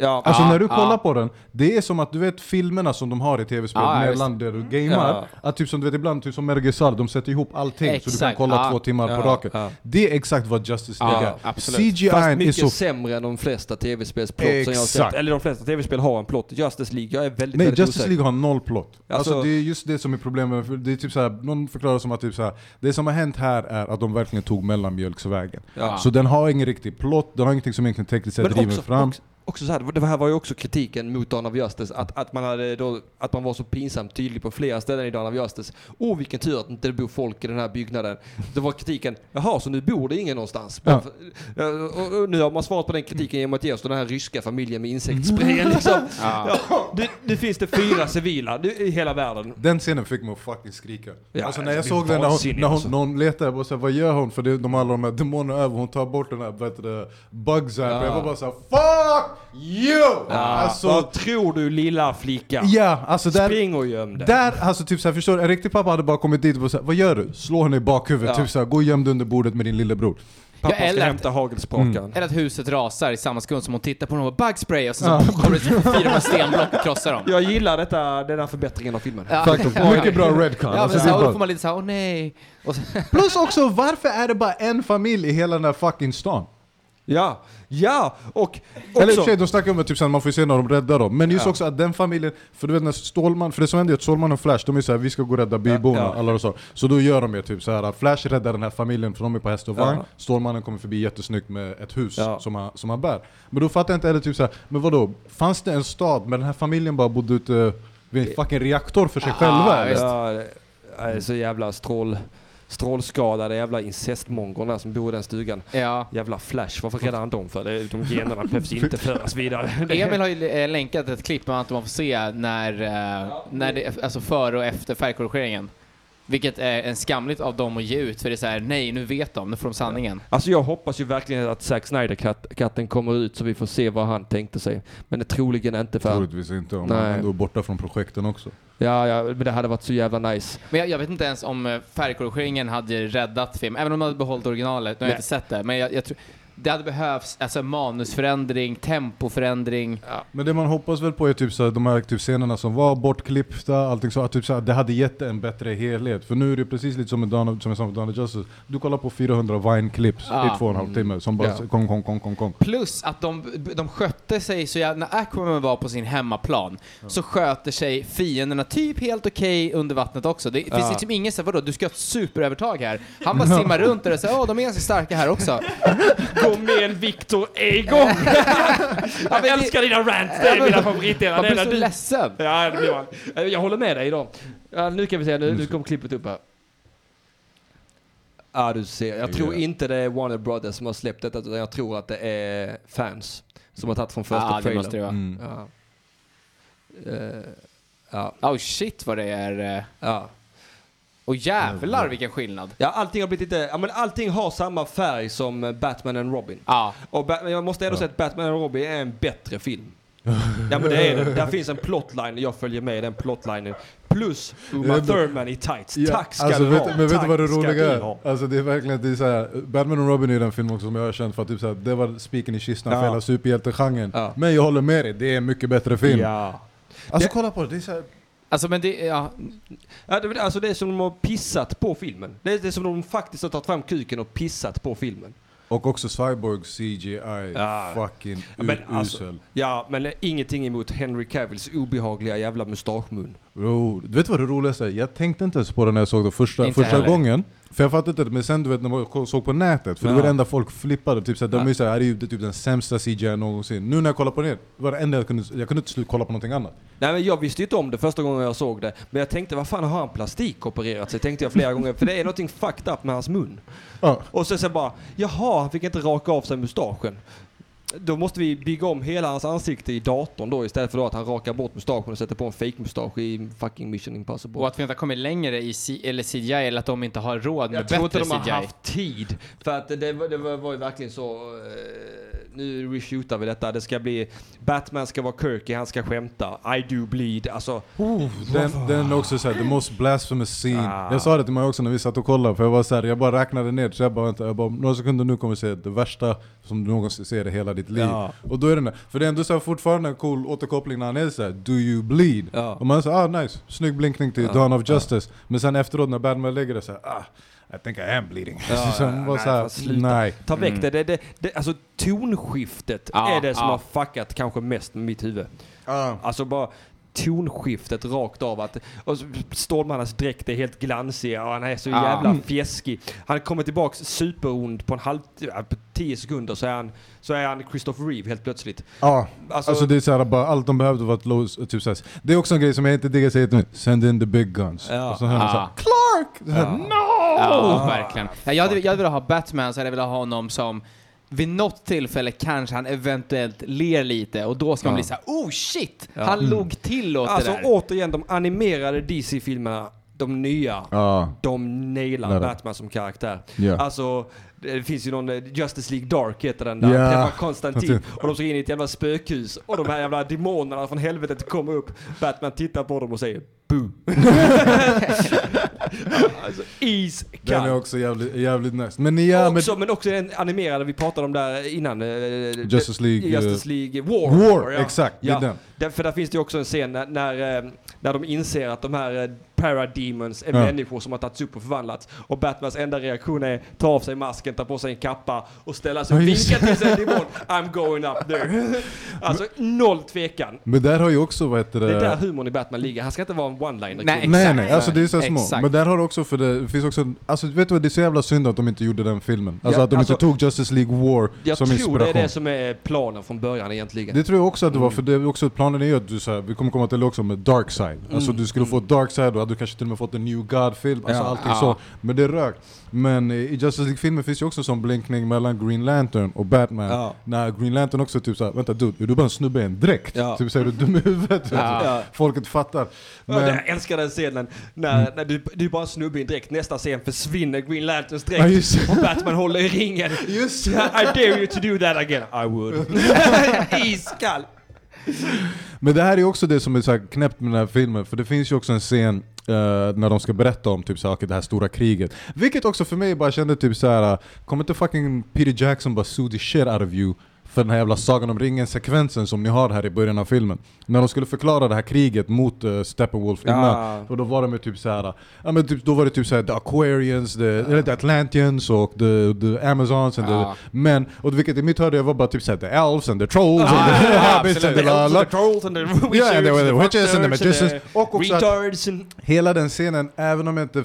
Ja, Alltså Ja, när du kollar ja. på den, det är som att du vet filmerna som de har i tv-spel Ja, ja, mellan där du gamear, Ja. att typ som du vet ibland, typ som Solid, de sätter ihop allting så du kan Exakt, kolla ja. två timmar på raken. ja. Det är exakt vad Justice League Ja, är. CGI Fast är mycket så... sämre än de flesta tv-spelsplott som jag har Exakt. sett. Eller de flesta tv-spel har en plott. Justice League, jag är väldigt, Nej, väldigt Justice osäker. League har noll plott. Alltså, Alltså- det är just det som är problemet. För Det är typ såhär, någon förklarar som att typ såhär, det som har hänt här är att de verkligen tog mellanmjölksvägen. Ja. Så den har ingen riktig plott, den har ingenting som egentligen tekniskt sett driver fram. också, också så här, det här var ju också kritiken mot Dawn of Justice, att, att, man hade då, att man var så pinsamt tydlig på flera ställen i Dawn of Justice. Åh vilken tur att inte det bor folk i den här byggnaden. Det var kritiken, jaha så nu bor det ingen någonstans. Ja. Och, och nu har man svarat på den kritiken genom att ge oss den här ryska familjen med insektssprayen liksom. Ja. Ja, nu, nu finns det fyra civila nu, i hela världen. Den scenen fick mig att fucking skrika. Ja, alltså när jag såg den, när hon, när hon, alltså. letar, jag bara såhär, vad gör hon? För det, de alla de här demonerna över, hon tar bort den här vad heter det, bugs här. Ja. Jag var bara såhär, FUCK YOU! Alltså, Vad tror du lilla flicka? ja, alltså där, Spring och göm dig. Där, alltså typ såhär, förstår du? En riktig pappa hade bara kommit dit och bara såhär, vad gör du? Slå henne i bakhuvudet, Ja. typ såhär, gå och göm dig under bordet med din lillebror. Pappa Ja, eller ska att- hämta hagelsprakaren. Eller att huset rasar i samma sekund som hon tittar på någon bugspray och sen så kommer det fyra med stenblock och krossar dem. Jag gillar detta, den här förbättringen av filmen. Ja. Mycket bra redcon. Ja, alltså, men det är så, och bra. då får man lite såhär, åh nej. Och så, Plus också, varför är det bara en familj i hela den här fucking stan? Ja, ja, och Eller i och också... för sig, de snackar om att typ, man får se när de räddar dem. Men just Ja. också att den familjen, för du vet när Stålman, för det som händer är att Stålman och Flash, de är såhär vi ska gå och rädda byborna, Ja, ja. alla och så. Så då gör de ju typ såhär att Flash räddar den här familjen för de är på häst och vagn, Ja. Stålmannen kommer förbi jättesnyggt med ett hus som, han, som han bär. Men då fattar jag inte heller typ såhär, men vadå? Fanns det en stad, men den här familjen bara bodde ute vid en fucking reaktor för sig Ja, själva eller? Ja, det är så jävla strål, strålskadade jävla incestmongrorna som bor i den stugan. ja. Jävla Flash, varför räddar han dem för? Det, de generna behövs inte föras vidare. Emil har ju eh, länkat ett klipp med att man får se när, eh, när det, alltså före och efter färgkorrigeringen. Vilket är en skamligt av dem att ge ut, för det är så här: nej nu vet de, nu får de sanningen. Alltså jag hoppas ju verkligen att Zack Snyder-katten kommer ut så vi får se vad han tänkte sig. Men det troligen inte för... Troligtvis inte, om Nej. han ändå är borta från projekten också. Ja, ja, men det hade varit så jävla nice. Men jag, jag vet inte ens om eh, färgkorrigeringen hade räddat filmen, även om de hade behållit originalet, nu har jag Nej. inte sett det, men jag, jag tror det hade behövts alltså, manusförändring, tempoförändring. Men det man hoppas väl på är typ så här, de här typ scenerna som var bortklippta, allting så, att typ så här, det hade gett en bättre helhet. För nu är det precis lite som, med of, som jag sa med Dawn of Justice, du kollar på 400 Vine-clips Ja. i två och en halv timme som bara Ja. kong, kong, kong, kong. Plus att de, de skötte sig så jag, när Aquaman var på sin hemmaplan så sköter sig fienderna typ helt okej under vattnet också. Det finns Ja. liksom ingen så här, vadå, du ska ha ett superövertag här. Han bara simmar runt och säger åh de är ganska starka här också. Gå med en Victor Egon! Jag älskar dina rants, det är mina favoritdelar. Man Det är blir så du- ledsen. Ja, det blir man. Eh, Jag håller med dig idag. Ja, nu kan vi se, nu, nu kom klippet upp här. Ja, du ser. Jag tror inte det är Warner Brothers som har släppt detta, utan jag tror att det är fans som har tagit från första Ja, det trailern. måste det vara. Mm. Ja. Eh, ja, Oh shit vad det är. eh, ja. Och jävlar vilken skillnad. ja, allting har blivit lite, ja men allting har samma färg som eh, Batman and Robin. Ja. Och ba- men jag måste ändå säga att Batman and Robin är en bättre film. Ja men det är det. Där finns en plotline, jag följer med i den plotlinen. Plus Uma Ja, Thurman i tights. Tack ska alltså, du vet, ha. Men vet du vad det roliga är? Alltså det är verkligen, det är så här, Batman och Robin är den film också som jag har känt för att typ så här, det var spiken i kistan Ja. för hela superhjältegenren. Ja. Men jag håller med dig, det är en mycket bättre film. Ja. Alltså Det- kolla på det, det är så här, Alltså men det, ja. ja det, alltså det är som de har pissat på filmen. Det är, det är som de faktiskt har tagit fram kuken och pissat på filmen. Och också Cyborg CGI, Ja. fucking Men u- alltså- usel. Ja, men ingenting emot Henry Cavills obehagliga jävla mustaschmun. Bro, du vet vad det roligaste är? Jag tänkte inte ens på det när jag såg det första, Inte första heller. gången. För jag fattade inte det, men sen du vet när man såg på nätet, för det var Ja. det enda folk flippade. Typ, såhär, de Ja. är såhär, "Det här är ju typ den sämsta CGI någonsin. Nu när jag kollar på det, var det enda jag kunde, jag kunde inte sluta kolla på någonting annat. Nej men jag visste ju inte om det första gången jag såg det. Men jag tänkte, vad fan har han plastikopererat sig? Tänkte jag flera gånger. För det är någonting fucked up med hans mun. Ja. Och så sen bara, jaha, han fick inte raka av sig mustaschen. Då måste vi bygga om hela hans ansikte i datorn då istället för då att han rakar bort mustaschen och sätter på en fake mustasch i fucking Mission Impossible. Och att vi inte har kommit längre i C eller CGI eller att de inte har råd med jag tror inte bättre de har CGI. haft tid. För att det, var- det var, var ju verkligen så, eh, nu reshootar vi detta. Det ska bli, Batman ska vara Kirky, han ska skämta. I do bleed. Alltså, Den, den är också såhär, the most blasphemous scene. Ah. Jag sa det till mig också när vi satt och kollade, för jag var såhär, jag bara räknade ner, så jag bara vänta, jag bara, några sekunder nu kommer vi se det värsta som du någonsin ser i hela ditt liv. Ja. Och då är det där, för det är ändå så här fortfarande en cool återkoppling när han är såhär, do you bleed? Ja. Och man säger ah nice, snygg blinkning till Ja. Dawn of Justice. Men sen efteråt när Batman lägger det såhär, ah, I think I am bleeding. Ja, så ja, nej, sluta. nej. Ta väck Mm. det. det, det, det alltså tonskiftet Ja, är det som ja. har fuckat kanske mest med mitt huvud. Alltså bara tonskiftet rakt av. Att, och Stålmannens dräkt är helt glansig och han är så jävla Mm. fjäskig. Han kommer tillbaks superond på en halv, på tio sekunder så är han, så är han Christopher Reeve helt plötsligt. Ja, Alltså, alltså det är såhär bara, allt de behövde var ett low, typ såhär. Det är också en grej som jag inte diggar säger mig, send in the big guns. Ja. Och så hör man Ah. såhär, Clark! Så här, no! Ja, verkligen. Ja, jag, hade, jag hade velat ha Batman så hade jag velat ha honom som vid något tillfälle kanske han eventuellt ler lite och då ska man bli såhär oh shit! Ja. Han Mm. log till åt alltså det där. återigen, de animerade DC-filmerna, de nya, Ja, de nailar Batman som karaktär. ja. Alltså, det finns ju någon, eh, Justice League Dark heter den, där träffar Konstantin och de ska in i ett jävla spökhus och de här jävla demonerna från helvetet kommer upp. Batman tittar på dem och säger boo. alltså Den är iskall. också jävligt, jävligt nice. Men ja, men också, men också den animerade vi pratade om där innan. eh, Justice League, eh, Justice League War. War, ja. exakt, Ja. den. Där, för där finns det ju också en scen när, när, eh, när de inser att de här eh, parademons är Ja. människor som har tagits upp och förvandlats. Och Batmans enda reaktion är ta av sig masken, ta på sig en kappa och ställa sig och vinka till sin demon. I'm going up there. alltså noll tvekan. Men där har ju också, vad heter Det är där det... humorn i Batman ligger. Han ska inte vara en one-liner. Nej. Nej nej, alltså det är så små. Exakt. Men där har du också, för det, det finns också, alltså vet du vad, det är så jävla synd att de inte gjorde den filmen. Alltså Ja, att de alltså- inte tog Justice League War Jag som tror inspiration. det är det som är planen från början egentligen. Det tror jag också att det var, Mm. för det är också, planen är ju att du så här, vi kommer komma till det också med Darkseid. Alltså Mm, du skulle få Darkseid och hade du kanske till och med fått en New God-film, alltså Ja. allting Ja. så. Men det rök. Men eh, i Justice League-filmen finns ju också sån blinkning mellan Green Lantern och Batman. Ja. När Green Lantern också typ såhär, vänta dude, är du bara en snubbe i en dräkt? Ja. Typ såhär, är du dum i huvudet? Ja. Ja. Folket fattar. Ja, Men, jag älskar den scenen när, när du, du är bara en snubbe i en dräkt. Nästa scen försvinner Green Lanterns Ja, dräkt det. och Batman håller i ringen. Just I dare you to do that again. I would. Iskall. Men det här är också det som är så här knäppt med den här filmen, för det finns ju också en scen Uh, när de ska berätta om typ såhär okej, det här stora kriget. Vilket också för mig bara kände typ såhär, kommer inte fucking Peter Jackson bara sue the shit out of you för den här jävla Sagan om ringen-sekvensen som ni har här i början av filmen. När de skulle förklara det här kriget mot uh, Steppenwolf innan, Ja. och då var de ju typ såhär, ja men typ, då var det typ såhär the Aquarians, the, eller the Atlanteans och the, the Amazons and Ja. the men, och vilket i mitt hörde jag var bara typ såhär the elves and the trolls Ja, and the ja, hobbits and absolut. the la, la. trolls and the wizards, Yeah, and the, the witches and the magicians. and Och the också att retards and... hela den scenen, även om jag inte...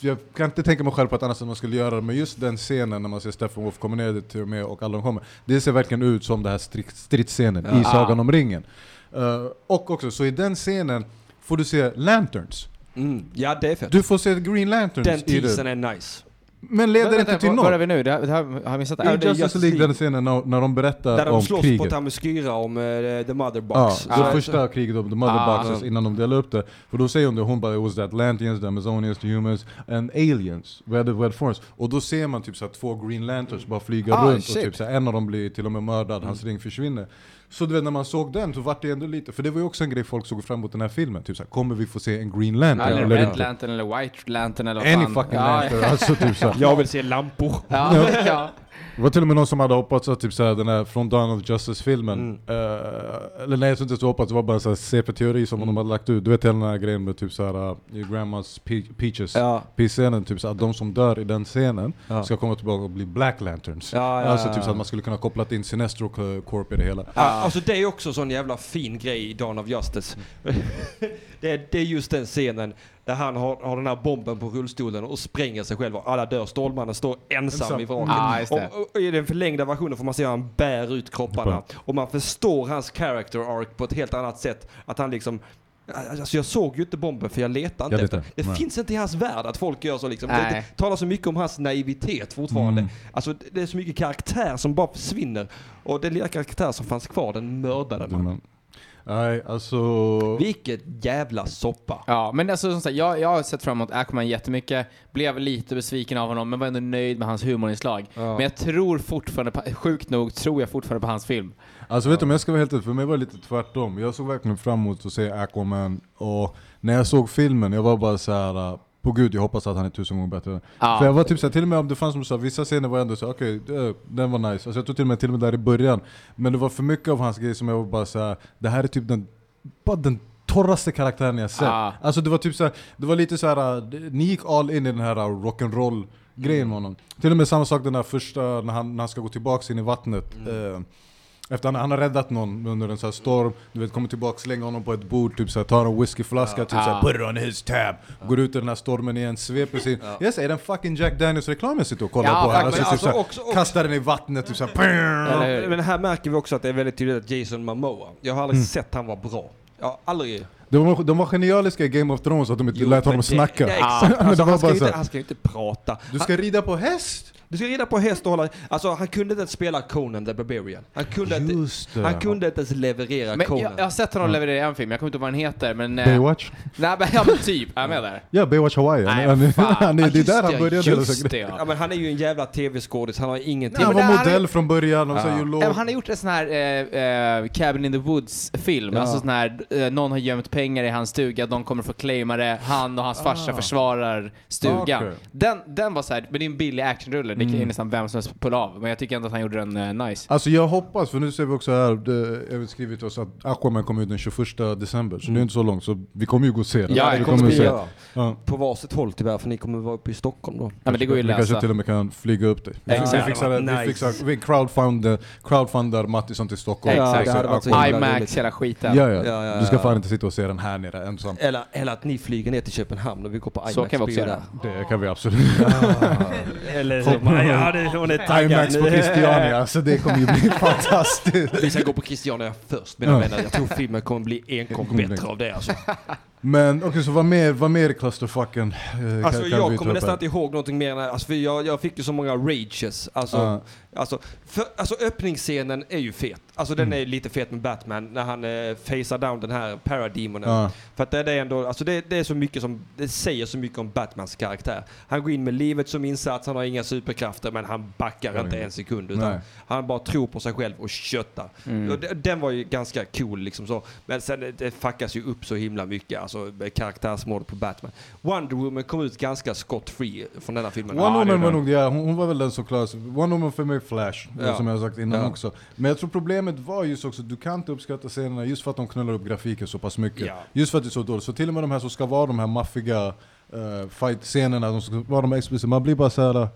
Jag kan inte tänka mig själv på annat sätt man skulle göra det, men just den scenen när man ser Steppenwolf komma ner till och med och alla de kommer. Det ser verkligen ut som den här strid- stridsscenen i Ja. Sagan om ringen. Eh, och också, så i den scenen får du se Lanterns. Mm. Ja, det är fett. Du får se Green Lanterns Den i teasern är nice. Men leder Men inte vänta, till var, var är något. vi nu? Det har, det har, har jag missat det? I Justice Justice League, League. den scenen när, när de berättar Där de om slåss kriget. på Themyscira om uh, the mother box. Ja, Så- det första kriget om the mother Ah. boxes innan de delar upp det. För då säger hon det, hon bara it was the Atlanteans, the Amazonians, the humans and aliens. Where the red force. Och då ser man typ så här två green lanterns bara flyga Ah, runt shit. och typ så här, en av dem blir till och med mördad, hans ring försvinner. Så du vet när man såg den så vart det ändå lite, för det var ju också en grej folk såg fram emot den här filmen. Typ så här, kommer vi få se en green lantern eller eller Red inte? Lantern eller White Lantern eller vad Any fan. fucking ja, lantern, alltså typ. Jag vill se lampor. Ja, ja. Det var till och med någon som hade hoppats att typ såhär, den här från Dawn of Justice-filmen, Mm. eh, eller nej jag tror inte så hoppats, det var bara en CP-teori som de hade lagt ut. Du vet hela den här grejen med typ såhär, uh, Grandmas Pe- Peaches, Ja. Peace-scenen, typ såhär, att de som dör i den scenen Ja. ska komma tillbaka och bli Black Lanterns. Ja, ja, alltså ja, typ så att man skulle kunna kopplat in Sinestro Co- Corp i det hela. Ja, alltså det är också sån jävla fin grej i Dawn of Justice. det, är, det är just den scenen där han har, har den här bomben på rullstolen och spränger sig själv och alla dör. Stålmannen står ensam, Ensam. i vraket. Just det. och, och i den förlängda versionen får man se hur han bär ut kropparna. Och man förstår hans character arc på ett helt annat sätt. Att han liksom Alltså jag såg ju inte bomben för jag letade inte Jag efter. Det Nej. finns inte i hans värld att folk gör så liksom. Nej. det talar så mycket om hans naivitet fortfarande. Mm. Alltså det- det är så mycket karaktär som bara försvinner. Och den lilla karaktär som fanns kvar, den mördade man. Nej, alltså... Vilket jävla soppa. Ja, men alltså som sagt, jag, jag har sett fram emot Aquaman jättemycket, blev lite besviken av honom, men var ändå nöjd med hans humorinslag. Ja. Men jag tror fortfarande, på, sjukt nog, tror jag fortfarande på hans film. Alltså vet du om jag ska vara helt ärlig, för mig var det lite tvärtom. Jag såg verkligen fram emot att se Aquaman, och när jag såg filmen, jag var bara så här. På gud jag hoppas att han är tusen gånger bättre. Ja. För jag var typ såhär, till och med om det fanns som här, vissa scener var ändå så här, okej, det- den var nice. Alltså jag tror till och med till och med där i början. Men det var för mycket av hans grejer som jag var bara såhär, det här är typ den, bara den torraste karaktären jag sett. Ja. Alltså det var typ såhär, det var lite såhär, uh, ni gick all in i den här uh, rock'n'roll grejen med honom. Till och med samma sak den där första, när han, när han ska gå tillbaks in i vattnet. eh, efter han, han har räddat någon under en sån här storm, du vet kommer tillbaka, slänger honom på ett bord, typ såhär, tar en whiskyflaska, typ Ja. såhär, put it on his tab, går ut i den här stormen igen, sveper sin... Jag säger den fucking Jack Daniels reklam jag sitter och kollar Ja, på här, alltså, typ Alltså, såhär, också- också- kastar den i vattnet, typ såhär, Ja, men här märker vi också att det är väldigt tydligt att Jason Momoa, jag har aldrig sett han vara bra. Jag har aldrig... de, var, de var genialiska i Game of Thrones att de inte Jo, lät honom det- snacka. Ja, exakt. Det Alltså, han, ska inte, han ska ju inte prata. du ska rida på häst! Du ska rida på häst och hålla... Alltså han kunde inte ens spela Conan the Barbarian. Han kunde, inte, han kunde inte ens leverera Men Conan. jag, jag har sett honom leverera en film, jag kommer inte ihåg vad den heter, men... eh, Baywatch? Nej men, ja, men typ, är jag med där? Ja, Baywatch Hawaii. Nej, han, fan. han, är- det är där han började Just det, ja. Ja men han är ju en jävla tv-skådis, han har ingenting. Han var modell från början, och så Ja. Ja, men han har gjort en sån här eh, eh, Cabin in the Woods-film, Ja. alltså sån här, eh, någon har gömt pengar i hans stuga, de kommer få claima det, han och hans farsa Ah. försvarar stugan. Okej. Den, den var så här, men det är en billig actionrulle, det kan ju nästan vem som helst pulla av, men jag tycker ändå att han gjorde den eh, nice. Alltså jag hoppas, för nu ser vi också här, det, jag har skrivit till oss att Aquaman kommer ut den 21 december, så det är inte så långt, så vi kommer ju gå och se den. Ja, vi det kommer att vi se. göra. Ja. På varsitt håll tyvärr, för ni kommer vara uppe i Stockholm då. Ja men det går ju Vi att kanske läsa. till och med kan flyga upp dig. Vi, Exakt. vi, fixar, det, vi, Nice. fixar, vi crowdfundar, crowdfundar Mattisson till Stockholm. Ja, det Så hade varit så himla roligt. IMAX, hela skiten. Ja, ja. Ja, ja, Du ska ja. fan inte sitta och se den här nere ensam. Eller, eller att ni flyger ner till Köpenhamn och vi går på IMAX Så kan vi också göra. där. Det kan vi absolut. Eller så, ja, det, hon är taggad IMAX på. Christiania, alltså det kommer ju bli fantastiskt. Vi ska gå på Christiania först mina Ja. vänner. Jag tror filmen kommer bli enkom bättre av det alltså. Men okej, så vad mer, vad mer clusterfucken eh, kan, Alltså kan jag vi ta kommer nästan inte ihåg någonting mer än, alltså för jag, jag fick ju så många rages. Alltså, Ja. alltså, för, alltså öppningsscenen är ju fet. Alltså den Mm. är lite fet med Batman när han eh, facear down den här parademonen. Ja. För att det, det är ändå, alltså det, det är så mycket som, det säger så mycket om Batmans karaktär. Han går in med livet som insats, han har inga superkrafter men han backar Ja, inte en sekund utan Nej. han bara tror på sig själv och köttar. Mm. Den var ju ganska cool liksom så. Men sen det, det fuckas ju upp så himla mycket. Alltså alltså karaktärsmordet på Batman. Wonder Woman kom ut ganska scot free från denna filmen. Wonder Woman var nog, ja, hon, hon var väl den som klarade sig. Wonder Woman för mig Flash, Ja. som jag har sagt innan Ja. också. Men jag tror problemet var just också, du kan inte uppskatta scenerna just för att de knullar upp grafiken så pass mycket. Ja. Just för att det är så dåligt. Så till och med de här som ska vara de här maffiga uh, fight-scenerna, de ska vara de explicita, man blir bara såhär...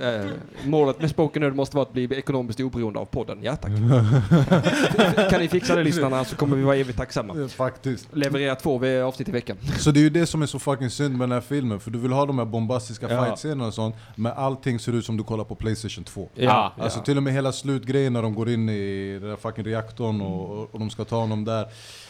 Eh, målet med Spoken Nerd måste vara att bli ekonomiskt oberoende av podden. Ja tack. kan ni fixa det lyssnarna så kommer vi vara evigt tacksamma. Faktiskt. Leverera två avsnitt i veckan. Så det är ju det som är så fucking synd med den här filmen, för du vill ha de här bombastiska Ja. fight-scenerna och sånt, men allting ser ut som du kollar på Playstation 2. Ja, Alltså till och med hela slutgrejen när de går in i den där fucking reaktorn och, och, de ska ta honom där.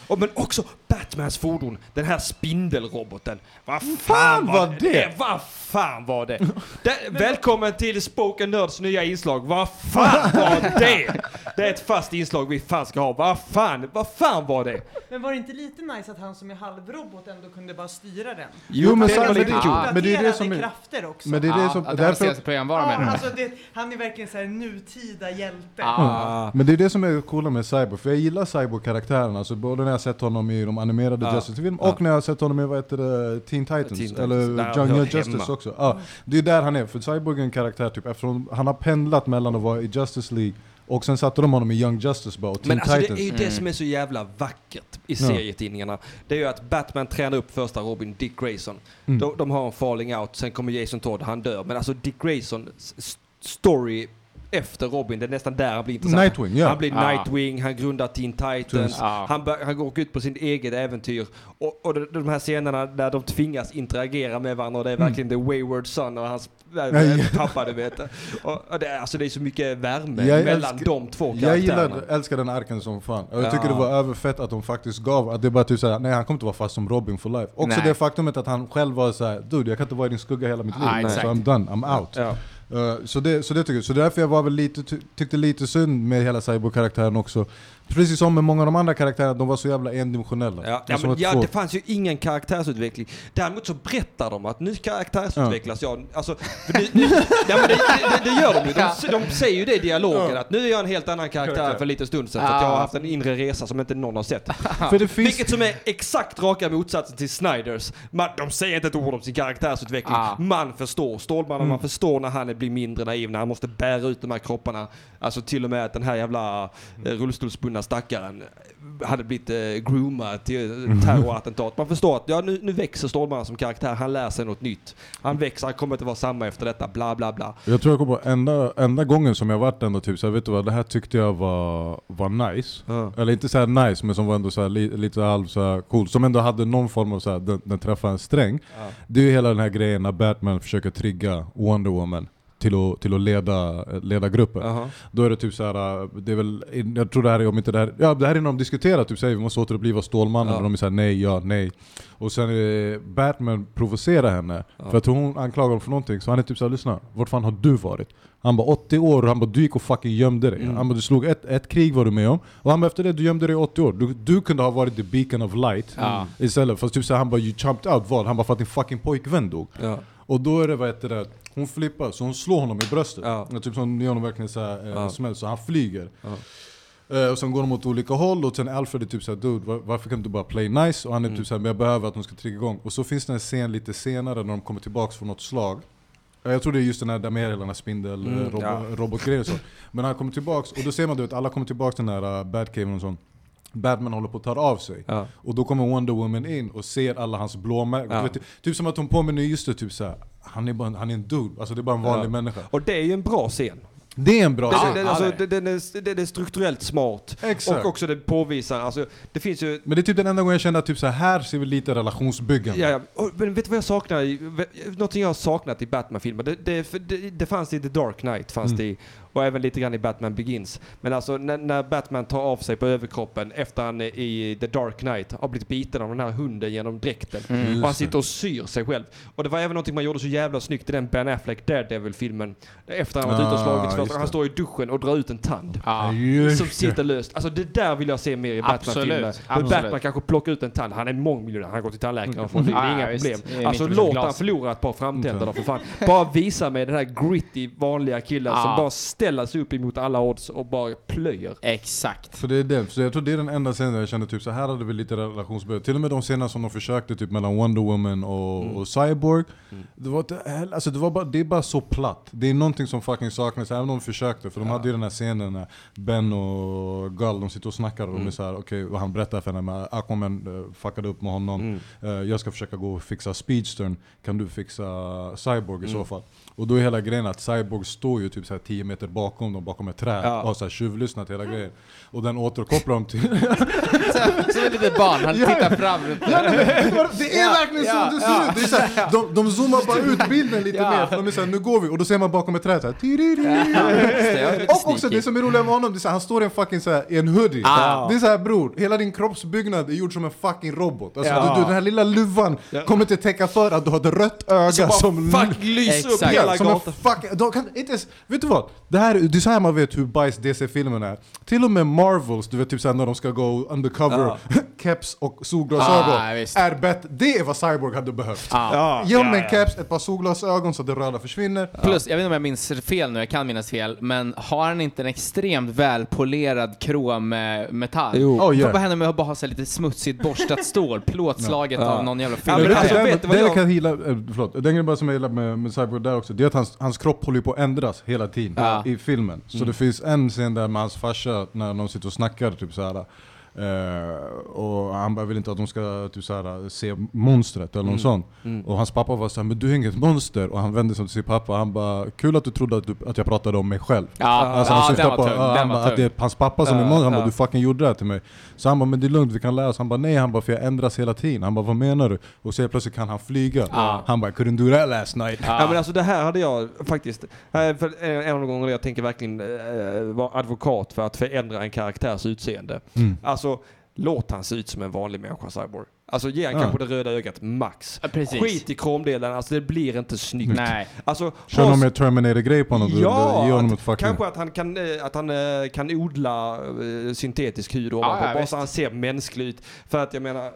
Och men också Batmans fordon, den här spindelroboten. Vad fan var det? Vad fan var det? det välkommen till Spoken Nerds nya inslag. Vad fan var det? Det är ett fast inslag vi fan ska ha. Vad fan, vad fan var det? Men var det inte lite nice att han som är halvrobot ändå kunde bara styra den? Jo, men det så- men det- kul. men det är det som är- krafter också. Men det är det som... att var Därför, senaste programvara med alltså det, han är verkligen så här nutida hjälte. Ja. men det är det som är coola med Cyborg, för jag gillar Cyborg-karaktären, alltså både när jag sett honom i de animerade Ja. Justice-filmerna och när jag sett honom i vad heter det, Teen Titans, Teen Titans. eller hör Justice hemma. också. Ja, det är där han är, för Cyborg är en karaktär typ, eftersom han har pendlat mellan att vara i Justice League och sen satte de honom i Young Justice bara, och Teen Men alltså det är ju det som är så jävla vackert i serietidningarna. Det är ju att Batman tränar upp första Robin, Dick Grayson. Mm. De, de har en falling out, sen kommer Jason Todd, han dör. Men alltså Dick Grayson s- story efter Robin, det är nästan där han blir intressant. Nightwing, ja. Han blir Ja. Nightwing, han grundar Teen Titans. Ja. han, bör, han går ut på sin eget äventyr. Och, och de, de här scenerna där de tvingas interagera med varandra och det är verkligen the wayward son och hans äh, Mm. Ja. pappa, du vet. Och, och det, är- alltså det är så mycket värme Jag mellan älskar- de två Jag karaktärerna. gillar, älskar den arken som fan. Och jag Ja. tycker det var överfett att de faktiskt gav, att det bara typ såhär, nej han kommer inte vara fast som Robin for life. Också Nej. det faktumet att han själv var såhär, dude jag kan inte vara i din skugga hela mitt liv. Ja, exakt. så I'm done, I'm out. Ja. Uh, så, det, så det tycker jag. Så därför jag var väl lite, ty tyckte lite synd med hela Cyborg-karaktären också. Precis som med många av de andra karaktärerna, de var så jävla endimensionella. Ja, Det ja, men, ja, det fanns ju ingen karaktärsutveckling. Däremot så berättar de att nu karaktärsutvecklas jag. Alltså, för nu, nu, ja, men det, det, det gör de ju. De, de säger ju det i dialogen, att nu är jag en helt annan karaktär för en liten stund sedan. För att jag har haft en inre resa som inte någon har sett. För det finns... Vilket som är exakt raka motsatsen till Snyders. Man, de säger inte ett ord om sin karaktärsutveckling. Ah. Man förstår. Stålmannen, man förstår när han blir mindre naiv, när han måste bära ut de här kropparna. Alltså till och med att den här jävla eh, rullstolsbundna stackaren hade blivit eh, groomad till eh, terrorattentat. Man förstår att ja, nu, nu växer Stålmannen som karaktär. Han lär sig något nytt. Han växer, han kommer inte vara samma efter detta. Bla bla bla. Jag tror jag kommer på enda, enda gången som jag varit ändå typ så här, vet du vad, det här tyckte jag var, var nice. Ja. Eller inte så här nice, men som var ändå så här, li, lite halv så här cool. Som ändå hade någon form av så här, den, den träffade en sträng. Ja. Det är ju hela den här grejen när Batman försöker trigga Wonder Woman till att, till att leda, leda gruppen. Jaha. Då är det typ så här, det är väl, jag tror det här är om inte det här, ja det här är när de diskuterar typ säger vi måste återuppliva Stålmannen Ja. och de är såhär nej, ja, nej. Och sen är det Batman provocerar henne, Ja. för att hon anklagar honom för någonting, så han är typ såhär lyssna, vart fan har du varit? Han bara 80 år och han bara du gick och fucking gömde dig. Mm. Han bara du slog ett, ett krig var du med om, och han bara efter det du gömde dig i 80 år. Du, du kunde ha varit the beacon of light Ja. istället. Fast typ såhär han bara you chopped out vad? Han bara för att din fucking pojkvän dog. Och då är det vad heter det, hon flippar så hon slår honom i bröstet. Ja. Typ som gör honom verkligen såhär, eh, Ja. smäll, så han flyger. Eh, och sen går de åt olika håll och sen Alfred är typ såhär dude var, varför kan du bara play nice? Och han är Mm. typ såhär men jag behöver att de ska trigga igång. Och så finns det en scen lite senare när de kommer tillbaks från något slag. Eh, Jag tror det är just den här, där med hela den här spindel, Mm, eh, robo, ja. robotgrejen och så. Men han kommer tillbaks, och då ser man du vet, alla kommer tillbaks till den här uh, Batcaven och sånt. Batman håller på att ta av sig. Ja. Och då kommer Wonder Woman in och ser alla hans blåmärken. Ja. Typ som att hon påminner just det, typ såhär, han är, bara, en- han är en dude, alltså det är bara en vanlig Ja. människa. Och det är ju en bra scen. Det är en bra scen. ja, alltså, det är den, är, strukturellt smart. Exakt. Och också det påvisar, alltså det finns ju Men det är typ den enda gången jag kände att typ så här ser vi lite relationsbyggande. Ja, ja. Och, men vet du vad jag saknar? Någonting jag har saknat i Batman-filmer. Det, det, det, det fanns i The Dark Knight, fanns Mm. det i, och även lite grann i Batman Begins. Men alltså när, när Batman tar av sig på överkroppen efter han i The Dark Knight har blivit biten av den här hunden genom dräkten. Mm. Och han sitter och syr sig själv. Och det var även någonting man gjorde så jävla snyggt i den Ben Affleck Daredevil-filmen. Efter han varit ute och Ah, slagits just först. Han står i duschen och drar ut en tand. Just Som sitter löst. Alltså det där vill jag se mer i Batman-filmer. Batman kanske plockar ut en tand. Han är mångmiljonär. Han går till tandläkaren och får det. Det är ja, inga problem. Alltså låt han förlora ett par framtänder då för fan. Bara visa mig den här gritty vanliga killen som bara ställer ställer sig upp emot alla odds och bara plöjer. Exakt. För det är det, så jag tror det är den enda scenen där jag kände typ så här hade vi lite relationsbehov. Till och med de scenerna som de försökte typ mellan Wonder Woman och, Mm. och Cyborg. Det, var, alltså, det, var bara, det är bara så platt. Det är någonting som fucking saknas, även om de försökte. För de hade ju den här scenen när Ben och Gull de sitter och snackar och Mm. de är såhär, okej vad han berättar för henne, men Aquaman uh, fuckade upp med honom. Mm. Eh, jag ska försöka gå och fixa Speedstern, kan du fixa Cyborg i så fall? Och då är hela grejen att Cyborg står ju typ så här 10 meter bakom dem, bakom ett träd Ja. och så här tjuvlyssnat hela grejen. Och den återkopplar dem till... Så- Som ett litet barn, han tittar fram. Ja, det det är verkligen ja, så det ser ut! Det är så här, de, de zoomar bara ut bilden lite mer, för de är såhär, nu går vi, och då ser man bakom ett träd såhär, Och också det som är roligt med honom, det är så här, han står i en fucking så här, i en hoodie. Ah. Det är såhär bror, hela din kroppsbyggnad är gjord som en fucking robot. Alltså, du, du, den här lilla luvan kommer inte täcka för att du har ett rött öga Så bara som... fuck lyser upp hela som en gatan. fuck, de kan inte ens, vet du vad? Det, här, det är så här man vet hur bajs DC-filmen är. Till och med Marvels, du vet typ såhär när de ska gå undercover, Ja. keps och solglasögon Ah, är bättre. Det är vad Cyborg hade behövt. Ja. Ja, Ge honom ja, en ja. keps, ett par solglasögon så att det röda försvinner. Plus, jag vet inte om jag minns fel nu, jag kan minnas fel, men har han inte en extremt välpolerad krommetall? Jo. Oh, yeah. Vad händer med att bara ha så lite smutsigt borstat stål, plåtslaget Ja. av någon jävla Ja, film? alltså, det, du vad det jag- kan gilla, eh, förlåt, den grejen bara som jag gillar med, med Cyborg där också, det är att hans, hans kropp håller på att ändras hela tiden Ja. I filmen. Så det finns en scen där med hans farsa, när de sitter och snackar typ såhär eh, och han bara vill inte att de ska typ såhär, se monstret eller något sånt. Och hans pappa var såhär, men du är inget monster. Och han vände sig till sin pappa och han bara, kul att du trodde att, du, att jag pratade om mig själv. Ja, Alltså ja han syftar var på tung. ja, han bara, att det är hans pappa som Ja, är monster. Han ja. bara, du fucking gjorde det här till mig. Så han bara, men det är lugnt, vi kan läsa. Han bara, nej. Han bara, för jag ändras hela tiden. Han bara, vad menar du? Och så plötsligt kan han flyga. Ja. Han bara, couldn't do that last night. Ja. men alltså det här hade jag faktiskt, eh, för en en av de gånger jag tänker verkligen eh, vara advokat för att förändra en karaktärs utseende. Mm. Alltså, låt han se ut som en vanlig människa, Cyborg. Alltså ge han Ja. kanske det röda ögat max. Ja, precis. Skit i kromdelen, alltså det blir inte snyggt. Nej. Alltså, Kör någon mer Terminator-grej på honom. Ja, ge honom att- ett fucking... kanske att han kan, eh, att han eh, kan odla eh, syntetisk hud ovanpå, ja, bara visst. så han ser mänsklig ut. För att jag menar,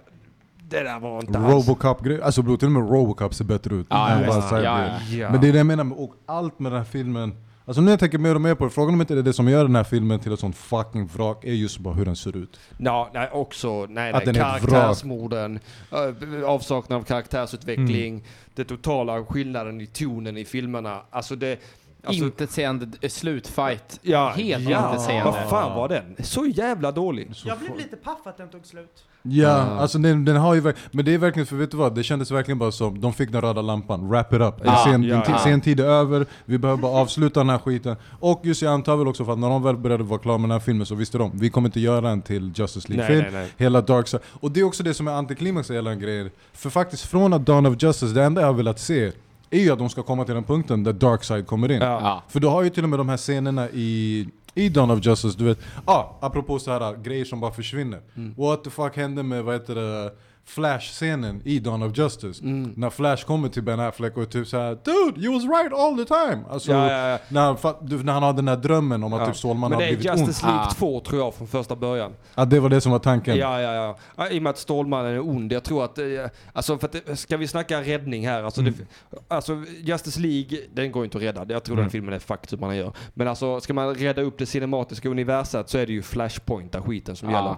det där var inte alls... Robocop-grej. Alltså till och med Robocop ser bättre ut. Ja, än ja, Ja, ja. Men det är det jag menar, med- och allt med den här filmen. Alltså nu när jag tänker mer och mer på det, frågan om inte det är det som gör den här filmen till ett sånt fucking vrak, är just bara hur den ser ut. Ja, nej, också nej, Att nej, den är ett karaktärsmorden, äh, avsaknad av karaktärsutveckling, Mm. det totala skillnaden i tonen i filmerna. Alltså det... Alltså, Intetsägande eh, slutfight. ja, Helt ja, intetsägande. Vad fan var den? Så jävla dålig. Jag blev lite paff att den tog slut. Ja, Ah. alltså den, den har ju Men det är verkligen, för vet du vad? Det kändes verkligen bara som, de fick den röda lampan, wrap it up. Ja, sen, ja, ja. sen tid är över, vi behöver bara avsluta den här skiten. Och just jag antar väl också för att när de väl började vara klara med den här filmen så visste de, vi kommer inte göra en till Justice League-film. Hela Dark Side. Och det är också det som är antiklimax i hela grejen. För faktiskt från att Dawn of Justice, det enda jag har velat se är ju att de ska komma till den punkten där Dark Side kommer in. Ja. Ja. För du har ju till och med de här scenerna i, i Dawn of Justice, du vet, ah, apropå så här grejer som bara försvinner. What the fuck hände med, vad heter det, Flash-scenen i Dawn of Justice? När Flash kommer till Ben Affleck och är typ såhär Dude, you was right all the time! Alltså, Ja, ja, ja. När, han, när han har den här drömmen om att Ja. typ Stålmannen Men har det är blivit Justice ond. League Ah. 2 tror jag från första början. Att det var det som var tanken. Ja, ja, ja. ja. I och med att Stålmannen är ond. Jag tror att, eh, alltså för att, det- ska vi snacka räddning här? Alltså, det, alltså Justice League, den går inte att rädda. Jag tror den filmen är fucked hur man gör. Men alltså, ska man rädda upp det cinematiska universat så är det ju Flashpoint där skiten som Ja. gäller.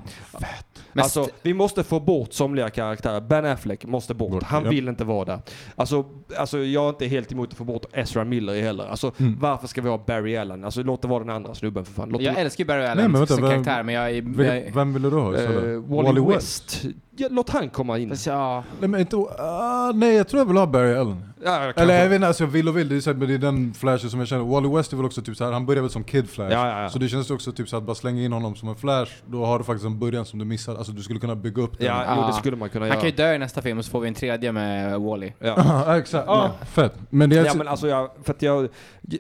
Men alltså, vi måste få bort somliga karaktärer. Ben Affleck måste bort. Bort, Han ja. vill inte vara där. Alltså, alltså, jag är inte helt emot att få bort Ezra Miller heller. Alltså, Mm. varför ska vi ha Barry Allen? Alltså, låt det vara den andra snubben för fan. Låt Jag det, älskar Barry Nej, Allen men vänta, som vem- karaktär, men jag jag- Vem ville du ha istället? eh, Wally, West. Ja, låt han komma in. Fast ja, Nej, men inte, ah, nej jag tror jag vill ha Barry Allen. Ja. Eller jag vet inte, alltså jag vill och vill, det är, så här, men det är den flashen som jag känner. Wally West är väl också typ så här, han började väl som Kid Flash. Ja, ja, ja. Så det känns också typ så att bara slänga in honom som en Flash, då har du faktiskt en början som du missar. Alltså du skulle kunna bygga upp den. Ja, Ja. jo, det skulle man kunna han göra. kan ju dö i nästa film och så får vi en tredje med Wally. Ja. Exakt. Ja, fett. Men det är Ja men alltså jag, för att jag,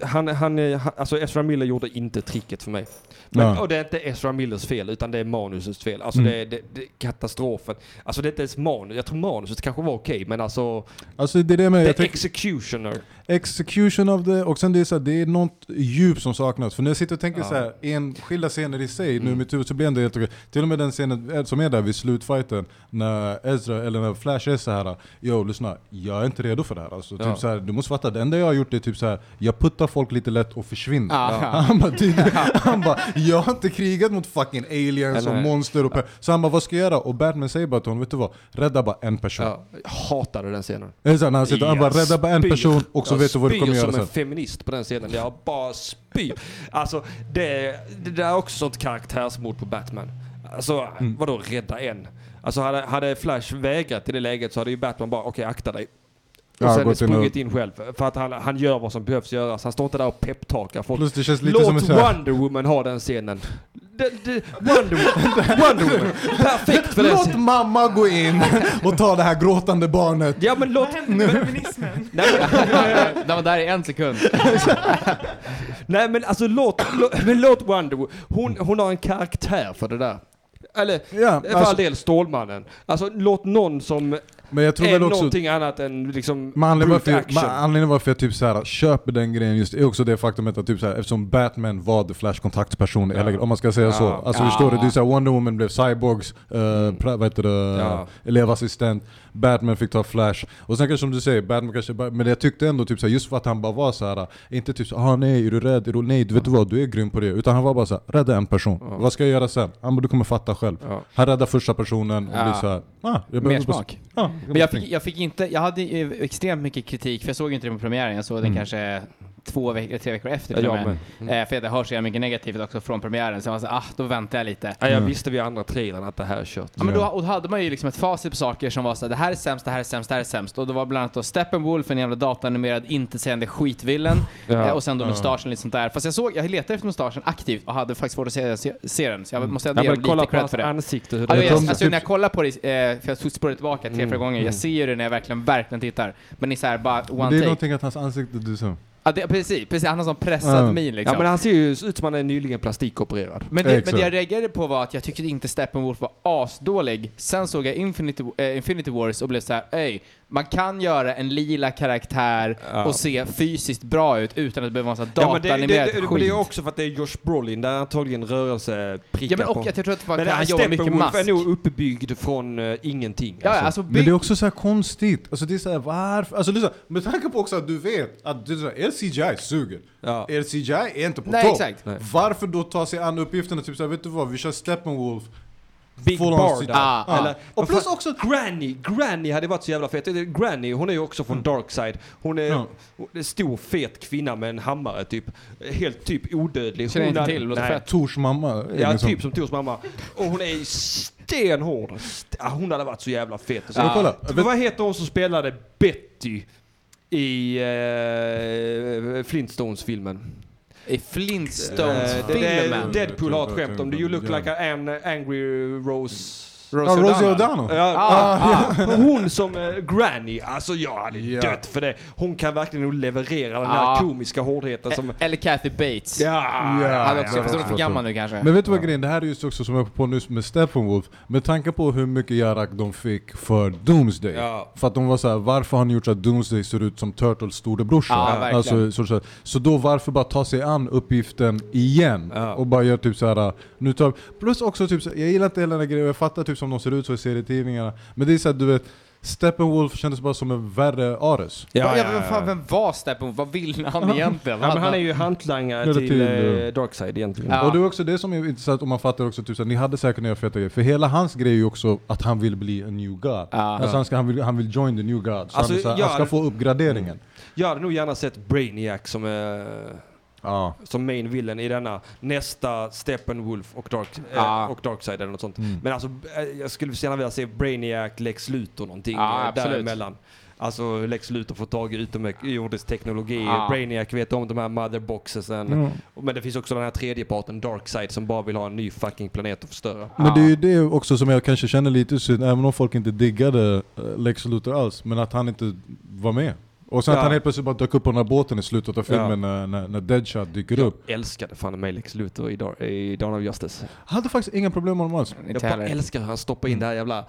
han, han, han, alltså Ezra Miller gjorde inte tricket för mig. Men, Ja. Och det är inte Ezra Millers fel, utan det är manusets fel. Alltså Mm. det, är, det, det är katastrofen. Alltså det är inte ens manus, jag tror manuset kanske var okej, men alltså, Alltså det är det med, the jag tänker, executioner. Execution of the, och sen det är, så här, det är något djup som saknas. För när jag sitter och tänker Ja. så här, enskilda scener i sig, nu Mm. i mitt huvud så blir det helt okej. Till och med den scenen eh, som är där vid slutfighten, när Ezra, eller när Flash är så här, yo lyssna, jag är inte redo för det här. Alltså, Ja. typ så här, du måste fatta, det enda jag har gjort är typ så här, jag puttar folk lite lätt och försvinner. Ja. Han bara, "Det- han bara, jag har inte krigat mot fucking aliens och Nej. monster och pe-" Så han bara, vad ska jag göra? Och Batman säger bara till honom, vet du vad? Rädda bara en person. Ja, jag hatade den scenen. Det är så här, när han sitter, han bara, rädda bara en person och så vet du vad du kommer göra som en feminist på den scenen. Jag bara spyr. Alltså, det, det där är också sånt karaktärsmord på Batman. Alltså, Mm. vadå rädda en? Alltså hade, hade Flash vägrat i det läget så hade ju Batman bara, okej akta dig. Och Ja, sen gått in och- sprungit in själv. För att han, han gör vad som behövs göras. Han står inte där och pepptalkar folk. Plus det känns lite som en Låt sån här, Wonder Woman ha den scenen. Det, det, Wonder, Woman, Wonder Woman. Perfekt för den Låt mamma gå in och ta det här gråtande barnet. Ja men låt... Vad hände med feminismen? Nej, men, Den var där i en sekund. Nej men alltså låt, låt, men låt Wonder Woman, hon, hon har en karaktär för det där. Eller Ja, för all alltså, del Stålmannen. Alltså låt någon som men jag tror väl också... någonting annat än liksom Men anledningen varför, action. anledningen varför jag typ så här, köper den grejen just är också det faktumet att typ så här, eftersom Batman var the Flash kontaktperson hela grejen, om man ska säga så. Ja. Alltså Ja. förstår du? Det är så här, Wonder Woman blev Cyborgs, uh, pra, vad heter det, Ja. elevassistent, Batman fick ta Flash. Och sen kanske som du säger, Batman kanske men jag tyckte ändå typ så här, just för att han bara var så här, inte typ så ah nej, är du rädd? Är du, nej, vet du vad? Du är grym på det. Utan han var bara så här, rädda en person. Ja. Vad ska jag göra sen? Han bara, du kommer fatta själv. Ja. Han räddar första personen och Ja. blir så här, ah, jag Mer smak. Ja, Men jag fick, jag fick inte, jag hade extremt mycket kritik, för jag såg inte den på premiären, jag såg den Mm. kanske två veckor, tre veckor efter Ja, jag premiären. med. Eh, för det hörs så mycket negativt också från premiären, så jag var så, ah, då väntar jag lite. Ja, jag Mm. visste vid andra trailern att det här är kört. Ja, men då, Ja. och då hade man ju liksom ett facit på saker som var så det här är sämst, det här är sämst, det här är sämst. Och det var bland annat då Steppenwolf, en jävla datanimerad, intetsägande skitvillen. Ja. Eh, och sen då Ja. mustaschen lite sånt där. Fast jag såg, jag letade efter mustaschen aktivt och hade faktiskt svårt att se, se, se den. Så jag måste Ja, ändå ge dem kolla lite på cred för det. ansikte. Hur Ja, det jag, tror- alltså, när jag kollar på det, eh, för jag tog spåret tillbaka tre, Mm, fyra gånger, mm. jag ser ju det när jag verkligen, verkligen tittar. Men i så här bara one det är take. någonting att hans ansikte, du sa. Ja, det, precis, precis, han har sån pressad Ja. min liksom. Ja men han ser ju ut som han är nyligen plastikopererad. Men det, men det jag reagerade på var att jag tyckte inte Steppenwolf var asdålig. Sen såg jag Infinity, eh, Infinity Wars och blev så här, ey, man kan göra en lila karaktär Ja. och se fysiskt bra ut utan att det behöver vara så här Ja, men det, det, datanimerad det, men skit. det är också för att det är Josh Brolin, där antagligen rörelseprickar ja, men och på. jag tror att Men han jobbar mycket Steppenwolf mask. är nog uppbyggd från uh, ingenting. Ja, alltså, Men bygg, det är också så här konstigt. Alltså det är så här, varför? Alltså lyssna, med tanke på också att du vet att det är så här, er CGI suger. Ja. Er CGI är inte på Nej, topp. exakt. Nej. Varför då ta sig an uppgifterna? Typ såhär, vet du vad? Vi kör Steppenwolf. Big full Barda. CGI. Ah, Ja. Eller, Och plus också... Granny, Granny hade varit så jävla fet. Granny, hon är ju också från Darkside. Hon är Ja. en stor fet kvinna med en hammare typ. Helt typ odödlig. Känner Hon inte till, låter Nej. fett. Tors mamma. Ja, liksom- typ som Tors mamma. Och hon är stenhård. St- ah, hon hade varit så jävla fet. Så. Vet- Vad heter hon som spelade Betty i uh, Flintstones-filmen? I Eh, Flintstones-filmen. det- Deadpool har ett skämt om det. You look like an angry Rose... Ja, Rosie O'Donnell. Ja, Ah, ah, hon som eh, Granny, alltså jag hade Ja. dött för det. Hon kan verkligen nog leverera den Ja. här komiska hårdheten som... E- Eller Kathy Bates. Ja, Ja. Han också, ja, fast hon är för ja. gammal nu kanske. Men vet du vad grejen, det här är just också som jag är på nu med Steppenwolf. Med tanke på hur mycket Jarak de fick för Doomsday. Ja. För att de var så här, varför har ni gjort så att Doomsday ser ut som Turtles storebrorsa? Ja, verkligen. alltså, så, så, så då varför bara ta sig an uppgiften igen? Ja. Och bara göra typ så här. Nu tar, plus också typ så, jag gillar inte hela den här grejen, jag fattar typ som de ser ut så i serietidningarna. Men det är så här, du vet, Steppenwolf kändes bara som en värre Ares. Ja, ja, vem, fan, vem var Steppenwolf? Vad ville han egentligen? Ja, men han är ju hantlangare till, till, eh, Darkside egentligen. Ja. Och det är också det som är intressant om man fattar också, typ, så här, ni hade säkert några feta grejer. För hela hans grej är ju också att han vill bli en new god. Ja. Alltså han, ska, han, vill, han vill join the new god. Så Alltså, han, är så här, han ska få uppgraderingen. Jag hade nog gärna sett Brainiac som, eh, Ja. som main villain i denna nästa Steppenwolf och, Dark, eh, Ja. och Darkside eller något sånt. Mm. Men alltså, eh, jag skulle gärna vilja se Brainiac, Lex Luthor någonting Ja, eh, däremellan. Alltså Lex Luthor får tag i utomjordisk teknologi, Ja. Brainiac vet om de här motherboxesen. Mm. Men det finns också den här tredje parten, Darkside, som bara vill ha en ny fucking planet att förstöra. Men det är ju det också som jag kanske känner lite synd, även om folk inte diggade Lex Luthor alls, men att han inte var med. Och sen Ja. att han helt plötsligt bara dök upp på den här båten i slutet av filmen Ja. när, när, när Deadshot dyker upp. Jag älskade fan mig Lex Luthor i, Dar- i Dawn of Justice. Jag hade faktiskt inga problem med honom alls. Jag bara älskar hur han stoppar in Mm. det här jävla...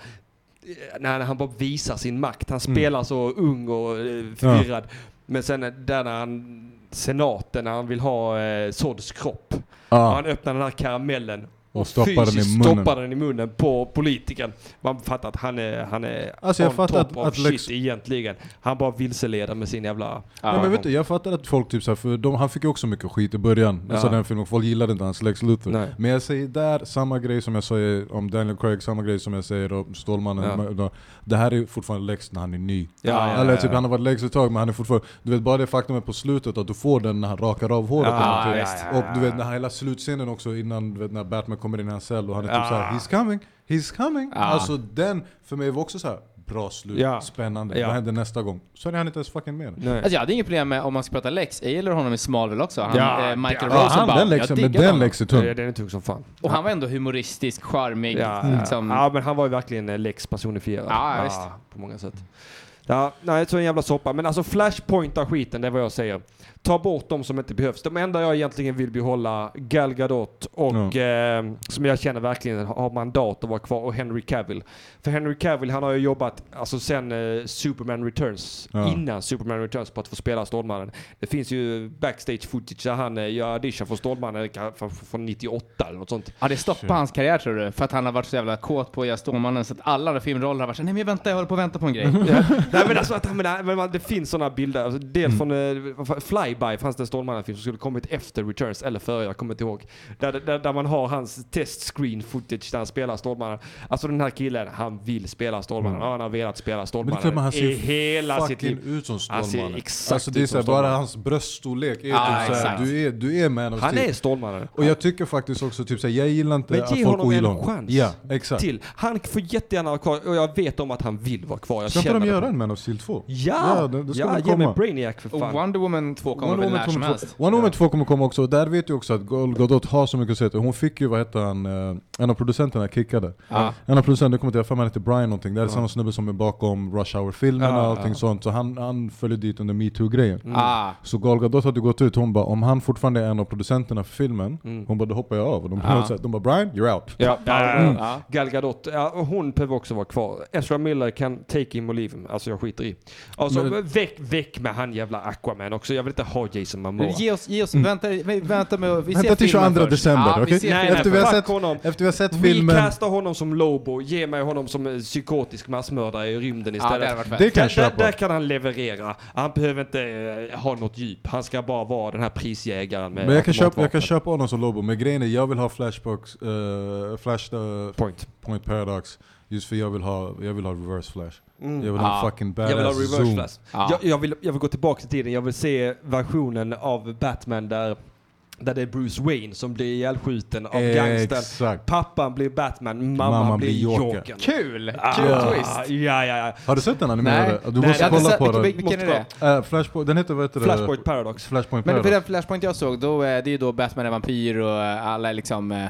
När han bara visar sin makt. Han Mm. spelar så ung och eh, förvirrad. Men sen där när han, senaten, när han vill ha eh, Sods kropp. Ja. Han öppnar den här karamellen och, stoppar den i munnen. stoppar den i munnen på politikern. Man fattar att han är, han är Alltså, jag on fattar top att- of att shit Lex- egentligen. Han bara vilseleder med sin jävla... Ja, men vet du, jag fattar att folk typ såhär, för de, han fick ju också mycket skit i början, Ja. alltså den filmen, folk gillade inte hans Lex Luthor. Nej. Men jag säger där, samma grej som jag säger om Daniel Craig, samma grej som jag säger om Stålmannen. Ja. Det här är fortfarande Lex när han är ny. Ja, Eller ja, typ han har varit Lex ett tag men han är fortfarande, du vet bara det faktumet på slutet att du får den när han rakar av håret. Ja, Och du vet den här hela slutscenen också innan du vet, när Batman kommer in i hans cell och han är Ja. typ såhär 'He's coming, he's coming' Ja. Alltså den, för mig var också så här bra slut, Ja. spännande, Ja. vad händer nästa gång? Så är han inte ens fucking med. Nej. Alltså jag hade inget problem med om man ska prata Lex. Jag gillar honom i Smallville också. Han, Ja, eh, Michael ja, Ja, Rosenbaum. han, den Jag Lexen, men den. Lex är tung. Det- Den är tung som fan. Och han var ändå humoristisk, charmig. Ja, Liksom. ja, men han var ju verkligen eh, Lex personifierad. Ja, visst. På många sätt. Ja, nej, så en jävla soppa. Men alltså flashpointa skiten, det är vad jag säger. Ta bort de som inte behövs. De enda jag egentligen vill behålla, Gal Gadot och eh, som jag känner verkligen har mandat att vara kvar, och Henry Cavill. För Henry Cavill, han har ju jobbat, alltså sen eh, Superman Returns, Ja. innan Superman Returns på att få spela Stålmannen. Det finns ju backstage footage där han eh, gör audition för Stålmannen från, från 98 eller något sånt. Ja, det stoppade hans karriär tror du? För att han har varit så jävla kåt på att göra Stålmannen så att alla filmroller har varit såhär, nej men jag väntar, jag håller på att vänta på en grej. Ja. Nej men alltså att, men, det finns sådana bilder. Alltså, dels från eh, fan, Flyby fanns det en Stålmannen-film som skulle kommit efter Returns, eller före, jag kommer inte ihåg. Där, där, där man har hans test screen footage där han spelar Stålmannen. Alltså den här killen, han vill spela Stålmannen. Ja, han har velat spela Men Stålmannen men han i hela sitt liv. ut som Han ser Stålmannen. exakt alltså det är ut så här, som bara Stålmannen. hans bröststorlek är Ja, typ såhär, exakt. du är, du är man of Han är Stålmannen. Och jag tycker faktiskt också, typ såhär, jag gillar inte Men att ge folk honom ogillar en honom. chans. Ja, exakt. Till. Han får jättegärna vara kvar och jag vet om att han vill vara kvar. Jag Ska inte känner de göra en Man of Steel 2? Ja! Ja, det- det ska ja ge mig. Brainiac för Och fan. Wonder Woman 2 kommer väl när som helst? Wonder Woman 2 kommer komma också, och där vet jag också att Gal Gadot har så mycket att säga Hon fick ju, vad heter han, eh, en av producenterna kickade. Ja. En av producenterna, jag kommer inte ihåg, för mig heter Brian någonting, det är samma snubbe som är bakom Rush Hour-filmerna och Ja, allting sånt. Så han, han följde dit under metoo-grejen. Ah. Så Gal Gadot hade gått ut, hon bara om han fortfarande är en av producenterna för filmen, Mm. hon bara då hoppar jag av. Och de, bara, de bara Brian, you're out. Ja, Mm. Gal Gadot, ja, hon behöver också vara kvar. Ezra Miller kan take him or leave him. Alltså jag skiter i. Alltså Men- väck, väck med han jävla Aquaman också. Jag vill inte ha Jason Momoa. Ge oss, ge oss, vänta, vänta med vi Vänta ser till filmen 22 först. december, ja, vi okej? Nej, Efter nej, vi sett- honom. Efter vi har sett filmen, Recasta honom som Lobo, ge mig honom som eh, psykotisk massmördare i rymden Ja, istället. det fett. det kan där, där, där kan han leverera. Han behöver inte eh, ha något djup. Han ska bara vara den här prisjägaren med Men jag kan, köpa, jag kan köpa honom som Lobo, men grejen är jag vill ha Flashbox, uh, Flash uh, Point. Point Paradox, just för jag vill ha, jag vill ha reverse flash. Mm. Jag vill ha Ah. fucking Jag vill ha badass reverse zoom. flash. Ja. Jag, jag, vill, jag vill gå tillbaka till tiden. Jag vill se versionen av Batman där, där det är Bruce Wayne som blir ihjälskjuten av gangstern. Pappan blir Batman, mamman, Mamman blir blir Joker. Jokern. Kul! Ah, Kul Ja. twist! Ja, ja, ja. Har du sett den animerade? Du Nej, måste kolla på den. Vilken är det? Uh, Flashpoint, den heter vad heter det? Flashpoint Paradox. Flashpoint Men för Paradox. den Flashpoint jag såg, då, eh, det är ju då Batman är vampyr och eh, alla är liksom...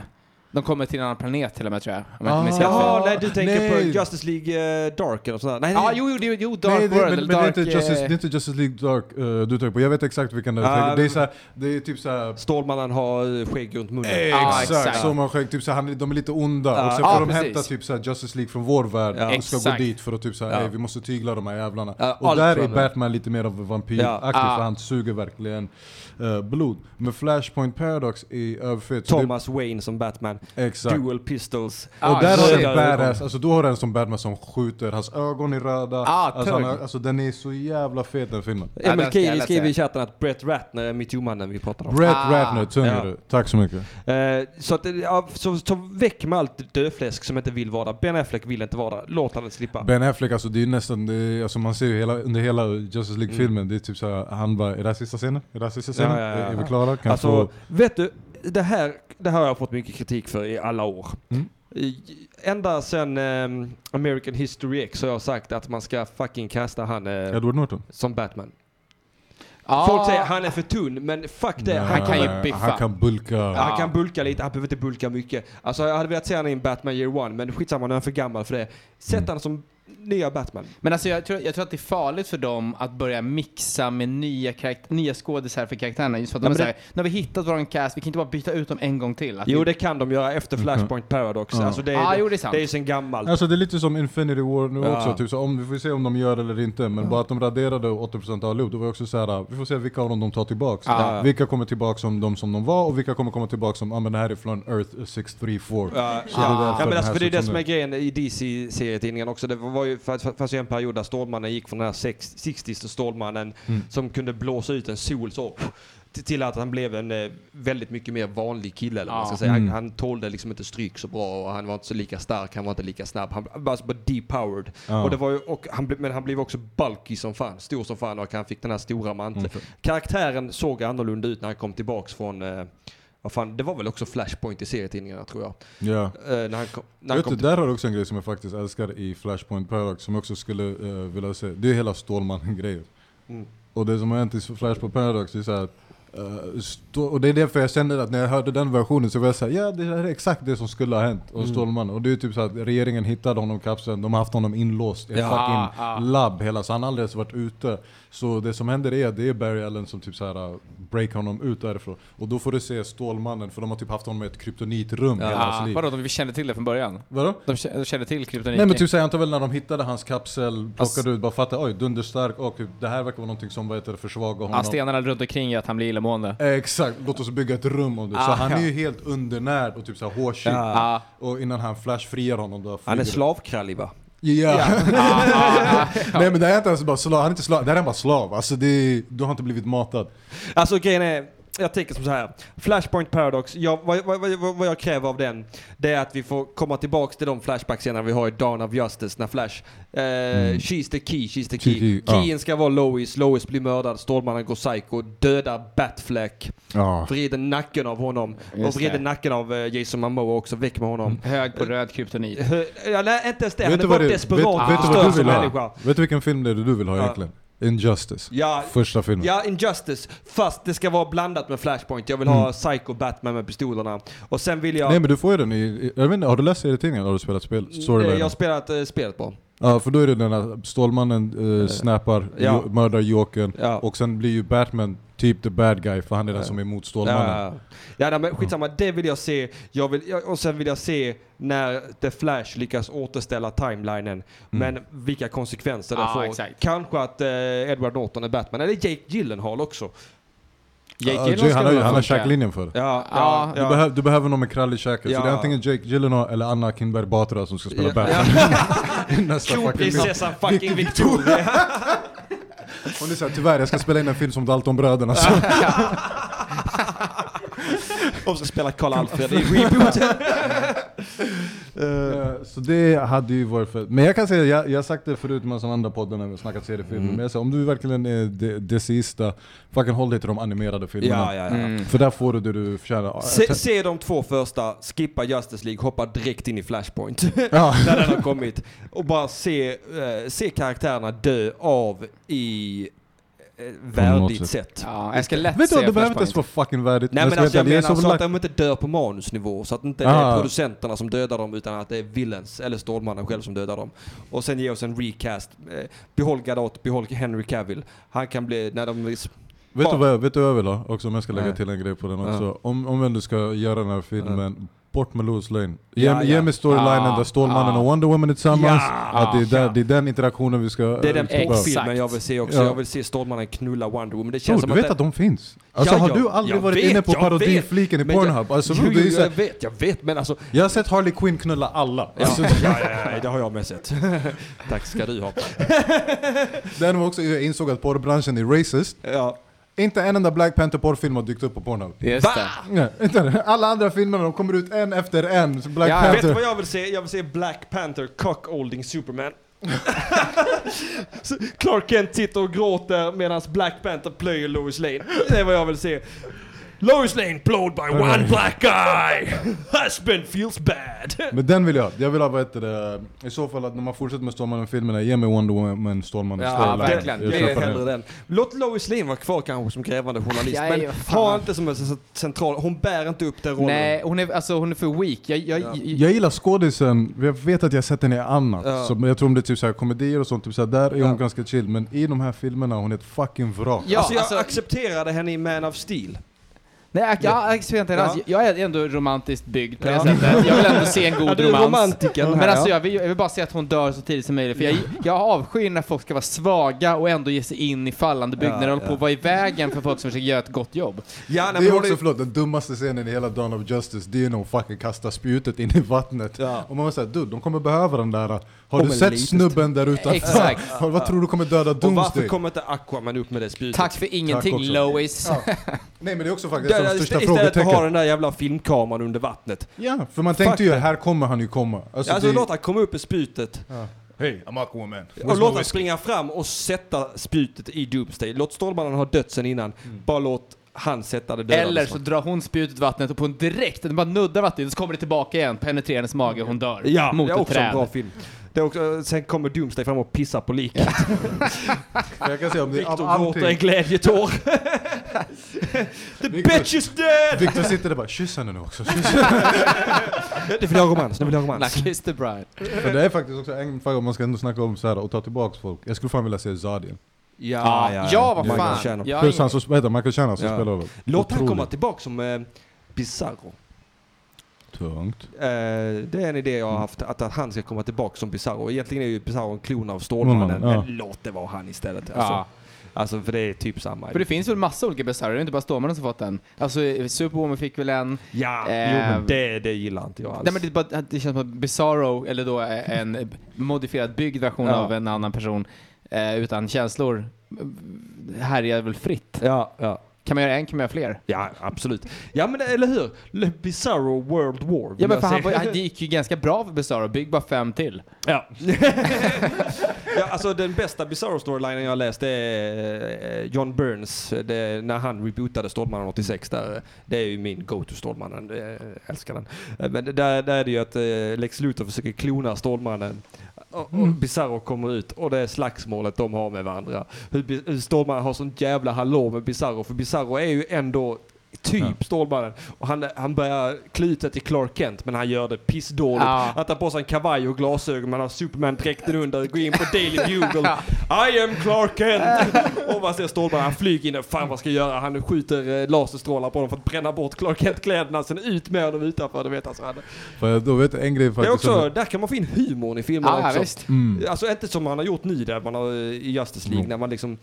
eh, De kommer till en annan planet till och med tror jag. Om jag inte minns helt fel. Jaha, nej du tänker nej. på Justice League eh, Dark eller sådär. Nej, Ja, nej. jo, jo, det- jo, Dark Nej, det, World, men, eller men det, är Dark... inte Justice, eh, det är inte Justice League Dark uh, du tänker på. Jag vet exakt vilken det är. Ah, det är, så här, det är typ såhär... Stålmannen har eh, skägg runt munnen. Ja, Exakt, exakt. så man skägg, typ såhär, han, de är lite onda och sen Ja, får de precis. hämta typ såhär Justice League från vår värld Ja. och ska Exakt. gå dit för att typ såhär, Ja. "Ey, vi måste tygla de här jävlarna. Ja, och allt där är. Batman lite mer av vampyraktig Ja. Ah. för han suger verkligen eh, blod. Men Flashpoint Paradox är överfett. Thomas Wayne som Batman. det- Exakt. Dual pistols. Ah, och där har du en badass, alltså då har du en som Batman som skjuter, hans ögon är röda. Ah, alltså, han alltså den är så jävla fet den filmen. Emil Kiri skriver i chatten att Brett Ratner är metoo-mannen vi pratar om. Brett Ah. Ratner, tung Ja. du. Tack så mycket. Eh, så, att, ja, så, så väck med allt dödfläsk som inte vill vara där. Ben Affleck vill inte vara där. Låt han slippa. Ben Affleck, alltså det är nästan, det är, alltså man ser ju hela, under hela Justice League-filmen, det är typ såhär, han bara, är det här sista scenen? Är det här sista scenen? Ja, ja, ja, Är, vi klara? Kan Alltså, få... vet du, det här, det här har jag fått mycket kritik för i alla år. Mm. I, ända sedan ehm, American History X har jag sagt att man ska fucking kasta han eh, Edward Norton? som Batman. Ja. Folk säger han är för tunn, men fuck det. Han, Han kan ju biffa. Han kan bulka. Ja, han kan bulka lite, han behöver inte bulka mycket. Alltså jag hade velat se honom i en Batman Year One, men skitsamma nu är han för gammal för det. Sätt Mm. han som nya Batman. Men alltså jag tror, jag tror att det är farligt för dem att börja mixa med nya, karakt- nya skådisar för karaktärerna. Just för att de Ja, är såhär, nu har vi hittat våran cast, vi kan inte bara byta ut dem en gång till. Att Jo, vi, det kan de göra efter Flashpoint Paradox. Ja. Alltså det, Ah, är, jo, det är sant. det är sen gammalt. Alltså det är lite som Infinity War nu Ja. också, typ, så om, vi får se om de gör det eller inte, men bara att de raderade 80% av allihop, då var det också så här, vi får se vilka av dem de tar tillbaks. Ja. Vilka kommer tillbaks som de som de var och vilka kommer komma tillbaks som, ja ah, men det här är från Earth 634. Ja, Så det är ja. ja, men alltså, för det är det som är grejen i DC-serietidningen också. Det var ju, för, för, fanns ju en period där Stålmannen gick från den här sex- 60s Stålmannen Mm. som kunde blåsa ut en sol så till- att han blev en eh, väldigt mycket mer vanlig kille. Eller man ska säga. Han, Mm. han tålde liksom inte stryk så bra och han var inte så lika stark, han var inte lika snabb. Han var alltså bara depowered. Ja. Och det var ju, och han, men han blev också bulky som fan, stor som fan och han fick den här stora manteln. Mm. Karaktären såg annorlunda ut när han kom tillbaks från eh, vad fan, det var väl också Flashpoint i serietidningarna tror jag. Ja. Eh, när han kom, när han kom du, där har du också en grej som jag faktiskt älskar i Flashpoint Paradox, som jag också skulle uh, vilja se. Det är hela Stålmannen-grejen. Mm. Och det som har hänt i Flashpoint Paradox, är så här, eh, och det är därför jag kände att när jag hörde den versionen så var jag såhär, ja det är exakt det som skulle ha hänt. Och Mm. Stålmannen. Och det är typ så att regeringen hittade honom i kapseln, de har haft honom inlåst i Ja, fucking ja. labb hela, så han har aldrig ens varit ute. Så det som händer är att det är Barry Allen som typ såhär uh, breakar honom ut därifrån. Och då får du se Stålmannen, för de har typ haft honom i ett kryptonitrum Ja. hela hans ah, liv. vadå, de kände till det från början? Vadå? De kä- de kände till kryptonit? Nej men typ så jag antar väl när de hittade hans kapsel, plockade Alltså- ut, bara fattade oj dunderstark och typ, det här verkar vara någonting som vad heter det, försvagar honom. Ja, stenarna runt omkring gör att han blir illamående. Eh, Exakt, låt oss bygga ett rum om det. Så Ah, han är ju helt undernärd och typ såhär hårsyk. Ja. Ja. Och innan han flash friar honom då Han är slavkrallig va? Ja. Ah, ah, Nej men det är inte ens bara slav, han är inte slav, det här är bara slav. Alltså det du har inte blivit matad. Alltså grejen är, jag tänker som så här. Flashpoint Paradox, jag, vad, vad, vad, vad jag kräver av den, det är att vi får komma tillbaks till de flashbackscener vi har i Dawn of Justice när Flash, eh, she's the key, she's the key. Ja. Keyen ska vara Lois, Lois blir mördad, Stålmannen går psycho, dödar Batfleck, Ja. vrider nacken av honom Just och vrider det. nacken av eh, Jason Momoa också, väck med honom. Hög på röd kryptonit. Hö- Ja, nej, inte ens det. Han Vet är bara det, vet, desperat vet och du vad förstörd du? Vet du vilken film det är du vill ha Ja. Injustice. Ja, Första filmen. Ja, Injustice. Fast det ska vara blandat med Flashpoint. Jag vill ha Psycho Batman med pistolerna. Och sen vill jag... Nej men du får ju den i, jag vet inte, har du läst serietidningen eller har du spelat spel? Eh, Storyline? jag har spelat eh, spelet på. Ja för då är det den här Stålmannen eh, snappar, ja. jo, mördar Jokern Ja. och sen blir ju Batman typ the bad guy för han är den som är emot Stålmannen. Ja, ja men skitsamma. Det vill jag se. Jag vill, och sen vill jag se när The Flash lyckas återställa timelinen. Men vilka konsekvenser det får. exakt. Kanske att eh, Edward Norton är Batman. Eller Jake Gyllenhaal också. Jake Ja, Gyllenhaal han har, han har käklinjen för det. Ja, Ja, Du, behöver, du behöver någon med krallig käke, Ja. så det är antingen Jake Gyllenhaal eller Anna Kinberg Batra som ska spela Ja. Batman. Nästa fucking film. Kronprinsessan fucking Victoria. Hon är såhär, tyvärr jag ska spela in en film som Daltonbröderna. Så. Och så spelar Karl Alfred i rebooten. Eh, så det hade ju varit för... Men jag kan säga, jag, jag har sagt det förut i massa andra poddar när vi har snackat seriefilmer, Mm. men jag säger, om du verkligen är det, det sista, fucking håll dig till de animerade filmerna. ja, ja, ja. Mm. För där får du det du förtjänar. Se, se de två första, skippa Justice League, hoppa direkt in i Flashpoint. Ja. när den har kommit. Och bara se, eh, se karaktärerna dö av i eh, värdigt sätt. sätt. Ja, jag ska lätt Vet du vad, det behöver inte ens vara fucking värdigt. Nej men alltså jag menar så att de inte dör på manusnivå. Så att inte det Ah. är producenterna som dödar dem utan att det är Villains eller Stålmannen själv som dödar dem. Och sen ge oss en recast. Eh, behåll Gadot, behåll Henry Cavill. Han kan bli, när de... Vet du, vad jag, vet du vad jag vill ha också? Om jag ska lägga Nej. till en grej på den Ja. också. Om, om du ska göra den här filmen, bort med Louis Lane. Ge, Ja, ge ja. mig storylinen Ah, där Stålmannen ah. och Wonder Woman är tillsammans. Ja, att det, är där, ja. det är den interaktionen vi ska... Det är den eh, Exakt. filmen jag vill se också. Ja. Jag vill se Stålmannen knulla Wonder Woman. Det känns du som vet att att det, de finns? Alltså Ja, har jag- du aldrig varit vet, inne på parodifliken i Men jag- Pornhub? Alltså, Jo, jo, jag vet, jag vet men alltså... jag har sett Harley Quinn knulla alla. Ja, Alltså, ja, ja, ja, det har jag med sett. Tack ska du ha. den var också, jag insåg att porrbranschen är racist. Ja. Inte en enda Black Panther porrfilm har dykt upp på Pornhub. Just det. Nej. Alla andra filmer de kommer ut en efter en. Så Black Ja, Vet du Panther... vad jag vill se? Jag vill se Black Panther cockolding Superman. Clark Kent sitter och gråter medan Black Panther plöjer Lois Lane. Det är vad jag vill se. Lois Lane blowed by one black guy. Husband feels bad. Men den vill jag. Jag vill ha, vad heter det, i så fall att när man fortsätter med Stålmannen-filmerna, ge mig Wonder Woman, Stålmannen. Ja, storyline. verkligen. Jag Det köper är den. hellre den. Låt Lois Lane vara kvar kanske som grävande journalist. Ja, men ja, fan. ha inte som en central, hon bär inte upp den rollen. Nej, hon är, alltså, hon är för weak. Jag, jag, Ja. Jag gillar skådisen, jag vet att jag har sett henne i annat. Ja. Så, men jag tror om det är typ så här komedier och sånt, typ så här, där är hon Ja. ganska chill. Men i de här filmerna, hon är ett fucking vrak. Ja, alltså jag alltså- accepterade henne i Man of Steel. Nej, jag, jag accepterar inte Ja. Jag är ändå romantiskt byggd på det Ja. sättet. Jag vill ändå se en god Ja, du romans. här, Men alltså ja. jag vill, jag vill bara se att hon dör så tidigt som möjligt. För jag, jag avskyr när folk ska vara svaga och ändå ge sig in i fallande byggnader Ja, och håller på att vara i vägen för folk som försöker göra ett gott jobb. Ja, nej, Det men är också, förlåt, den dummaste scenen i hela Dawn of Justice, det är när hon fucking kastar spjutet in i vattnet. Ja. Och man såhär, dude, de kommer behöva den där. Har Om du sett litet. snubben där utanför? Exakt. Vad tror du kommer döda Och varför Doomsday? kommer inte Aquaman upp med det spjutet? Tack för ingenting också. Lois. Nej men det är också faktiskt Det största istället för att ha den där jävla filmkameran under vattnet. Ja, för man tänkte ju, här kommer han ju komma. Alltså, Alltså det- låt han komma upp med spjutet. Hej, I'm Aquaman. Och låt han springa fram och sätta spjutet i Doomsday. Låt Stålmannen ha dött sen innan. Bara låt han sätta det dödande Eller så drar hon spjutet i vattnet och på en direkt, den bara nuddar vattnet, så kommer det tillbaka igen, penetrerar hennes mage och hon dör. Ja, mot det är ett också en träd. bra film. Det är också, sen kommer Doomsday fram och pissar på liket. Jag kan säga om det Victor gråter en glädjetår. The Victor- bitch is dead! Victor sitter där bara, kyss henne nu också. Kyss henne. Det vill jag ha romans, det vill jag ha romans. Kiss the Bride. För det är faktiskt också en fråga om man ska ändå snacka om så här och ta tillbaks folk. Jag skulle fan vilja se Zadian. Ja, ja, vad Michael fan. Shannon. Jag Plus han som, vad heter? Michael Shannon som Ja. spelar honom. Låt han komma tillbaka som eh, Bizarro. Tungt. Eh, det är en idé jag har haft, att, att han ska komma tillbaka som Bizarro. Egentligen är ju Bizarro en klon av Stålmannen, Mm, ja. men låt det vara han istället. Alltså, Ja. alltså för det är typ samma. För det finns väl massa olika Bizarro, det är inte bara Stålmannen som fått en. Alltså Superwoman fick väl en. Ja, Eh, jo, men det, det gillar inte jag alls. Nej men det, är bara, det känns som att Bizarro, eller då en modifierad byggd version Ja. av en annan person eh, utan känslor, härjar väl fritt. Ja, ja. Kan man göra en kan man göra fler. Ja, absolut. Ja men eller hur? Le Bizarro World War. Ja men för han, var- det gick ju ganska bra för Bizarro, bygg bara fem till. Ja. ja, alltså den bästa Bizarro storylinen jag läst är eh, John Burns, det, när han rebootade Stålmannen 86 där. Det är ju min go-to Stålmannen, jag älskar den. Men där, där är det ju att eh, Lex Luthor försöker klona Stålmannen. Och, och Bizarro kommer ut och det är slagsmålet de har med varandra. Hur, hur Stålmannen har sånt jävla hallå med Bizarro, för Bizarro är ju ändå typ Stålmannen. Och han, han börjar sig till Clark Kent, men han gör det pissdåligt. Ja. Han tar på sig en kavaj och glasögon, man har Superman-dräkten under, går in på Daily Bugle. I am Clark Kent! och man ser Stålmannen, han flyger in, fan vad ska jag göra? Han skjuter eh, laserstrålar på honom för att bränna bort Clark Kent-kläderna, sen ut med honom utanför, du vet alltså. Han, För då vet en grej det är faktiskt. också, där kan man få in humorn i filmerna Ja, också. visst. Mm. Alltså inte som man har gjort nu där man har i Justice League, Mm. när man liksom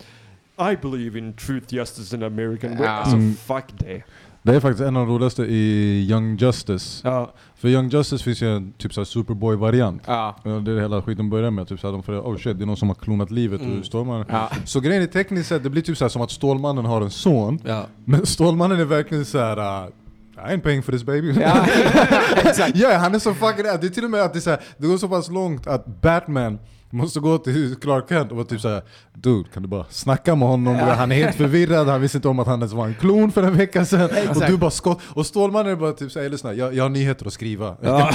I believe in truth, justice and American way. Ja. Alltså Mm. fuck det. Det är faktiskt en av de roligaste i Young Justice. Ja. För Young Justice finns ju en typ såhär Superboy-variant. Ja. Det är det hela skiten börjar med, typ såhär, de får oh shit, det är någon som har klonat livet Mm. ur Stålmannen. Ja. Så grejen är tekniskt sett, det blir typ såhär som att Stålmannen har en son, Ja. men Stålmannen är verkligen såhär uh, I ain't paying for this baby. Ja, exakt. Ja, han är så fucking Det är till och med att det, är så här, det går så pass långt att Batman måste gå till Clark Kent och vara typ såhär Dude, kan du bara snacka med honom? Han är helt förvirrad, han visste inte om att han ens var en klon för en vecka sedan. Och Exakt. du bara skott. Och Stålmannen är bara typ såhär, lyssna, jag, jag har nyheter att skriva. Ja.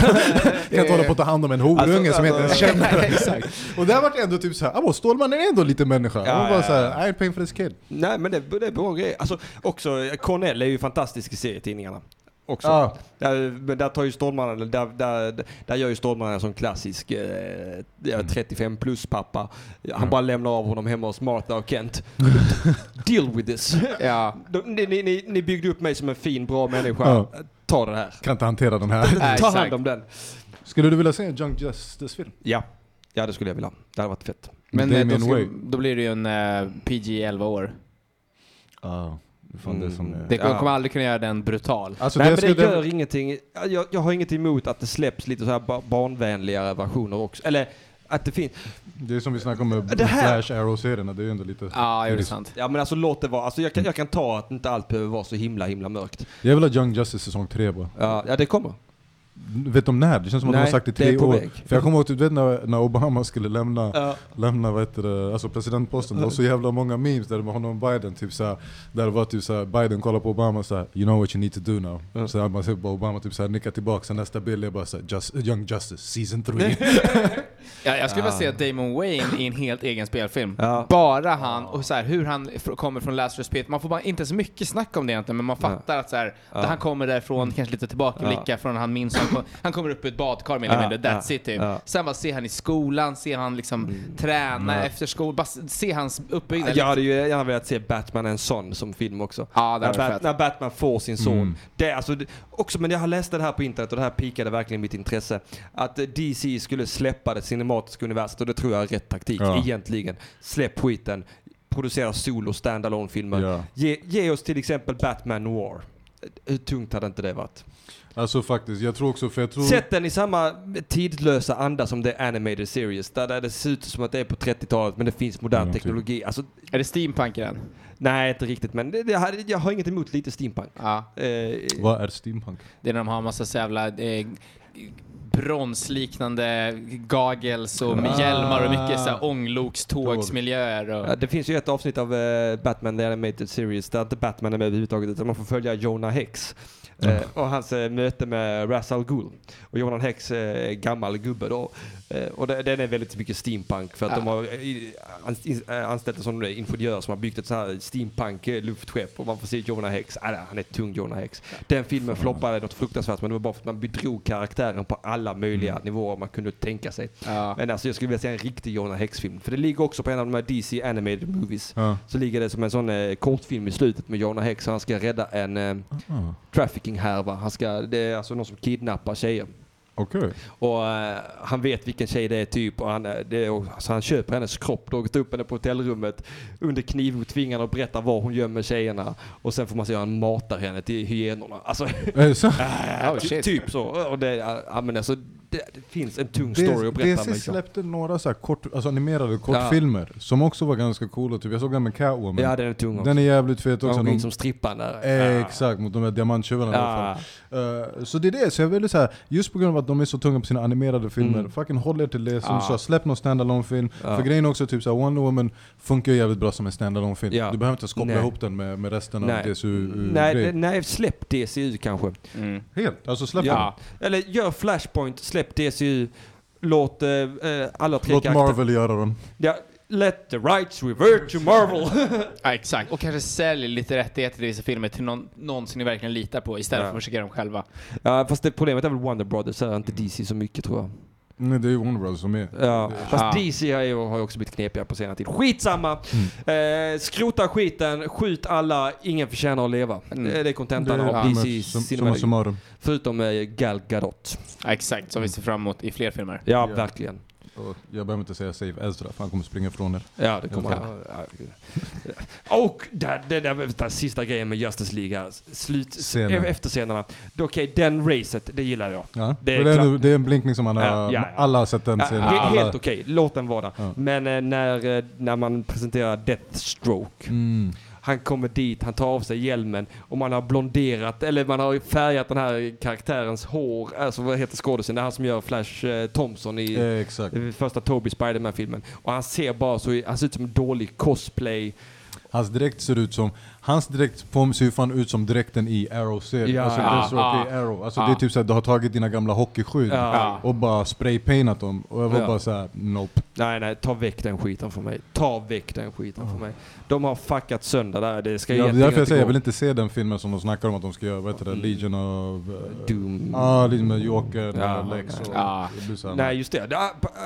Jag kan inte hålla på att ta hand om en horunge Alltså, som jag inte ens känner. Och där vart ändå typ såhär, Stålmannen är ändå lite människa. Ja, och bara ja, såhär, ja. I ain't paying for this kid. Nej men det, det är bra grejer. Alltså också, Cornell är ju fantastisk i serietidningarna. Också. Ja. Där, men där tar ju Stålmannen, där, där, där gör ju Stålmannen som klassisk eh, ja, 35 plus pappa. Han Mm. bara lämnar av honom hemma hos Martha och Kent. Deal with this. Ja. Ni, ni, ni, ni byggde upp mig som en fin, bra människa. Ja. Ta det här. Kan inte hantera den här. Ta hand om den. Skulle du vilja se en Junk Justice-film? Ja. Ja det skulle jag vilja. Det hade varit fett. Men eh, då, ska, då blir det ju en eh, PG 11 år. Är fan det som Mm. är... Det Ja. kommer aldrig kunna göra den brutal. Alltså, Nej det men det gör ingenting. Jag, jag har inget emot att det släpps lite så här ba- barnvänligare versioner också. Eller att det finns. Det är som vi snackade om med Det här- Flash Arrow-serierna, det är ju ändå lite... Ja, jo, det är sant. Ja men alltså låt det vara. Alltså jag kan, jag kan ta att inte allt behöver vara så himla himla mörkt. Jag vill ha Young Justice säsong 3 bara. Ja, ja det kommer. Vet de när? Det känns som att de Nej, har sagt det i det tre på år. väg. För jag kommer ihåg, du vet när, när Obama skulle lämna, Ja. lämna vad heter det, alltså presidentposten, det var så jävla många memes där det var honom och Biden, typ såhär, där det var typ såhär, Biden kollar på Obama och såhär, you know what you need to do now. Ja. Så man ser bara Obama typ såhär nickar tillbaka, sen nästa bild är bara såhär, Just, Young Justice season 3. Ja, jag skulle vilja se Damon Wayne i en helt egen spelfilm. Ja. Bara han och så här, hur han kommer från Lazarus Pit. Man får bara inte så mycket snack om det egentligen, men man fattar att så här, Ja. att han kommer därifrån, kanske lite tillbakablickar från han minns han, kom, han kommer upp i ett badkar mer eller mindre, that's ja, it typ. ja. Mm. Sen bara se han i skolan, se han liksom träna efter skolan, bara se hans uppbyggnad. Jag hade ju gärna velat se Batman en sån som film också. Ja, det när, Bat- när Batman får sin son. Mm. Det, är alltså, det, också, men jag har läst det här på internet och det här pikade verkligen mitt intresse. Att DC skulle släppa det cinematiska universet och det tror jag är rätt taktik Ja. egentligen. Släpp skiten, producera solo standalone filmer Ja. Ge, ge oss till exempel Batman Noir. Hur tungt hade inte det varit? Alltså faktiskt, jag tror också, för jag tror... Sätt den i samma tidlösa anda som det animated series. Där, där det ser ut som att det är på 30-talet men det finns modern typ. teknologi. Alltså, Är det steampunk i den? nej, inte riktigt men det, det, har- jag har inget emot lite steampunk. Ja. Eh, Vad är steampunk? Det är när de har en massa så jävla eh, bronsliknande gagels och Ah. hjälmar och mycket så här ånglokstågsmiljöer. Och... Ja, det finns ju ett avsnitt av eh, Batman The Animated Series där inte Batman är med överhuvudtaget utan man får följa Jonah Hex. Mm. Eh, och hans eh, möte med Ra's al Ghul. Och Johan Hex är gammal gubbe då. Eh, och det, den är väldigt mycket steampunk för att Ja. de har eh, anställt en sån ingenjör som har byggt ett sånt här steampunk eh, luftskepp och man får se Jonah Hex. Ah, han är tung Jonah Hex. Den filmen floppade något fruktansvärt men det var bara för att man bedrog karaktären på alla möjliga nivåer man kunde tänka sig. Ja. Men alltså jag skulle vilja se en riktig Jonah Hex-film. För det ligger också på en av de här DC animated movies. Ja. Så ligger det som en sån eh, kortfilm i slutet med Jonah Hex och han ska rädda en eh, Ah, trafficking-härva. Han ska, det är alltså någon som kidnappar tjejer. Okej. Och eh, han vet vilken tjej det är typ och han, eh, det och, så han köper hennes kropp och tar upp henne på hotellrummet under knivhot, tvingar henne att berätta var hon gömmer tjejerna. Och sen får man se hur han matar henne till hyenorna. Alltså, Är det så? äh, Oh, typ så. Och det, ja, men alltså, det, det finns en tung story att berätta. DC med. släppte några så här kort, alltså animerade kortfilmer som också var ganska coola. Typ. Jag såg den med Catwoman. Ja, den är tung också. den är jävligt fet också. Hon som strippan där. Eh, Exakt, mot de här diamanttjuvarna i alla fall. Ja. Eh, så det är det, så jag vill säga, just på grund av att de är så tunga på sina animerade filmer, Mm. fucking håll er till det. Som Ja. sa, släpp någon standalone film Ja. För grejen är också typ såhär, Wonder Woman funkar ju jävligt bra som en standalone film Ja. Du behöver inte koppla ihop den med, med resten Nej. av DCU Nej, det- nej, släpp DCU kanske. Mm. Helt, alltså släpp Ja. Eller gör Flashpoint, släpp DCU, låt eh, eh, alla tre Låt karaktär- Marvel göra den. Ja, let the rights revert to Marvel. ja, exakt. Och kanske sälj lite rättigheter till vissa filmer till någon, någon som ni verkligen litar på istället Ja. för att försöka dem själva. ja, fast det problemet är väl Wonder Brothers, är inte DC så mycket tror jag. Nej det är ju Warner Bros som är. Ja, fast. DC har ju, har ju också blivit knepigare på senare tid. Skitsamma! Mm. Eh, skrota skiten, skjut alla, ingen förtjänar att leva. Mm. Det, är kontentan av ja, DC som- Cinematic. Förutom eh, Gal Gadot. Ja, exakt, som vi ser fram emot i fler filmer. Ja, Ja. verkligen. Och jag behöver inte säga save Ezra för han kommer springa ifrån er. Ja, det kommer ja. Och det, det, det, den sista grejen med Justice League här. Slut, Scenen. efterscenerna. Okej, den racet, det gillar jag. Ja. Det Det, är är klart. det är en blinkning som man har, Ja, ja, alla har sett den scenen. he- Alla. Helt okej, låt den vara där. Men eh, när, eh, när man presenterar Deathstroke, Mm. Han kommer dit, han tar av sig hjälmen och man har blonderat, eller man har färgat den här karaktärens hår, alltså vad heter skådisen, det är han som gör Flash eh, Thompson i Eh, första Toby Spiderman-filmen. Och han ser bara så, han ser ut som en dålig cosplay. Hans dräkt ser ut som, hans dräkt ser ju fan ut som dräkten i Arrow-serien. Ja. alltså Ja, i ja. Arrow. Alltså Ja. det är typ såhär, du har tagit dina gamla hockeyskydd Ja. och bara spraypaintat dem. Och jag var Ja. bara såhär, nope. Nej, nej, ta väck den skiten från mig. Ta väck den skiten från mig. De har fuckat sönder där. Det ska Ja, det är därför jag säger, jag vill inte se den filmen som de snackar om att de ska göra, vad heter det, Mm. Legion of... eh, Doom. Ja, Legion med Joker, Ja. ja. Lex och... Ja. här- Nej, just det.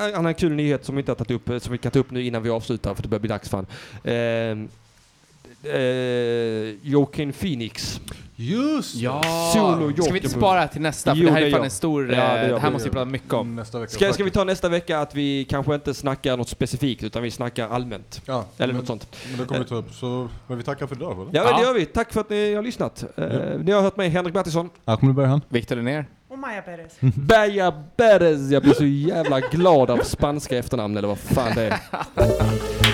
en annan kul nyhet som vi inte har tagit upp, eh, som vi kan ta upp nu innan vi avslutar, för det börjar bli dags fan. Eh, eh, Joaquin Phoenix. Just! Ja! Solo Ska vi inte spara till nästa? För Jo, det här är fan en stor... Ja, det eh, det här måste vi prata mycket om. Nästa vecka. Ska, ska vi ta nästa vecka att vi kanske inte snackar något specifikt, utan vi snackar allmänt? Ja, Eller men, något sånt. men det kommer vi ta upp. Så, men vi tackar för idag eller? Ja, men det Ja. gör vi. Tack för att ni har lyssnat. Eh, Ja. Ni har hört mig, Henrik Mattisson. Ahmed Berhan. Viktor Linnér. Och Maja Perez. Baya Perez. Jag blir så jävla glad av spanska efternamn, eller vad fan det är.